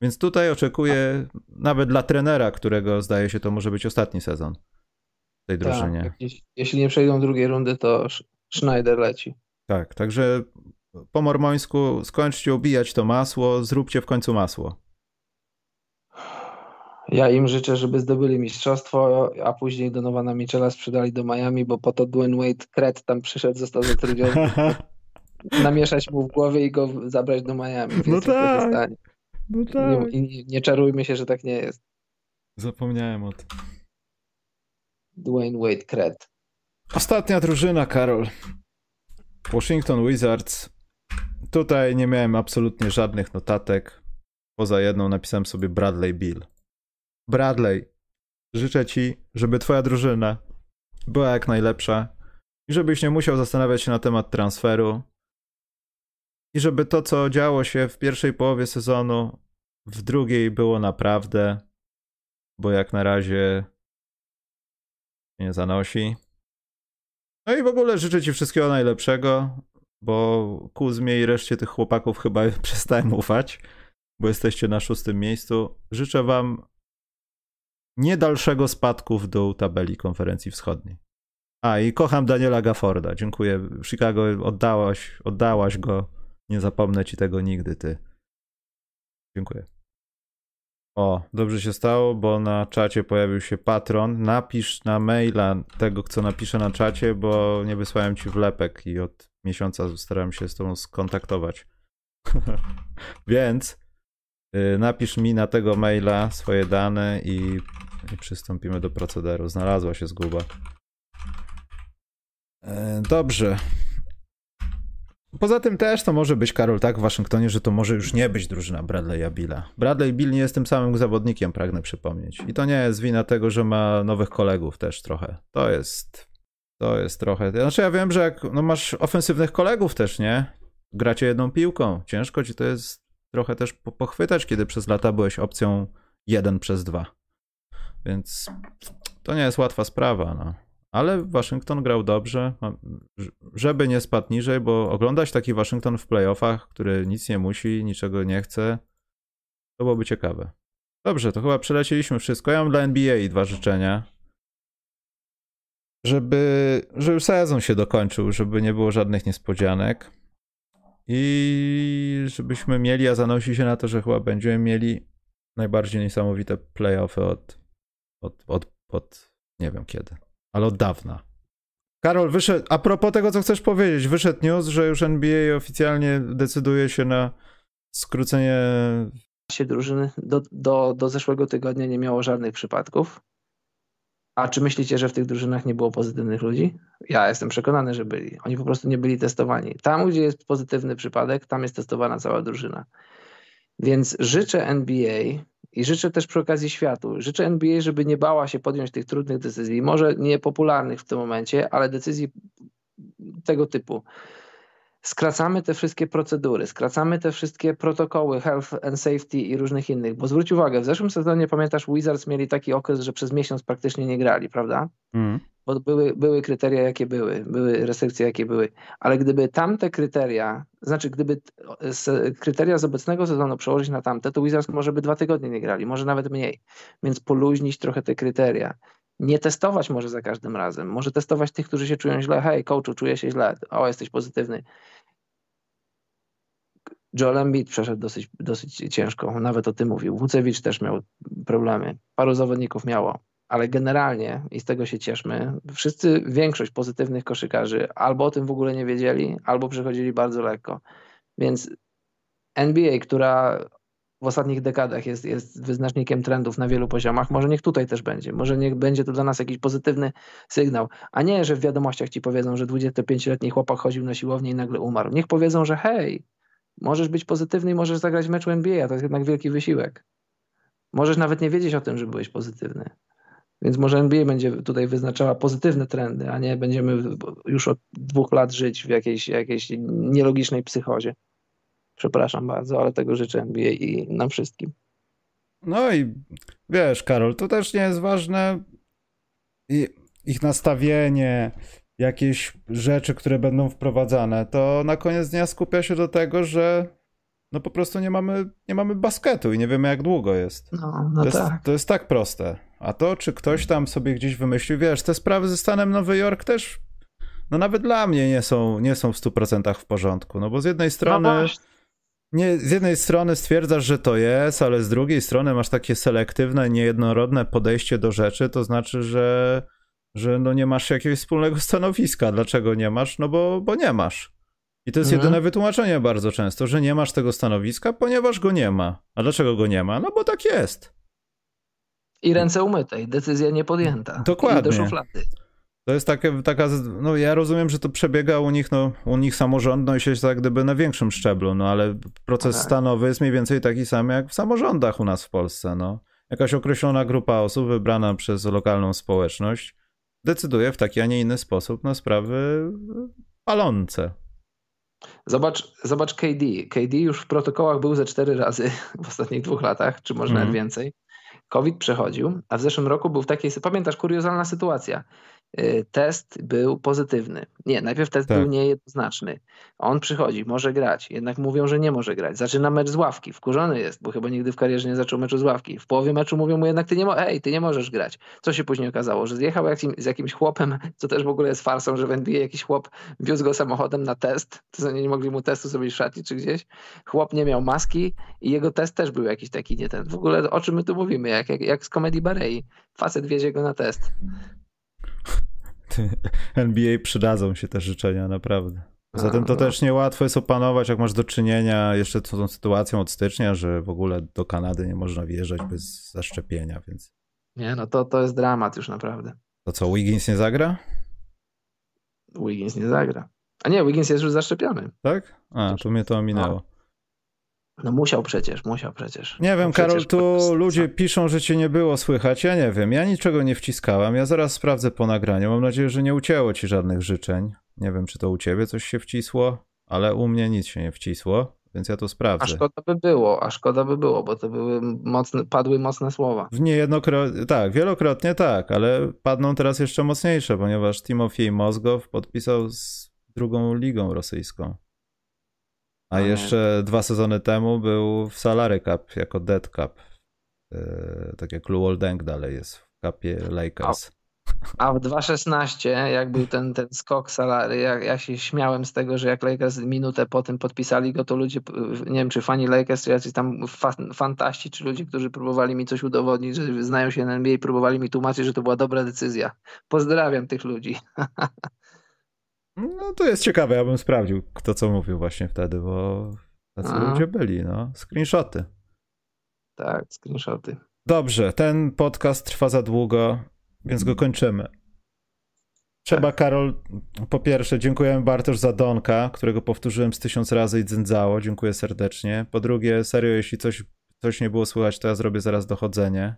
Więc tutaj oczekuję nawet dla trenera, którego zdaje się to może być ostatni sezon w tej tak, drużynie. Tak, jeśli nie przejdą drugiej rundy, to Schneider leci. Tak, także po mormońsku skończcie ubijać to masło, zróbcie w końcu masło. Ja im życzę, żeby zdobyli mistrzostwo, a później Donowana Michela sprzedali do Miami, bo po to Dwayne Wade Kret tam przyszedł, został zatrudniony. [LAUGHS] namieszać mu w głowie i go zabrać do Miami. No tak. No tak. Nie, nie, nie czarujmy się, że tak nie jest. Zapomniałem o tym. Dwayne Wade Kret. Ostatnia drużyna, Karol. Washington Wizards. Tutaj nie miałem absolutnie żadnych notatek. Poza jedną napisałem sobie Bradley Bill. Bradley, życzę ci, żeby twoja drużyna była jak najlepsza i żebyś nie musiał zastanawiać się na temat transferu. I żeby to, co działo się w pierwszej połowie sezonu, w drugiej było naprawdę, bo jak na razie nie zanosi. No i w ogóle życzę Ci wszystkiego najlepszego, bo Kuzmie i reszcie tych chłopaków chyba [LAUGHS] przestałem ufać, bo jesteście na szóstym miejscu. Życzę Wam nie dalszego spadku w dół tabeli konferencji wschodniej. A i kocham Daniela Gafforda. Dziękuję. Chicago oddałaś, oddałaś go. Nie zapomnę ci tego nigdy, ty. Dziękuję. O, dobrze się stało, bo na czacie pojawił się patron. Napisz na maila tego, co napiszę na czacie, bo nie wysłałem ci wlepek i od miesiąca staram się z tobą skontaktować. [LAUGHS] Więc y, napisz mi na tego maila swoje dane i, i przystąpimy do procederu. Znalazła się zguba. E, dobrze. Poza tym też to może być, Karol, tak w Waszyngtonie, że to może już nie być drużyna Bradley'a Billa. Bradley Bill nie jest tym samym zawodnikiem, pragnę przypomnieć. I to nie jest wina tego, że ma nowych kolegów też trochę. To jest, to jest trochę... Znaczy ja wiem, że jak no masz ofensywnych kolegów też, nie? Gracie jedną piłką. Ciężko ci to jest trochę też pochwytać, kiedy przez lata byłeś opcją jeden przez dwa. Więc to nie jest łatwa sprawa, no ale Waszyngton grał dobrze, żeby nie spadł niżej, bo oglądać taki Waszyngton w playoffach, który nic nie musi, niczego nie chce, to byłoby ciekawe. Dobrze, to chyba przelecieliśmy wszystko. Ja mam dla NBA dwa życzenia. Żeby, żeby sezon się dokończył, żeby nie było żadnych niespodzianek. I żebyśmy mieli, a zanosi się na to, że chyba będziemy mieli najbardziej niesamowite playoffy od, od, od, od nie wiem kiedy ale od dawna. Karol, wyszedł, a propos tego, co chcesz powiedzieć, wyszedł news, że już NBA oficjalnie decyduje się na skrócenie. Się drużyny do, do, do zeszłego tygodnia nie miało żadnych przypadków. A czy myślicie, że w tych drużynach nie było pozytywnych ludzi? Ja jestem przekonany, że byli. Oni po prostu nie byli testowani. Tam, gdzie jest pozytywny przypadek, tam jest testowana cała drużyna. Więc życzę NBA, i życzę też przy okazji światu, życzę NBA, żeby nie bała się podjąć tych trudnych decyzji, może niepopularnych w tym momencie, ale decyzji tego typu. Skracamy te wszystkie procedury, skracamy te wszystkie protokoły health and safety i różnych innych, bo zwróć uwagę, w zeszłym sezonie pamiętasz Wizards mieli taki okres, że przez miesiąc praktycznie nie grali, prawda? Mm bo były, były kryteria, jakie były, były restrykcje, jakie były, ale gdyby tamte kryteria, znaczy gdyby z, kryteria z obecnego sezonu przełożyć na tamte, to Wizards może by dwa tygodnie nie grali, może nawet mniej, więc poluźnić trochę te kryteria. Nie testować może za każdym razem, może testować tych, którzy się czują źle, hej coachu, czuję się źle, o jesteś pozytywny. Joel Embiid przeszedł dosyć, dosyć ciężko, nawet o tym mówił. Wucewicz też miał problemy, paru zawodników miało ale generalnie, i z tego się cieszmy, wszyscy, większość pozytywnych koszykarzy albo o tym w ogóle nie wiedzieli, albo przechodzili bardzo lekko. Więc NBA, która w ostatnich dekadach jest, jest wyznacznikiem trendów na wielu poziomach, może niech tutaj też będzie. Może niech będzie to dla nas jakiś pozytywny sygnał, a nie, że w wiadomościach ci powiedzą, że 25-letni chłopak chodził na siłownię i nagle umarł. Niech powiedzą, że hej, możesz być pozytywny i możesz zagrać w meczu NBA, to jest jednak wielki wysiłek. Możesz nawet nie wiedzieć o tym, że byłeś pozytywny. Więc może NBA będzie tutaj wyznaczała pozytywne trendy, a nie będziemy już od dwóch lat żyć w jakiejś, jakiejś nielogicznej psychozie. Przepraszam bardzo, ale tego życzę NBA i nam wszystkim. No i wiesz, Karol, to też nie jest ważne ich nastawienie, jakieś rzeczy, które będą wprowadzane. To na koniec dnia skupia się do tego, że no po prostu nie mamy, nie mamy basketu i nie wiemy jak długo jest. No, no to, tak. jest to jest tak proste. A to, czy ktoś tam sobie gdzieś wymyślił, wiesz, te sprawy ze Stanem Nowy Jork też no nawet dla mnie nie są, nie są w 100% w porządku. No bo z jednej strony. No nie, z jednej strony stwierdzasz, że to jest, ale z drugiej strony masz takie selektywne, niejednorodne podejście do rzeczy, to znaczy, że, że no nie masz jakiegoś wspólnego stanowiska. Dlaczego nie masz? No bo, bo nie masz. I to jest mhm. jedyne wytłumaczenie bardzo często, że nie masz tego stanowiska, ponieważ go nie ma. A dlaczego go nie ma? No bo tak jest. I ręce umyte, i decyzja nie podjęta. Dokładnie. I do szuflady. To jest takie, taka, no ja rozumiem, że to przebiega u nich, no u nich samorządność jest jak gdyby na większym szczeblu, no ale proces tak. stanowy jest mniej więcej taki sam jak w samorządach u nas w Polsce, no. Jakaś określona grupa osób wybrana przez lokalną społeczność decyduje w taki, a nie inny sposób na sprawy palące. Zobacz, zobacz KD. KD już w protokołach był ze cztery razy [LAUGHS] w ostatnich dwóch latach, czy może mm. nawet więcej. COVID przechodził, a w zeszłym roku był w takiej, pamiętasz, kuriozalna sytuacja. Y, test był pozytywny. Nie, najpierw test tak. był niejednoznaczny. On przychodzi, może grać, jednak mówią, że nie może grać. Zaczyna mecz z ławki, wkurzony jest, bo chyba nigdy w karierze nie zaczął meczu z ławki. W połowie meczu mówią mu jednak, ty nie, mo- Ej, ty nie możesz grać. Co się później okazało? Że zjechał z jakimś chłopem, co też w ogóle jest farsą, że w NBA jakiś chłop wiózł go samochodem na test, to nie mogli mu testu sobie szatni czy gdzieś. Chłop nie miał maski i jego test też był jakiś taki nie ten. W ogóle o czym my tu mówimy? Jak, jak, jak z komedii Barei. Facet wiezie go na test. [LAUGHS] NBA przydadzą się te życzenia, naprawdę. Zatem to no. też niełatwo jest opanować, jak masz do czynienia jeszcze z tą sytuacją od stycznia, że w ogóle do Kanady nie można wjeżdżać bez zaszczepienia, więc... Nie, no to, to jest dramat już naprawdę. To co, Wiggins nie zagra? Wiggins nie zagra. A nie, Wiggins jest już zaszczepiony. Tak? A, to mnie to ominęło. No musiał przecież, musiał przecież. Nie wiem, no Karol, tu ludzie piszą, że cię nie było słychać. Ja nie wiem, ja niczego nie wciskałem. Ja zaraz sprawdzę po nagraniu. Mam nadzieję, że nie ucięło ci żadnych życzeń. Nie wiem, czy to u ciebie coś się wcisło, ale u mnie nic się nie wcisło, więc ja to sprawdzę. A szkoda by było, a szkoda by było, bo to były mocne, padły mocne słowa. Niejednokrotnie, tak, wielokrotnie tak, ale padną teraz jeszcze mocniejsze, ponieważ Timofiej Mozgow podpisał z drugą ligą rosyjską. A jeszcze dwa sezony temu był w Salary Cup jako Dead Cup. Yy, tak jak Luol Deng dalej jest w kapie Lakers. A w 2.16, jak był ten, ten skok salary, jak ja się śmiałem z tego, że jak Lakers minutę po tym podpisali go, to ludzie, nie wiem czy fani Lakers, czy jacyś tam fa fantaści, czy ludzie, którzy próbowali mi coś udowodnić, że znają się na NBA, próbowali mi tłumaczyć, że to była dobra decyzja. Pozdrawiam tych ludzi. [LAUGHS] No to jest ciekawe, ja bym sprawdził, kto co mówił właśnie wtedy, bo tacy A. ludzie byli, no. Screenshoty. Tak, screenshoty. Dobrze, ten podcast trwa za długo, więc go kończymy. Trzeba, tak. Karol, po pierwsze, dziękujemy Bartosz za Donka, którego powtórzyłem z tysiąc razy i dzędzało. Dziękuję serdecznie. Po drugie, serio, jeśli coś, coś nie było słychać, to ja zrobię zaraz dochodzenie,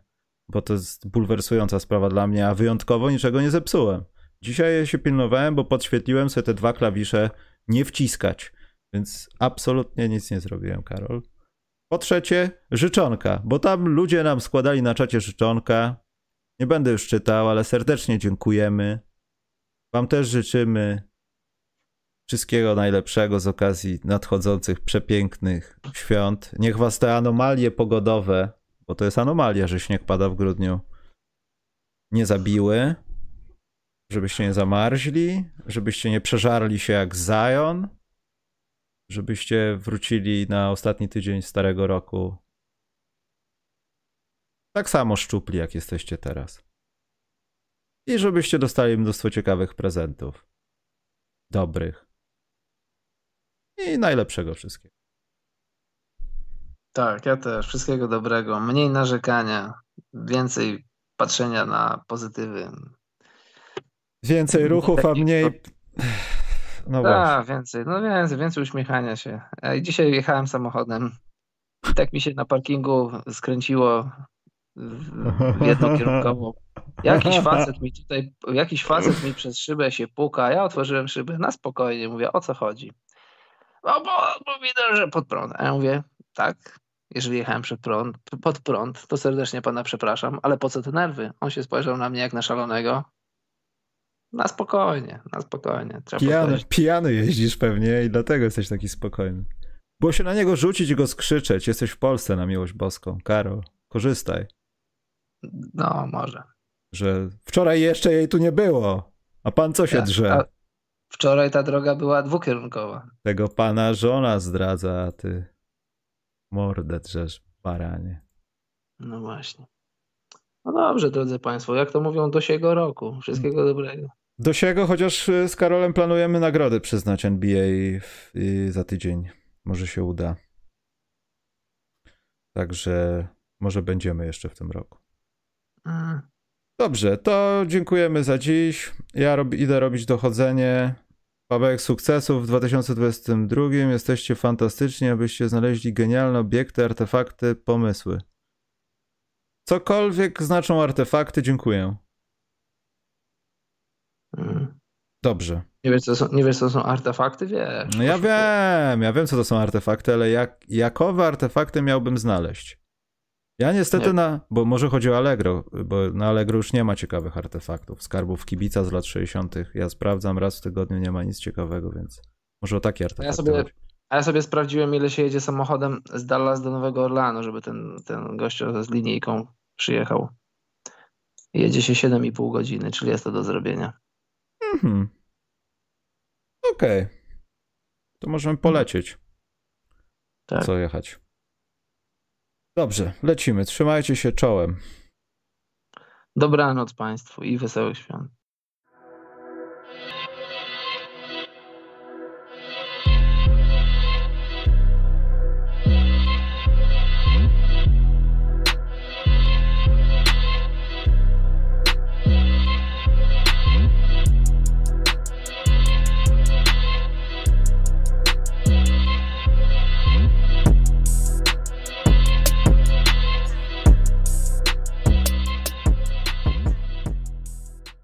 bo to jest bulwersująca sprawa dla mnie, a wyjątkowo niczego nie zepsułem. Dzisiaj się pilnowałem, bo podświetliłem sobie te dwa klawisze nie wciskać, więc absolutnie nic nie zrobiłem, Karol. Po trzecie, życzonka, bo tam ludzie nam składali na czacie życzonka. Nie będę już czytał, ale serdecznie dziękujemy. Wam też życzymy wszystkiego najlepszego z okazji nadchodzących przepięknych świąt. Niech was te anomalie pogodowe, bo to jest anomalia, że śnieg pada w grudniu, nie zabiły żebyście nie zamarzli, żebyście nie przeżarli się jak Zion, żebyście wrócili na ostatni tydzień starego roku tak samo szczupli, jak jesteście teraz. I żebyście dostali mnóstwo ciekawych prezentów. Dobrych. I najlepszego wszystkiego. Tak, ja też. Wszystkiego dobrego. Mniej narzekania, więcej patrzenia na pozytywy. Więcej ruchów, a mniej. [SIGHS] No tak, więcej, no więcej, więcej uśmiechania się. I dzisiaj jechałem samochodem i tak mi się na parkingu skręciło jedną [LAUGHS] Jakiś facet mi tutaj, jakiś facet mi przez szybę się puka, ja otworzyłem szybę na spokojnie, mówię, o co chodzi? No bo, bo widzę, że pod prąd. A ja mówię, tak, jeżeli jechałem przed prąd, pod prąd, to serdecznie pana przepraszam, ale po co te nerwy? On się spojrzał na mnie jak na szalonego, na spokojnie, na spokojnie. pijany, pijany jeździsz pewnie i dlatego jesteś taki spokojny. Było się na niego rzucić i go skrzyczeć. Jesteś w Polsce na miłość boską. Karol, korzystaj. No, może. Że wczoraj jeszcze jej tu nie było, a pan co się ja, drze? A, Wczoraj ta droga była dwukierunkowa. Tego pana żona zdradza, a ty mordę drzesz, baranie. No właśnie. No dobrze, drodzy Państwo, jak to mówią, do siego roku. Wszystkiego dobrego. Do siego, chociaż y, z Karolem planujemy nagrody przyznać NBA w, y, za tydzień. Może się uda. Także może będziemy jeszcze w tym roku. Dobrze, to dziękujemy za dziś. Ja rob, idę robić dochodzenie. Pawełek sukcesów w 2022. Jesteście fantastyczni, abyście znaleźli genialne obiekty, artefakty, pomysły. Cokolwiek znaczą artefakty, dziękuję. Dobrze. Nie wiesz, co są, nie wiesz, co są artefakty? Wiesz. No ja wiem, ja wiem, co to są artefakty, ale jak, jakowe artefakty miałbym znaleźć? Ja niestety Nie. na. Bo może chodzi o Allegro, bo na Allegro już nie ma ciekawych artefaktów. Skarbów kibica z lat 60. Ja sprawdzam raz w tygodniu, nie ma nic ciekawego, więc może o takie artefakty. sobie- chodzi. A ja sobie sprawdziłem, ile się jedzie samochodem z Dallas do Nowego Orleanu, żeby ten, ten gościu z linijką przyjechał. Jedzie się 7,5 godziny, czyli jest to do zrobienia. Mhm. Okej. To możemy polecieć. Tak. Co jechać. Dobrze, lecimy. Trzymajcie się czołem. Dobranoc Państwu i wesołych świąt.